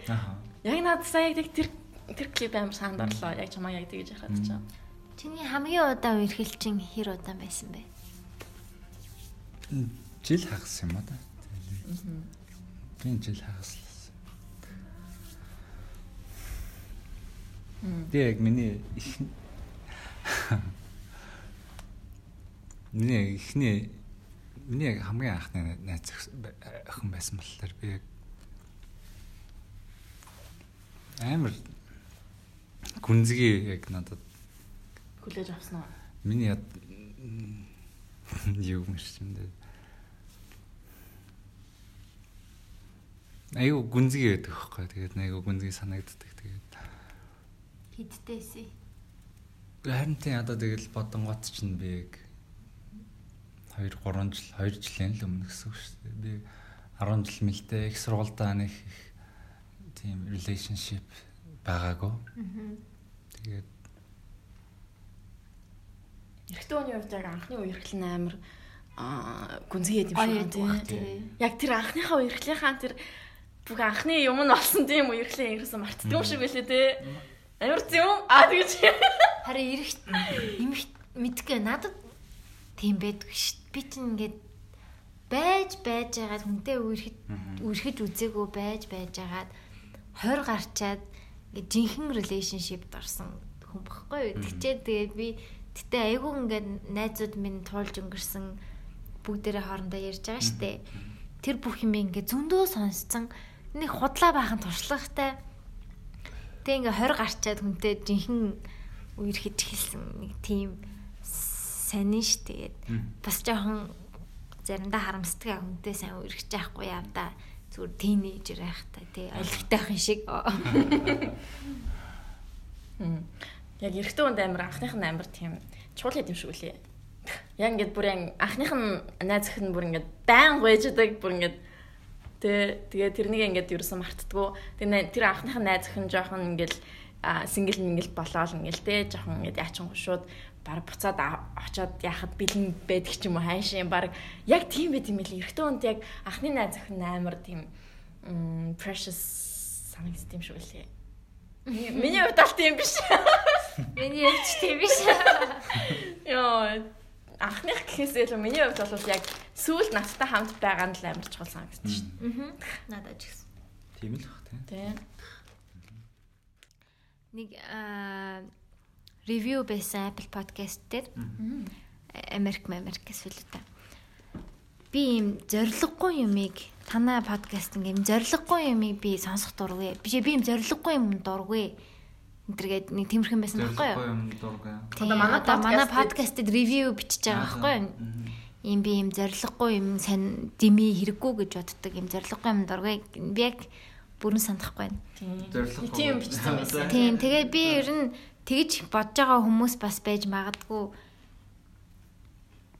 Speaker 1: Яг надад сая яг тэр тэр клип амар санд орлоо. Яг чамаа яг тэгж яхад чинь.
Speaker 2: Чиний хамгийн удаан үерхэлчин хэр удаан байсан бэ?
Speaker 3: Жил хагас юм аа да. Би жил хагас л. Би яг миний Миний ихний миний хамгийн анхны найз охин байсан болохоор би яг амар гүнзгий яг надад
Speaker 1: хүлээж авсан уу?
Speaker 3: Миний юу юм шиг юм Айгу гүнзгий байдаг байхгүй. Тэгээд айгу гүнзгий санагддаг. Тэгээд
Speaker 2: хиддээсэ.
Speaker 3: Харин тийм одоо тэгэл бодонгот чинь би яг 2 3 жил 2 жилийн л өмнө гэсэн үг шүү дээ. Би 10 жил мэлтэй их сургуультай нэг их тийм relationship байгаагүй. Тэгээд
Speaker 1: Эрэгтэй хүний хувьд яг анхны үерхэл амар аа гүнзгий юм шиг тийм. Яг тэр анхныхаа үерхлийнхаа тэр бүх анхны юм нь болсон тийм үерхлээ мартдаг юм шиг байлээ те. Амар зүм аа тэгэж.
Speaker 2: Харин эрэх эмх мэдгүй надад тийм байдаг ш. Би чинь ингээд байж байж байгаад хүнтэй үерхэд үерхэж үзээгүй байж байж байгаад 20 гарчаад ингээд жинхэнэ relationship дорсон хүн багхгүй юу. Тэгчээ тэгээд би гэтээ айгүй ингээд найзууд минь туулж өнгөрсөн бүгдээрээ хоорондоо ярьж байгаа штэ. Тэр бүх юм ингээд зөндөө сонсцсон нэг худлаа байхын туршлагатай. Тэг ингээ 20 гарчаад хүнтэй жинхэнэ үер хийж хэлсэн нэг тийм сонин ш тэгээд бас жоохон заримдаа харамсдаг хүнтэй сайн үргэж яахгүй яа да зүгээр тийнейжер байхтай тий ойлгохтой байх шиг.
Speaker 1: Яг эрэгтэй хүнд амир анхных нь амир тийм чуул юм шиг үлээ. Яг ингээд бүр анхных нь найз охин бүр ингээд байн гойждаг бүр ингээд Тэ тэгээ тэрнийг ингээд ерөөсөн мартдаггүй. Тэгээ тэр анхных нь найз охин жоохон ингээл сингл мингэл болоод ингээл тэ жоохон ингээд яачин гушууд баг буцаад очоод яхад бэлэн байдаг ч юм уу хайшин баг яг тийм байт юм л эрэгтэй хүнд яг анхны найз охин амар тийм precious санагдсан юм шиг үлээ. Миний хувьд алт юм биш.
Speaker 2: Миний хувьд тийм биш.
Speaker 1: Йоо анхных гэхээсээ илүү миний хувьд бол яг сүүл надтай хамт байгаа нь л амар чухал санагдсан шүү дээ.
Speaker 2: Аа. Надад ч гэсэн.
Speaker 3: Тийм л бах тийм.
Speaker 1: Тийм.
Speaker 2: Нэг аа ревю байсан Apple Podcast дээр Америк Америк гэсэн л та. Би ийм зориггүй юмыг танай подкаст ингээм зориггүй юмыг би сонсох дургүй. Би би ийм зориггүй юм дургүй энтергээд нэг тиймэрхэн байсан байхгүй юу? Одоо манай манай подкастэд ревю бичиж байгаа байхгүй юу? Ийм би ийм зориггүй юм сайн дими хэрэггүй гэж боддог ийм зориггүй юм дургүй. Би яг бүрэн санахгүй байна.
Speaker 1: Тийм. Тийм бичсэн байсан. [LAUGHS]
Speaker 2: Тийм. Тэгээ би ер нь тэгж бодож байгаа хүмүүс бас байж магадгүй.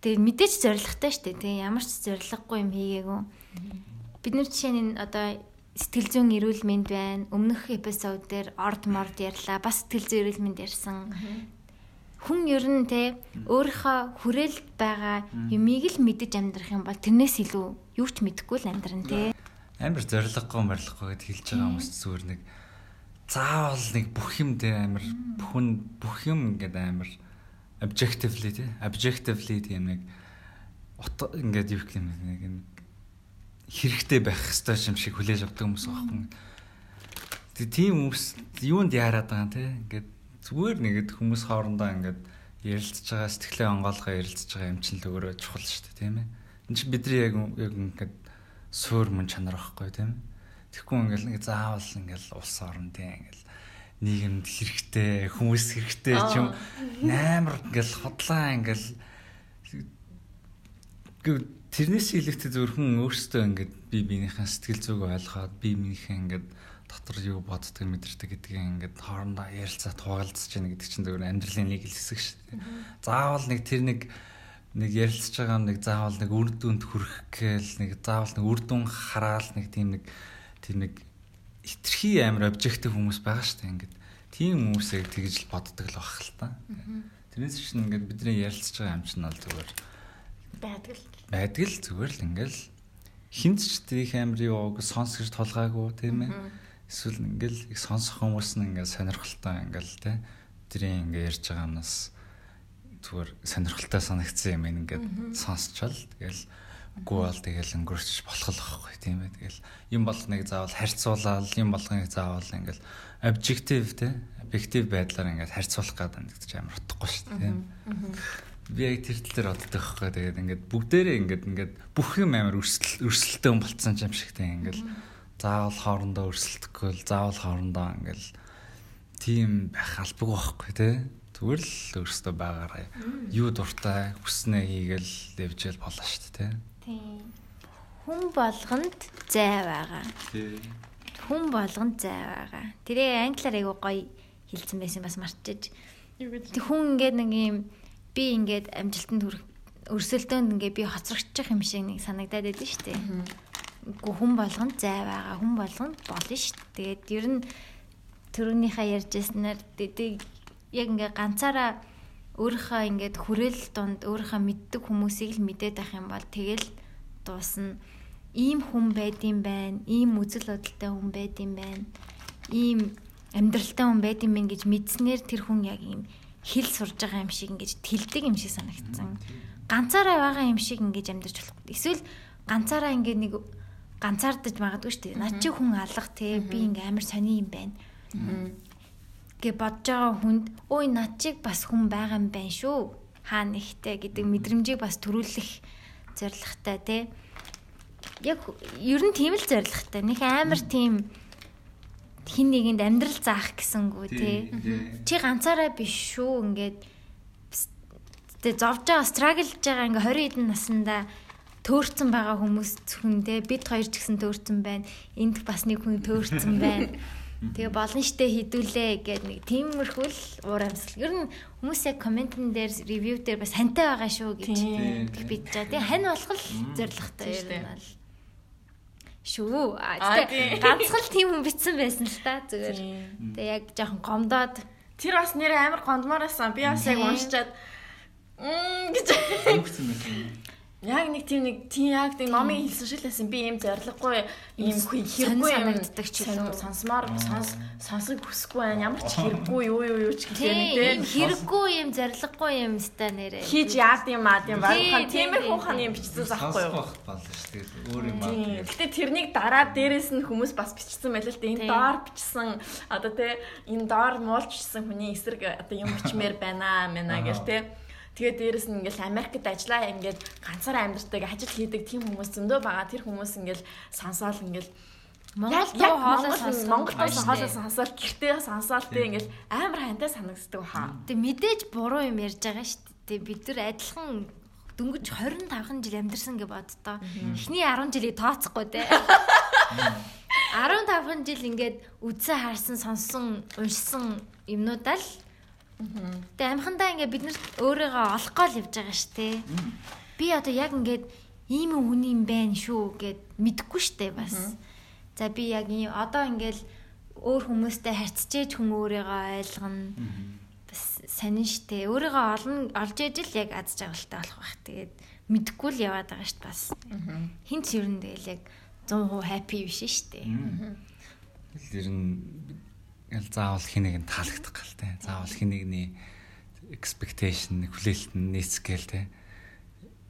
Speaker 2: Тэгээ мэдээж зоригтой шүү дээ. Тэгээ ямар ч зориггүй юм хийгээгүй. Бид нар жишээ нь одоо сэтгэл зүйн эрүүл мэнд байна. Өмнөх эпизод дээр орд морд ярьлаа. Бас сэтгэл зүйн эрүүл мэнд ярьсан. Хүн ер нь те өөрийнхөө хүрээлт байгаа юмыг л мэдэж амьдрах юм бол тэрнээс илүү юу ч мэдэхгүй л амьдран те.
Speaker 3: амар зориггүй морилгүй гэд хэлж байгаа хүмүүс зүгээр нэг заавал нэг бүх юм дээр амар бүхэн бүх юм ингээд амар objectively тий objectively тийм нэг ингээд юу гэх юм нэг хэрэгтэй байх ёстой юм шиг хүлээж авдаг хүмүүс байхгүй. Тэгээ тийм хүмүүс юунд яарад байгаа тий ингээд зүгээр нэгэд хүмүүс хоорондоо ингээд ярилцж байгаа сэтгэлээ онгоолгоо ярилцж байгаа юм чинь л өөрөө чухал шүү дээ тийм ээ. Энд чинь бидний яг яг ингээд суур мөн чанар байхгүй тийм ээ. Тэгэхгүй ингээл нэг заавал ингээл улс орон тийм ингээл нийгэмд хэрэгтэй хүмүүс хэрэгтэй ч юм амар ингээл хотлаа ингээл тэрнээс илүүтэй зөвхөн өөртөө ингээд би биенийхэн сэтгэл зүг ойлгоод би минийхэн ингээд дотор юу боддог мэдэрдэг гэдгийг ингээд хоорондоо ярилцаа туугалдсаж яана гэдэг чинь зөвхөн амьдралын нэг хэсэг шүү дээ. Заавал нэг тэр нэг нэг ярилцж байгаа нэг заавал нэг үр дүнд хүрэх гээл нэг заавал нэг үр дүн хараал нэг тийм нэг тэр нэг хитрхи амар обжектив хүмүүс байгаа шүү дээ ингээд тийм хүмүүсийг тэгж л боддог л байх л та. Тэрнээс чинь ингээд бидний ярилцж байгаа юм чинь бол зүгээр
Speaker 1: байдаг л
Speaker 3: байдаг л зүгээр л ингээл хинт ч тийх амар юу сонсгож толгаагүй тийм ээ. Эсвэл ингээл их сонсох хүмүүс нь ингээл сонирхолтой ингээл те тэрийн ингээ ярьж байгаа юмнаас зүгээр сонирхолтой санагдсан юм ингээд сонсчвал тэгэл үгүй бол тэгэл өнгөрч болох л байхгүй тийм ээ. Тэгэл юм болгоныг заавал харьцуулаад юм болгоныг заавал ингээл объектив те объектив байдлаар ингээд харьцуулах гэдэг нь гэж амар утгагүй шүү дээ тийм би яг тэр тал дээр боддог байхгүй. Тэгээд ингээд бүгдээрээ ингээд ингээд бүх юм амар өрсөл өрсөлтөө болцсон юм шиг тийм ингээд заавал хоорондоо өрсөлдөхгүй л заавал хоорондоо ингээл тийм байх албагүй байхгүй тий зүгээр л өөрсдөө байгаарай. Юу дуртай хүснээ хийгээл левжэл болно шүү дээ тий
Speaker 2: хүн болгонд зай байгаа. Тий. Хүн болгонд зай байгаа. Тэрээ англиар айгу гоё хэлсэн байсан бас марчиж хүн ингээд нэг юм би ингээд амжилтанд хүрэх өрсөлдөөнд ингээд би хоцрогдчих юм шиг нэг санагдаад байдаг шүү дээ хүн болгонд зай байгаа хүн болгонд болно шүү. Тэгээд ер нь төрөөнийхөө ярьжсэнээр яг ингээ ганцаараа өөрийнхөө ингээд хүрэл донд өөрийнхөө мэддэг хүмүүсийг л мэдээд байх юм бол тэгэл дуусна. Ийм хүн байдсан байна. Ийм үзэл бодолтой хүн байдсан байна. Ийм амьдралтай хүн байдсан байна гэж мэдснээр тэр хүн яг ийм хэл сурж байгаа юм шиг ингэж тэлдэг юм шиг санагдсан. Ганцаараа байгаа юм шиг ингэж амьдарч болохгүй. Эсвэл ганцаараа ингээд нэг ганцаардаж магадгүй шүү дээ. Над чи хүн алга те би ингээм амар сони юм байна. гэ бодож байгаа хүнд ой над чиг бас хүн байгаа юм байна шүү. Хаа нэгтэй гэдэг мэдрэмжийг бас төрүүлэх зорилготой те. Яг ер нь тийм л зорилготой. Них амар тийм хин нэгэнд амьдрал заах гэсэнгүү те. Чи ганцаараа биш шүү ингээд тэгээ зовж байгаа страглж байгаа ингээ 20 хэдэн наснда төөрцөн байгаа хүмүүс зөвхөн те бид хоёр ч гэсэн төөрцөн байна. Энд бас нэг хүн төөрцөн [LAUGHS] байна. Тэгээ болно штэ хідүүлээ гэдэг нэг тиймэрхүү л уур амьсгал. Ер нь хүмүүс яг комментэн дээр ревю дээр бас хантай байгаа шүү гэж бич чаа. Тэгээ хань болох л зоригтой ер нь бол шүү. А тэгээ ганцхан тийм хүн битсэн байсан л та зүгээр. Тэгээ яг жоохон гомдоод
Speaker 1: тэр бас нэр амар гондмоорсан. Би бас яг уншчаад мм гэж Яг нэг тийм нэг тийм яг тийм номын хэлсэн шиг лсэн би ийм зориггүй ийм хэрэггүй юм
Speaker 2: мэддэг ч юм
Speaker 1: сонсомоор сонс сонсог хүсэхгүй байна ямар ч хэрэггүй юу юу юу ч гэх
Speaker 2: юм те хэрэггүй юм зориггүй юм ста нэрээ.
Speaker 1: Хийж яад юм аа тийм багхан тиймэрхүү хан юм бичсэн захгүй юу?
Speaker 3: болно шүү дээ өөр юм
Speaker 1: аа. Гэтээ тэрнийг дараа дээрээс нь хүмүүс бас бичсэн байлаа л дээ. Энэ доор бичсэн одоо те энэ доор муулчсан хүний эсрэг одоо юм бичмээр байна мэнэ гэл те Тэгээд дээрэс нь ингээл Америкт ажиллаа ингээд ганцаараа амьдардаг ажил хийдэг тийм хүмүүс зөндөө байгаа. Тэр хүмүүс ингээл сонсоол ингээл
Speaker 2: Монгол дуу хоолой сонсоод
Speaker 1: Монгол дуу хоолой сонсоод гэртээ сонсоол тэ ингээл амар хантай санагддаг хаа.
Speaker 2: Тэг мэдээж буруу юм ярьж байгаа шүү дээ. Бид нар адилхан дөнгөж 25 жил амьдарсан гэж боддоо. Эхний 10 жилийг тооцохгүй те. 15 жил ингээд үдсэн харсан сонссон уншсан юмнуудаа л Тэгээ амхандаа ингээ бид нар өөрийгөө олохгүй л явж байгаа шүү дээ. Би одоо яг ингээд ийм хүн юм байна шүү гэд мэдэхгүй штэ бас. За би яг одоо ингээл өөр хүмүүстэй харьцчээж хүн өөрийгөө ойлгоно. Бас сонин штэ. Өөрийгөө олно олж ижил яг аз жаргалтай болох байх. Тэгээд мэдэхгүй л яваад байгаа штэ бас. Хин ч ер нь тэгэл яг 100% happy биш шүү дээ.
Speaker 3: Тэр нь ингээл заавал хэнийг нь таалагдах гал те. Заавал хэнийгний expectation хүлээлт нь нийцгээл те.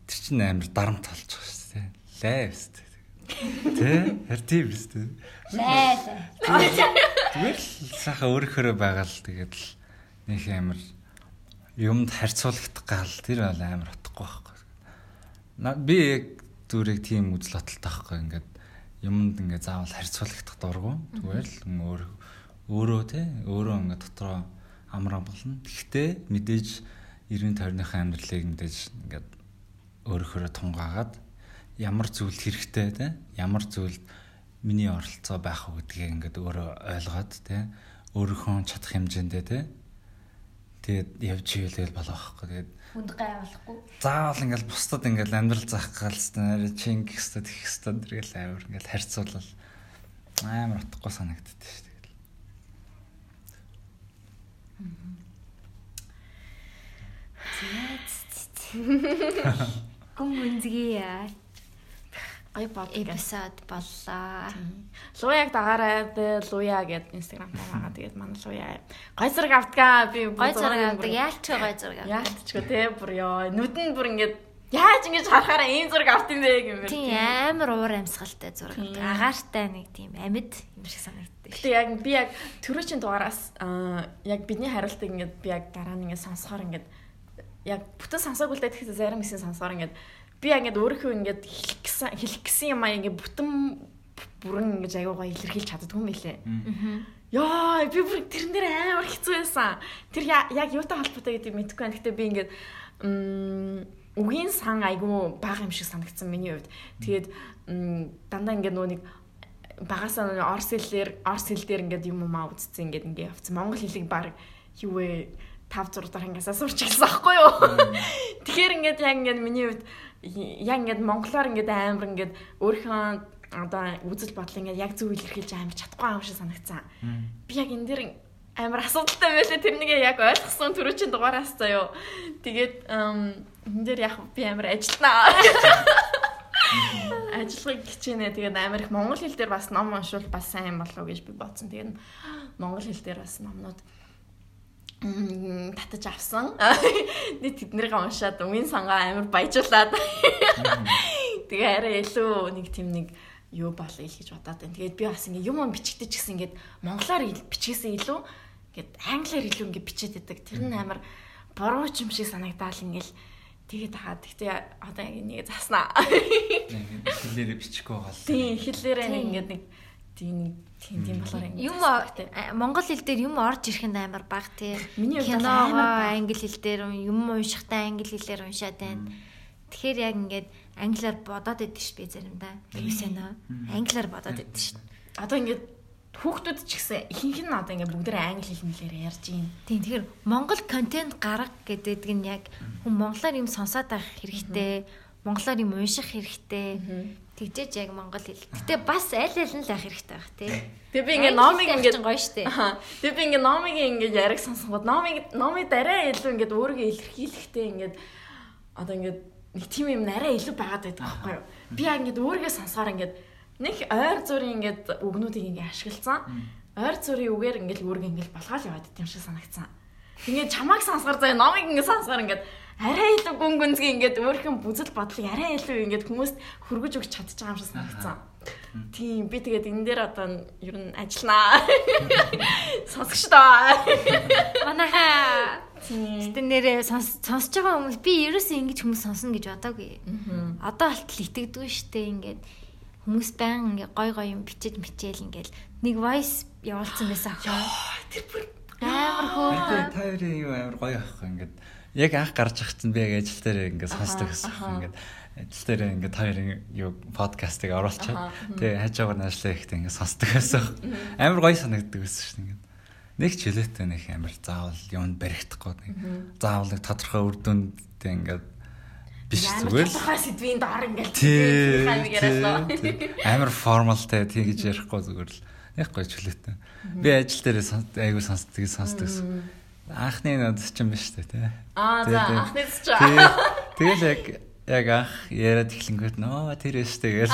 Speaker 3: Тэр чинь амар дарамт толж байгаа шүү дээ. Лайвс те. Тэ? Хэр тийм биз дээ.
Speaker 2: Лай.
Speaker 3: Тэгэл сайхан өөрөөрөө байгаа л тэгээд л нэг амар юмд харьцуулагдах гал тэр бол амар утгагүй байхгүй. Би яг зүрийг тийм үзэл бодолтой байхгүй ингээд юмд ингээд заавал харьцуулагдах дурггүй. Зүгээр л өөр өөрөө те өөрөө ингээд дотроо амраа болно. Гэхдээ мэдээж 90 тойрныхаа амьдралыг мэдээж ингээд өөрөөрөө тунгаагаад ямар зүйлд хэрэгтэй те ямар зүйлд миний оролцоо байх уу гэдгийг ингээд өөрөө ойлгоод те өөрийнхөө чадах хэмжээндээ те тэгээд явж ивэл болох байхгүй. Тэгээд
Speaker 2: хүнд гайвуулахгүй
Speaker 3: заавал ингээл бусдад ингээл амьдрал заах галстай чин гэхстэй тэх хэстэй тэргээл амар ингээл харьцуулал. Амар утгагүй санагддаг шүү
Speaker 2: Гүн гүнзгий яа.
Speaker 1: Ой подкаст
Speaker 2: эпизод боллоо.
Speaker 1: Луяг дагаарай тэ луя гэд инстаграм байгаа. Тэгээд манай луя гой зэрэг автгаа би
Speaker 2: Гой зураг авдаг. Яалч гой зураг авдаг.
Speaker 1: яалтчгүй те бүр ёо нүд нь бүр ингээд яаж ингэж харахаараа ийм зураг авт юм бэ гэмээр.
Speaker 2: Тийм амар уур амьсгалтай зураг. Агаартай нэг тийм амьд юм шиг санагддаг.
Speaker 1: Гэтэ яг би яг төрөөчийн дугаараас аа, яг бидний хариултыг ингээд би яг дараа нь ингээд сонсохоор ингээд яг бүтэн сонсоогүй л дээ тэгэхээр зарим хэсэг сонсохоор ингээд би яг ингээд өөрийнхөө ингээд хэлэх гэсэн хэлэх гэсэн юм аа ингээд бүтэн бүрэн ингээд аягаа илэрхийлж чаддгүй юм билээ. Яа, би бүр тэрэн дээр амар хэцүү байсан. Тэр яг юутай холбоотой гэдэг мэдэхгүй байна. Гэтэ би ингээд үгийн сан айгу бага юм шиг санагдсан миний хувьд. Тэгээд дандаа ингээд нөгөө нэг багасаа нөгөө орс хэлээр орс хэл дээр ингээд юм уу үзсэн ингээд ингээд явцсан. Монгол хэлийг баг юу вэ 5 6 дахь ангиасаа сурч ирсэн аахгүй юу. Тэгэхээр ингээд яг ингээд миний хувьд яг ингээд монголоор ингээд амар ингээд өөрийнхөө одоо үзэл бодлоо ингээд яг зөв илэрхийлж амар чадахгүй юм шиг санагцсан. Би яг энэ дэр амар асуудалтай байлаа тэрнийг яг ойлгосон түрүүчийн дугаараас заяо. Тэгээд энэ дэр яг би амар ажилтнаа. Ажиллахыг хичээнэ. Тэгээд амар их монгол хэл дээр бас ном уншвал бас сайн болов уу гэж би бодсон. Тэгээд монгол хэл дээр бас номнууд татаж авсан. [LAUGHS] Нэг тэднэрийг уншаад үгийн сангаа амар баяжуулаад. Тэгээ арай илүү нэг тийм нэг юу болъё л гэж бодоод байна. Тэгээд би бас ингээ юм юм бичигдэж гисэн ингээд монголоор ил- бичгээсээ илүү ингээд англиар илүү ингээ бичээд байдаг. Тэр нь амар буруу юм шиг санагдаал ингээл тэгээд хаад. Гэтэ одоо ингээ нэг заснаа.
Speaker 3: хэлээрээ бичихгүй гал.
Speaker 1: Тийм хэлээрээ ингээд нэг тийм нэг тийм тийм болохоор ингээ
Speaker 2: Юм монгол хэл дээр юм орж ирэх нь амар баг тий.
Speaker 1: Миний хувьд амар
Speaker 2: англи хэл дээр юм уншихтаа англи хэлээр уншаад байна. Тэгэхээр яг ингээд англиар бодоод байдаг ш би заримдаа. Юусаа нөө англиар бодоод байдаг ш.
Speaker 1: Одоо ингээд хүүхдүүд ч гэсэн ихэнх нь одоо ингээ бүгдээ англи хэл мэлээр ярьж байна.
Speaker 2: Тийм тэгэхээр монгол контент гарга гэдэг нь яг хүн монголоор юм сонсоод байх хэрэгтэй. Монголоор юм унших хэрэгтэй. Тэгжээж яг монгол хэл. Гэтэ бас аль аль нь л байх хэрэгтэй байх тий.
Speaker 1: Тэгээ би ингээ номыг ингээ
Speaker 2: гоё штэ.
Speaker 1: Тэгээ би ингээ номыг ингээ яриг сонсонгод номыг номыг дараа илүү ингээ өөрийгөө илэрхийлэхдээ ингээ одоо ингээ нэг тийм юм арай илүү байгаад байдаг байхгүй юу? Би яг ингээ өөрийгөө сонсохоор ингээ нэг ойр зүрийн ингээ үгнүүдийг ингээ ашигласан. Ойр зүрийн үгээр ингээ өөрийгөө ингээ болгоол яваад идэв юм шиг санагцсан. Тэгээ чамайг сонсохоор заа номыг ингээ сонсохоор ингээ арай илүү гүн гүнзгий ингээ өөрийнхөө бүзэл бодлыг арай илүү ингээ хүмүүст хөргөж өгч чадчих байгаа юм шиг санагцсан. Тийм би тэгээд энэ дээр одоо ер нь ажилланаа. [LAUGHS] Сонсогч доо.
Speaker 2: Манайхаа
Speaker 1: Тийм.
Speaker 2: Гэтэ нэрээ сонс- сонсож байгаа хүмүүс би ерөөсөө ингэж хүмүүс сонсно гэж бодоогүй. Одоо болтол итгэдэггүй штэ ингээд хүмүүс баян ингээ гой гой юм бичиж мичээл ингээл нэг voice явуулсан байсан [GASPS] аахгүй.
Speaker 1: Тэр бүр
Speaker 2: Амар хөөрхөн.
Speaker 3: та хоёрын юу амар гоё ахгүй ингээд яг анх гарч ахчихсан би яг ажил дээр ингээд сонсдог гэсэн ингээд ажил дээр ингээд хоёрын юу подкастыг оруулчихад
Speaker 1: Аха,
Speaker 3: тэгээ хажуугаар нь ажиллаа ихтэй ингээд сонсдог байсан. Амар гоё санагддаг шүү дээ ингээд. Нэг ч хилээтэй нэг амар заавал юмд баригдахгүй нэг. Заавал нэг тодорхой үр дүндтэй ингээд биш зүгээр л.
Speaker 1: Тухайн сэдвийн
Speaker 3: тий, тий. амар формалтай тэгж ярихгүй зүгээр л. Яг гоё чөлөөтэй. Би ажил дээр сон- айгу сонсдог сонсдог. Анхны над ч юм биш үү те.
Speaker 1: Аа за анхны ч.
Speaker 3: Тий. Тэгэл яг яг анх яриад эхлэнгүүт нөө тэр өстэй гээл.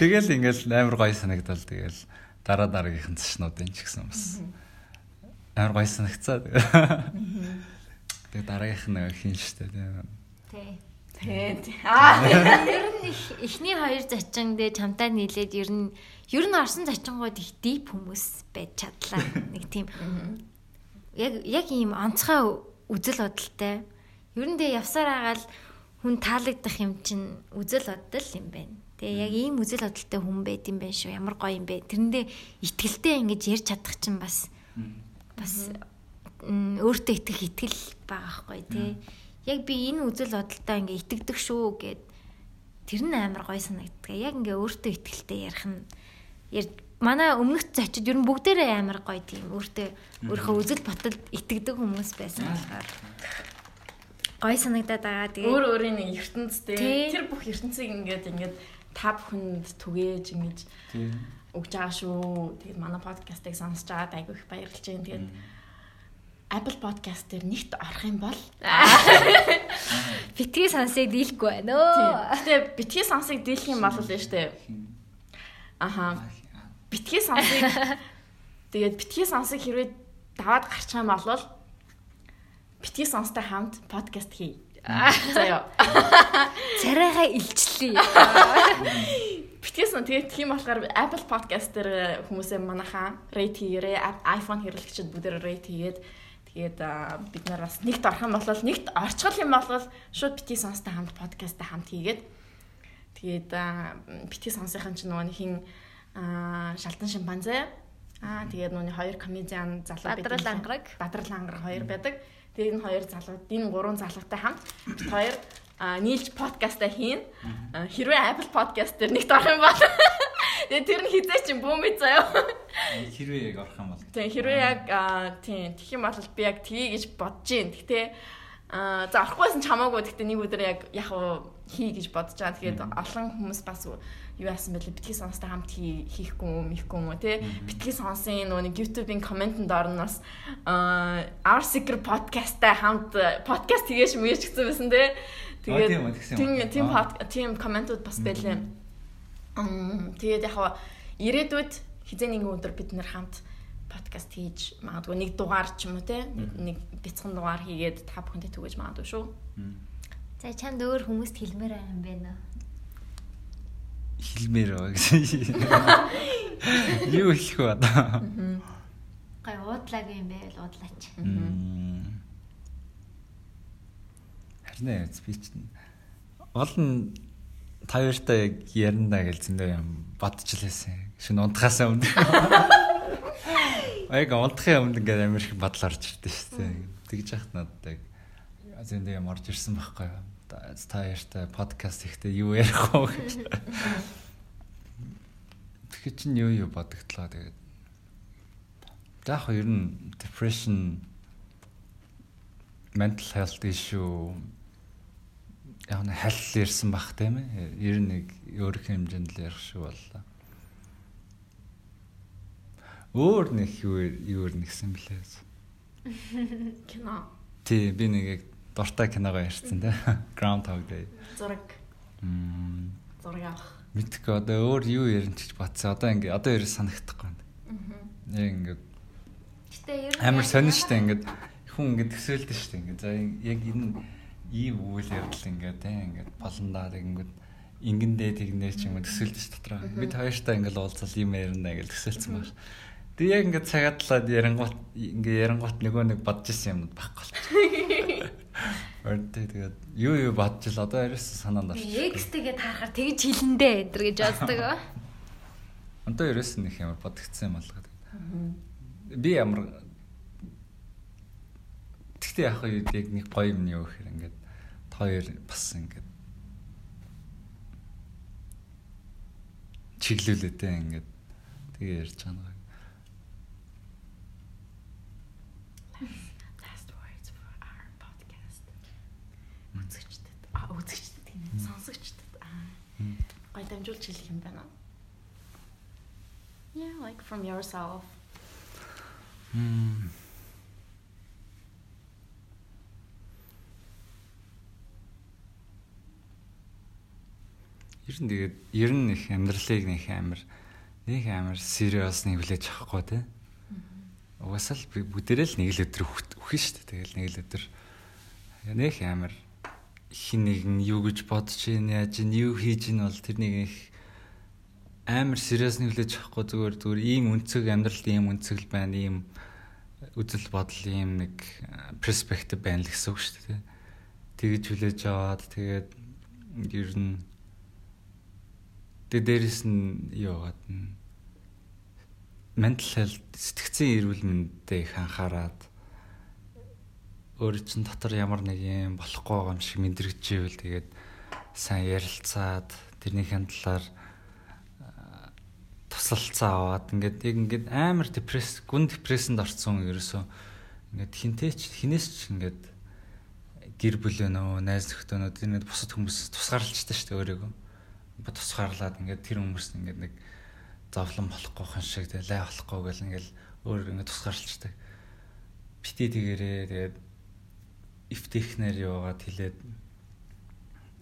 Speaker 3: Тэгэл ингээл амар гоё санагдал тэгэл дараа дараагийнх нь цашнуудын ч гэсэн бас амар гоё санагцаа. Тэгээ дараагийнх нь хийн штэ тийм.
Speaker 2: Тий.
Speaker 1: Тий. Аа.
Speaker 2: Ер нь эхний хоёр зочин дээр чамтай нийлээд ер нь ер нь орсон зочингууд их дип хүмүүс байж чадлаа. Нэг тийм яг яг ийм онцгой үзэл бодолтой. Тэгээ явсаар агаал хүн таалагдах юм чинь үзэл бодол юм байна. Тэгээ яг ийм үзэл бодолтой хүн байд юм байна шүү. Ямар гоё юм бэ. Тэрэндээ итгэлтэй ингэж ярьж чадах чинь бас бас өөртөө итгэх итгэл байгаа хгүй тий. Яг би энэ үзэл бодолтой ингээ итгэдэг шүү гэд тэр нь амар гоё санагддаг. Яг ингээ өөртөө итгэлтэй ярих нь яр- манай өмнөх зочид ер нь бүгдээрээ амар гоё тийм өөртөө өөрийнхөө үзэл бодолд итгэдэг хүмүүс байсан болохоор гоё санагдаад байгаа. Тэгээ
Speaker 1: Өөр өөрийн нэг ертөнцтэй. Тэр бүх ертөнцийг ингээд ингээд та бүхэнд түгээж ингэж өгч байгаа шүү. Тэгээд манай подкастыг сонсож байгаад айгүй их баярлж байна. Тэгээд Apple Podcast дээр нэгт орох юм бол [LAUGHS]
Speaker 2: битгий сонсыг дийлэхгүй байна өө.
Speaker 1: Гэтэ битгий сонсыг дийлэх юм бол л штэ. Аха. Битгий сонсыг [LAUGHS] тэгээд битгий сонсыг хэрвээ даваад гарчих юм бол битгий сонстой хамт подкаст хий. [LAUGHS] Заяа. [LAUGHS]
Speaker 2: Царайгаа илчлээ.
Speaker 1: Битгий сон тэгээд тийм болохоор Apple Podcast дээр хүмүүсээ манайхаа rate хийрээ iPhone хэрэглэгчид бүгдээр rate хийгээд тэгээд бид нар бас нэгт орох юм бол нэгт орчгол юм бол шууд битгий сонстой хамт подкасттай хамт хийгээд тэгээд битгий сонсохын чинь нөгөө нэг хин аа, шалтан шимпанзе аа тэгээд нэг хоёр комедиан залуу
Speaker 2: Бадрал
Speaker 1: байдаг.
Speaker 2: ангараг.
Speaker 1: Бадрал ангараг хоёр байдаг. Тэгээд энэ хоёр залууд энэ гурван залуутай хамт бид хоёр а нийлж подкастаа хийн. Хэрвээ Apple Podcast дээр нэгт орох юм бол [LAUGHS] тэгээд тэр нь хизээ чинь бүүмээ заяа.
Speaker 3: Хэрвээ яг орох юм бол.
Speaker 1: Тийм хэрвээ яг тийм тэгэх юм бол би яг тгий гэж бодож гин. Гэхдээ а за орохгүйсэн ч хамаагүй. Гэхдээ нэг өдөр яг яг хий гэж бодож байгаа. Тэгээд олон хүмүүс бас юу яасан бэлээ битгий сонстой хамт хий- хийхгүй юм ихгүй юм уу те? Битгий сонсын нөгөө нэг YouTube-ийн комментэн доор нь бас Our Secret podcast-тай хамт подкаст хийгээш мэгэж гисэн байсан те?
Speaker 3: Юм.
Speaker 1: тийм тийм тийм комментууд бас байлаа. Тэгээд яг ирээдүйд хизээ нэгэн өдөр бид нэр хамт подкаст хийж магадгүй нэг дугаар ч юм уу те? Нэг- бяцхан дугаар хийгээд та бүхэндээ түгэж магадгүй шүү.
Speaker 2: За чамд өөр хүмүүст хэлмээр юм байна уу?
Speaker 3: Хилмээр байгаа гэсэн. Юу хэлэх вэ одоо?
Speaker 2: Гай уудлаагүй юм байл уудлаач.
Speaker 3: Харин ээ, би чинь олон тавьртай яг ярина гэж зөндөө юм бодчихлээсэн. Шинэ унтахаас өмнө. Яг унтахын өмнө ингээд амар их бодол орж ирдэ шүү дээ. Тэгж яхад надад яг зөндөө юм орж ирсэн байхгүй юу? Тавьртай подкаст ихтэй юу ярих вэ гэж. Тэгэхээр чинь юу юу бодогдлоо тэгээд. За яг ер нь depression mental health issue яг нэг хальт ирсэн бах тийм ээ. Ер нь нэг өөрөх хэмжээнд л ярих шүү боллоо. Өөр нэг юу юу нэгсэн блээ. [LAUGHS]
Speaker 1: Кино,
Speaker 3: Тий, би нэг яг дуртай киногоо ярьсан тийм. [LAUGHS] Groundhog Day.
Speaker 1: зураг,
Speaker 3: Мм
Speaker 1: зураг авах.
Speaker 3: мэдгүй одоо өөр юу ярина ч гэж бодсон. Одоо ингээ одоо ерөө санагдахгүй байна. Яг ингээ
Speaker 2: Гэтэ ер нь
Speaker 3: амар
Speaker 2: яагаад-
Speaker 3: штэ ингээд хүн ингээд төсөөлдөг штэ ингээд за яг энэ ийм үйл явдал ингээд те ингээд болондоо ингээд ингэндээ тэгнээ ч юм уу төсөөлдөг ш дотроо бид хоёртай ингээд уулзал юм ярина гэж төсөөлсөн байна Тэг яг ингээд цагаадлаад ярангуут ингээд ярангуут нөгөө нэг бодож исэн юмуд байхгүй болчих. [LAUGHS] Ордээ тэгээд юу юу бодож ил одоо ерөөс санаанд орчих.
Speaker 2: X-тэйгээ таарахаар тэгж хилэндээ энэ гэж боддог. [LAUGHS]
Speaker 3: Одоо ерөөс нэг юм бодогдсон юм болго. Би ямар Тэгтээ яг уу яг нэг гоё юм юу гэхээр ингээд хоёр бас ингээд чиглүүлээтэй ингээд тэгээ ярьж байгаа нэг.
Speaker 1: Last words for our podcast. Үзэгчдэд, сонсогчдод аа гой дамжуулж хэлэх юм байна. Yeah, like from yourself.
Speaker 3: Мм. Ер нь тэгээд ер нь их амьдралыг нэг амар нэг амар serious нэг хүлээж авахгүй те. Угасаал бүгдээрээ л нэг л өдөр үхэн шүү дээ. Тэгэл нэг л өдөр нэг амар хин нэгэн юу гэж бодож ийн яаж ийн юу хийж ийн бол тэрнийг их амар нэг хүлээж авахгүй зүгээр зүгээр ийм өнцөг амьдралд ийм өнцөг байна ийм үзэл бодол ийм нэг перспектив байна л гэсэн үг шүү дээ. Тэгэж хүлээж аваад тэгээд ер нь Тэгээд дээрэс нь юу гад нь mental health сэтгцийн эрүүл мэндэд их анхаарад өөр чин дотор ямар нэг юм болохгүй байгаа юм шиг мэдрэгжээвэл тэгээд сайн ярилцаад тэрний хандлаар тусалцаа аваад ингээд яг ингээд амар депресс гүн депрессэнд орсон ерөөсөө ингээд хинтээч хинээс ч ингээд гэр бүл өнөө найз нөхдөөнүүд энэ бусад хүмүүс тусгаарлцдаг шүү дээ өөрийгөө тусгаарлаад ингээд тэр хүмүүст ингээд нэг зовлон болохгүй хан шиг тэг лай болохгүй гэл ингээд өөр ингээд тусгаарлцдаг. Бити тэгэрээ тэгээд эвтэхнэр яваад хилээд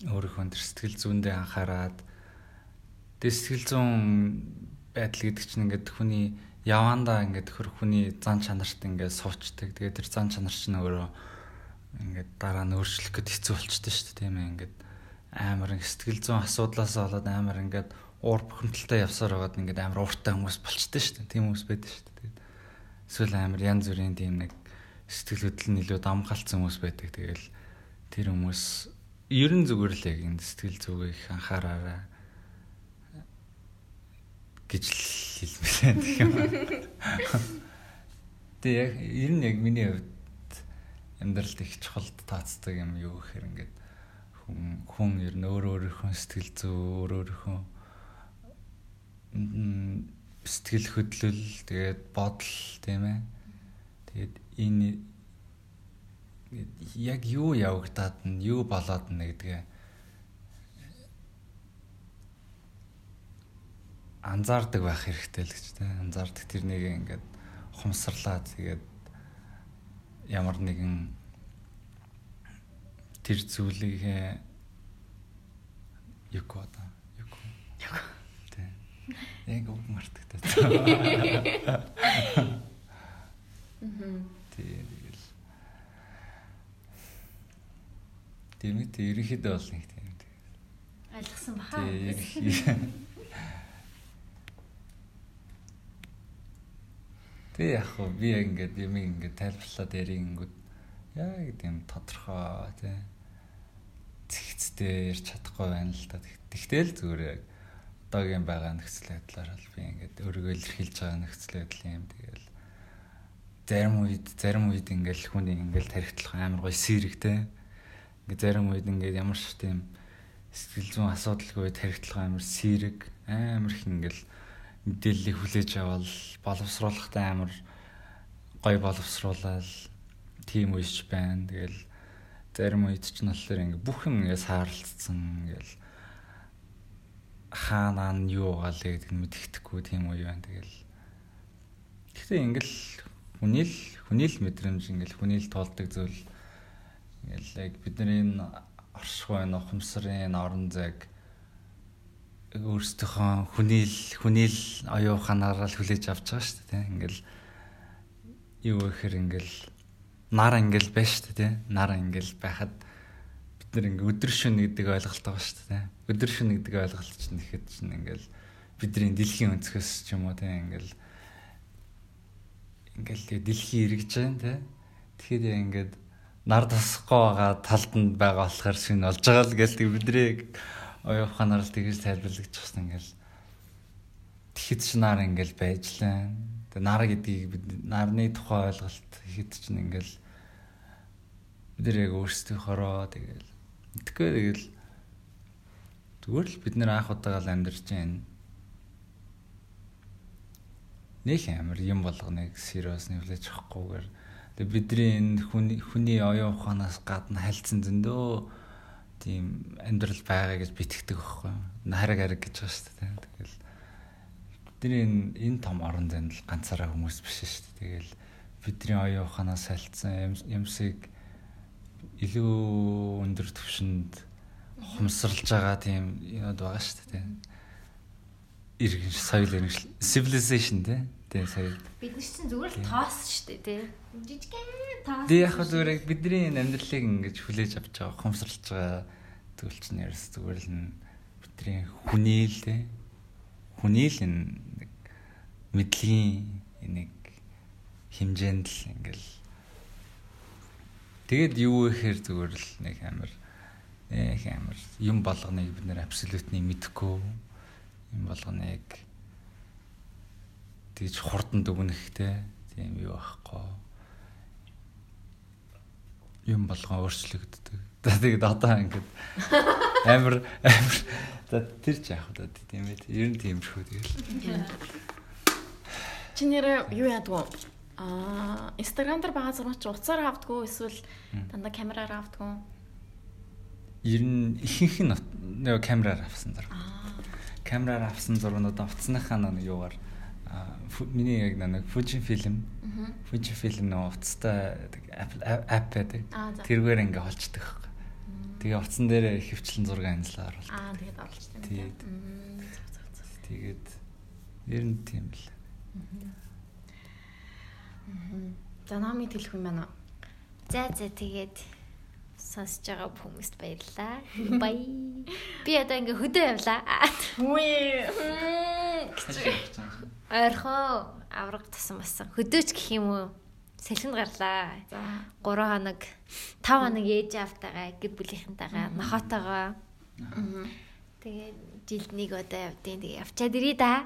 Speaker 3: өөрийнхөө төр сэтгэл зүйндээ анхаарад тэгээд сэтгэл зүүн байдал гэдэг чинь ингээд хүний явандаа ингээд хөр хүний зан чанарт ингээд суучдаг. Тэгээд тэр зан чанар чинь өөрөө ингээд дараа нь өөрчлөх гээд хэцүү болчтой шүү дээ тийм ээ ингээд амар сэтгэл зүйн асуудлаас болоод амар ингээд уур бухимдалтай явсаар байгаад ингээд амар ууртай хүмүүс болчтой шүү дээ. Тийм хүмүүс байдаг шүү дээ. Тэгээд эсвэл амар янз бүрийн тийм нэг сэтгэл хөдлөл нь илүү дамгаалцсан хүмүүс байдаг. Тэгэл тэр хүмүүс ерэн зүгээр л яг энэ сэтгэл зүгээ их анхаараарай гэж л хэлмээр гэх юм. Тэг яг ер нь яг миний хувьд амьдралд их чухал таацдаг юм юу гэхээр ингээд хүн ер нь өөр өөрийнхөө сэтгэл зүй өөр өөрийнхөө сэтгэл хөдлөл тэгээд бодол тийм ээ тэгээд энэ яг юу явагдаад нь юу болоод нь гэдгээ анзаардаг байх хэрэгтэй л гэж тийм анзаардаг тэрнийг ингээд хумсарлаад тэгээд ямар нэгэн тэр зүйлийг юг одоо юг юг тий яг үг мартагтай мм тий тэгэл. Тийм үү тий ерөнхийдөө бол нэг тийм
Speaker 2: ойлгосон баха.
Speaker 3: Тий [LAUGHS] ерөнхий Тэг яг хөө би яг ингээд юм ингээд тайлбарлаад ярингүүд яг тийм тодорхой тий. Зэгцтэй ярьж чадахгүй байна л да. Тэгтэл зүгээр яг одоогийн байгаа нөхцөл байдлаар бол би ингээд өөрийгөө илэрхийлж байгаа нөхцөл байдал юм. Тэгэл зарим үед зарим үед ингээл хүний ингээл тархитлах амар гоё сэрэгтэй. Ингээд зарим үед ингээд ямар ч тийм сэтгэл зүйн асуудалгүй тархитлах амар сэрэг амар их ингээл мэдээллийг хүлээж авал боловсруулахтай амар гоё боловсруулаад тийм үеч байна. Тэгэл зарим үед ч нь болохоор ингээ бүх юм ингээ саарлцсан ингээл хаанаа нь юу гаал гэдэг нь мэддэхгүй тийм үе байна. Тэгэл гэхдээ ингээл хүний л хүний л мэдрэмж ингээл хүний л тоолдог зүйл ингээл яг бидний оршихуй нухамсарын орон зайг өөрсдийнхөө хүний л хүний л оюу ханаараа л хүлээж авч байгаа шүү дээ. Ингээл юу гэхээр ингээл нар ингээл байна шүү дээ. Нар ингээл байхад бид нар ингээ өдөр шөнө гэдэг ойлголт байгаа шүү дээ. Өдөр шөнө гэдэг ойлголт чинь ихэд чинь ингээл бидний дэлхийн өнцгөөс ч юм уу тий ингээл ингээл тэгээ дэлхий эргэж байна тий. Тэгэхээр ингээд нар тасахгүй байгаа талд нь байгаа болохоор шинэ олж байгаа л гээл бидний оюуханаар л тэгж тайлбарлагч гэсэн ингээл тэгэхэд ч нар ингээл байж лээ. Тэгээ нар гэдгийг бид нарны тухай ойлголт ихэд ч ингээл бид нар яг өөрсдийнхоороо тэгэл мэдхгүй тэгэл зүгээр л бид нэр анх удаага л амьдарч байна. Нэг амар юм болгоныг serious нэвлэж авахгүйгээр тэгээ бидний энэ хүний хүний оюун ухаанаас гадна хальцсан зөндөө тийм амьдрал байгаа гэж битгэдэг байхгүй. Хараг хараг гэж байгаа шүү дээ. Тэгэл бидний энэ том орон зайд ганцаараа хүмүүс биш шүү дээ. Тэгэл бидний оюун ухаанаас хальцсан юмсыг илүү өндөр түвшинд хумсралж байгаа тийм юмуд байгаа шүү дээ. Иргэн соёл иргэншил civilization тий. Тий соёл.
Speaker 2: Бид нар чинь зүгээр л тоос шүү дээ тий. Жижигхэн тоос.
Speaker 3: Тий яг зүгээр бидний амьдралыг ингэж хүлээж авч байгаа хумсралж байгаа тэгвэл чинь ярс зүгээр л бидний хүний л тий. Хүний л нэг мэдлэгийн нэг хэмжээнд л ингээл Тэгэд юу гэхээр зүгээр л нэг амар нэг амар юм болгоныг бид нэр абсолютны мэдэхгүй юм болгоныг тэгж хурдан дүгнэхтэй тийм юу байхгүй юм болгон өөрчлөгддөг. [LAUGHS] Тэгээд одоо ингээд [LAUGHS] амар амар тэр ч яах вэ тийм ээ. Ер нь тийм шүү [SIGHS] тэгэл.
Speaker 1: Чи нэр юу яадаг вэ? Аа, Instagram дээр байгаа зураг чи уцаар авдггүй эсвэл дандаа камераар авдггүй?
Speaker 3: Ер нь ихэнх нь нөгөө камераар авсан зураг. Камераар авсан зургнууд утасныхаа нэг юугаар миний яг нэг Fuji film Fuji film нөгөө утастай app байдаг. Тэргээр ингээ холцдог байхгүй. Тэгээ утсан дээр хөвчлэн зураг анзлаа оруулдаг.
Speaker 1: Аа тэгээд оруулдаг.
Speaker 3: Тэгээд тэгээд ер нь тийм л.
Speaker 1: За намайг хэлэх юм байна.
Speaker 2: За за тэгээд сонсож байгаа хүмүүст баярлалаа. Бай. Би одоо ингээ хөдөө явлаа.
Speaker 1: Үгүй.
Speaker 2: Ойрхоо авраг тасан басан. Хөдөөч гэх юм уу? Салхинд гарлаа.
Speaker 1: За
Speaker 2: 3 хоног 5 хоног ээж автагаа гэр бүлийнхэнтэйгээ нохотойгоо. Тэгээд жилд нэг удаа явдیں۔ Тэгээ явчаад ирээ да.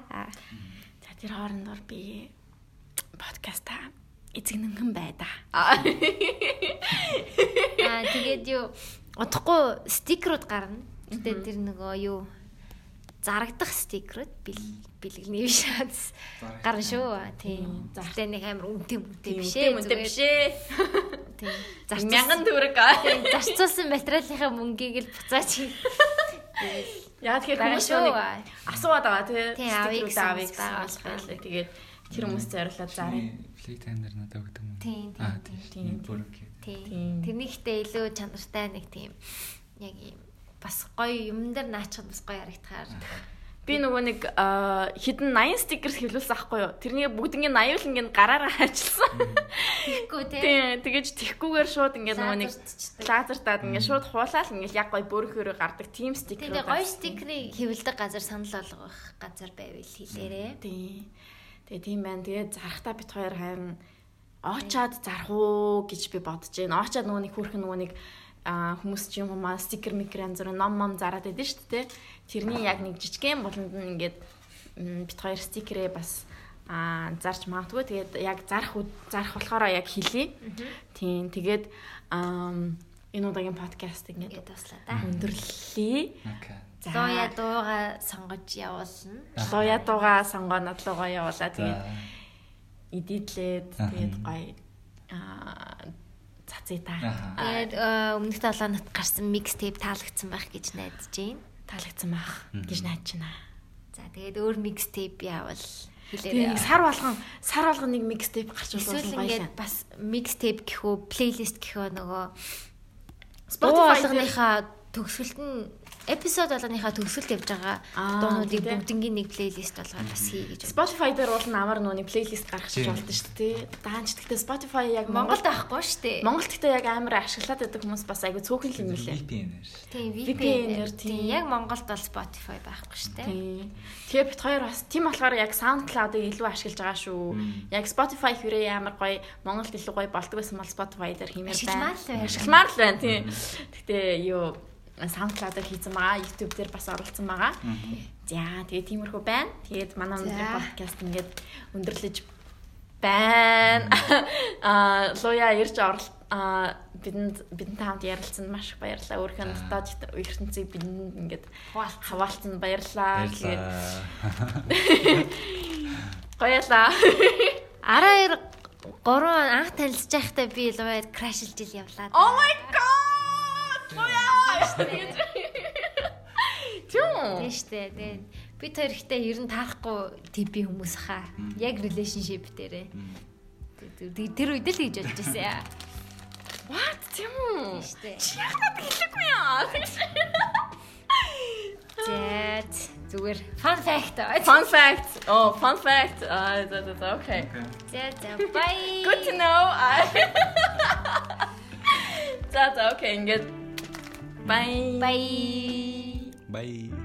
Speaker 1: За тэр хоорондоор би подкаста эзэгнэн байда.
Speaker 2: Аа [LAUGHS] тэгээд юу удахгүй стикерүүд гарна. Гэтэ тэр нөгөө юу зарагдах стикерүүд бэлгэний биш гарна шүү. Тийм. Гэтэ нэг амар үнэтэй үнэтэй биш ээ.
Speaker 1: Үнэтэй биш ээ.
Speaker 2: Тийм.
Speaker 1: Зарц мянган төгрөг.
Speaker 2: Тийм. Зарцуулсан материалынхаа мөнгийг л буцаач. [LAUGHS]
Speaker 1: Яа тэгэхээр хүмүүс нэг асууад байгаа тий.
Speaker 2: Тийм, авъя гэсэн
Speaker 1: болох байлаа. Тэгээд тэр хүмүүс зориулаад зарыг.
Speaker 3: Time дээр надад өгдөг юм.
Speaker 2: Тийм, тийм, тийм.
Speaker 3: тийм.
Speaker 2: Тэрнийхтэй илүү чанартай нэг тийм яг юм бас гоё юм дээр наачхад бас гоё харагдахаар.
Speaker 1: Би нөгөө нэг хідэн 80 стикер хэвлүүлсэн аахгүй юу? Тэрний бүгднийг 80 л ингээд гараараа хаачихсан.
Speaker 2: Тэгэхгүй тий.
Speaker 1: Тийм, тэгэж тэхгүүгээр шууд ингээд нөгөө нэг лазертаад ингээд шууд хуулаад ингээд яг гоё бөөрөхөөрөө гардаг тийм стикер.
Speaker 2: Тэгээ гоё стикерийг хэвлдэг газар санал болгох газар байвал хэлээрээ.
Speaker 1: Тийм. Тэгээ тийм байна. Тэгээ зарахтаа бит хоёр харин оочаад зарах уу гэж би бодож байна. Оочаад нөгөө нэг хүүхэн нөгөө нэг а хүмүүс ч юм уу маа стикер микер янз бүрийн ном мом зараад байдаг шүү дээ. Тэрний яг нэг жижигхэн болонд нь ингээд бит хоёр стикерээ бас а зарч магадгүй. Тэгээд яг зарах зарах болохоор яг хэлье. Тийм. Тэгээд энэ удаагийн подкаст ингээд
Speaker 2: туслаа да.
Speaker 1: өндөрлөе.
Speaker 3: Окей.
Speaker 2: Лууя дууга сонгож явуулна.
Speaker 1: Луя дууга сонгонод руугаа явуулаа. Тэгээд
Speaker 3: Аха.
Speaker 1: тэгээд гоё аа цацээ та.
Speaker 2: Тэгээд э, өмнөх 7 хоногт гарсан микстейп таалагдсан байх гэж найдаж байна.
Speaker 1: таалагдсан байх гэж найдаж байна.
Speaker 2: За тэгээд өөр микстейп яавал
Speaker 1: Тэгээд
Speaker 2: хэлээрэй.
Speaker 1: сар болгон сар болгон нэг микстейп гарч
Speaker 2: Эсвэл
Speaker 1: болно
Speaker 2: ингээд
Speaker 1: гоё.
Speaker 2: бас микстейп гэхүү плейлист гэхүү нөгөө
Speaker 1: Spotify
Speaker 2: Spotify болгоныхаа төгсгөлт нь эпизод болгоныхаа төгсгөлт явж байгаа
Speaker 1: Аа,
Speaker 2: дуунуудыг бүгднгийн нэг плейлист болгоод бас хий гэж.
Speaker 1: Spotify дээр уул намар нүуний плейлист гаргачих болдог шүү дээ. Даанч гэхдээ Spotify яг
Speaker 2: Монголд авахгүй шүү дээ.
Speaker 1: Монголд гэхдээ яг амар ашиглаад байдаг хүмүүс бас айгүй цөөхөн юм лээ.
Speaker 3: VPN-ээр.
Speaker 2: Тийм
Speaker 1: VPN-ээр, тийм.
Speaker 2: тийм яг Монголд бол Spotify байхгүй шүү дээ.
Speaker 1: Тийм. Тэгээ бит хоёр бас тийм болохоор яг SoundCloud-ыг илүү ашиглаж байгаа шүү. Яг Spotify хүрээ амар гоё Монголд илүү гоё болдог байсан бол Spotify дээр хиймээр
Speaker 2: Ашигламаар л байна.
Speaker 1: Ашигламаар л байна тийм. Гэтэ юу SoundCloud-аар хийсэн байгаа, YouTube дээр бас оруулсан байгаа. За тэгээ тиймэрхүү байна. Тэгээд манай өнөөдрийн подкаст ингээд өндөрлөж байна. Аа [LAUGHS] луя ирж орол аа бидэнд бидэнтэй хамт ярилцсанд маш их баярлалаа. Өөрхөн дотоод ертөнцийг бидэнд ингээд хаваалцсанд баярлалаа. Тэгээд гоёлаа.
Speaker 2: Араа 3 анх танилцж байхдаа би лууяар крашилж ил явлаа.
Speaker 1: Oh my god! Луя! Тюм.
Speaker 2: Тийм штэ. Тэгээд бид хоёр ихтэй ер нь таарахгүй типи хүмүүс хаа. Яг relationship дээрээ. Тэр- Тэр үед л гэж бодож байсан.
Speaker 1: What? Тюм.
Speaker 2: Штэ.
Speaker 1: Чи яагаад хэлээгүй яа?
Speaker 2: За зүгээр fun fact.
Speaker 1: Fun fact. Oh, fun fact. Аа за за за окей.
Speaker 2: За за bye.
Speaker 1: Good to know. [LAUGHS] За за окей ингээд bye.
Speaker 2: Bye.
Speaker 4: Bye.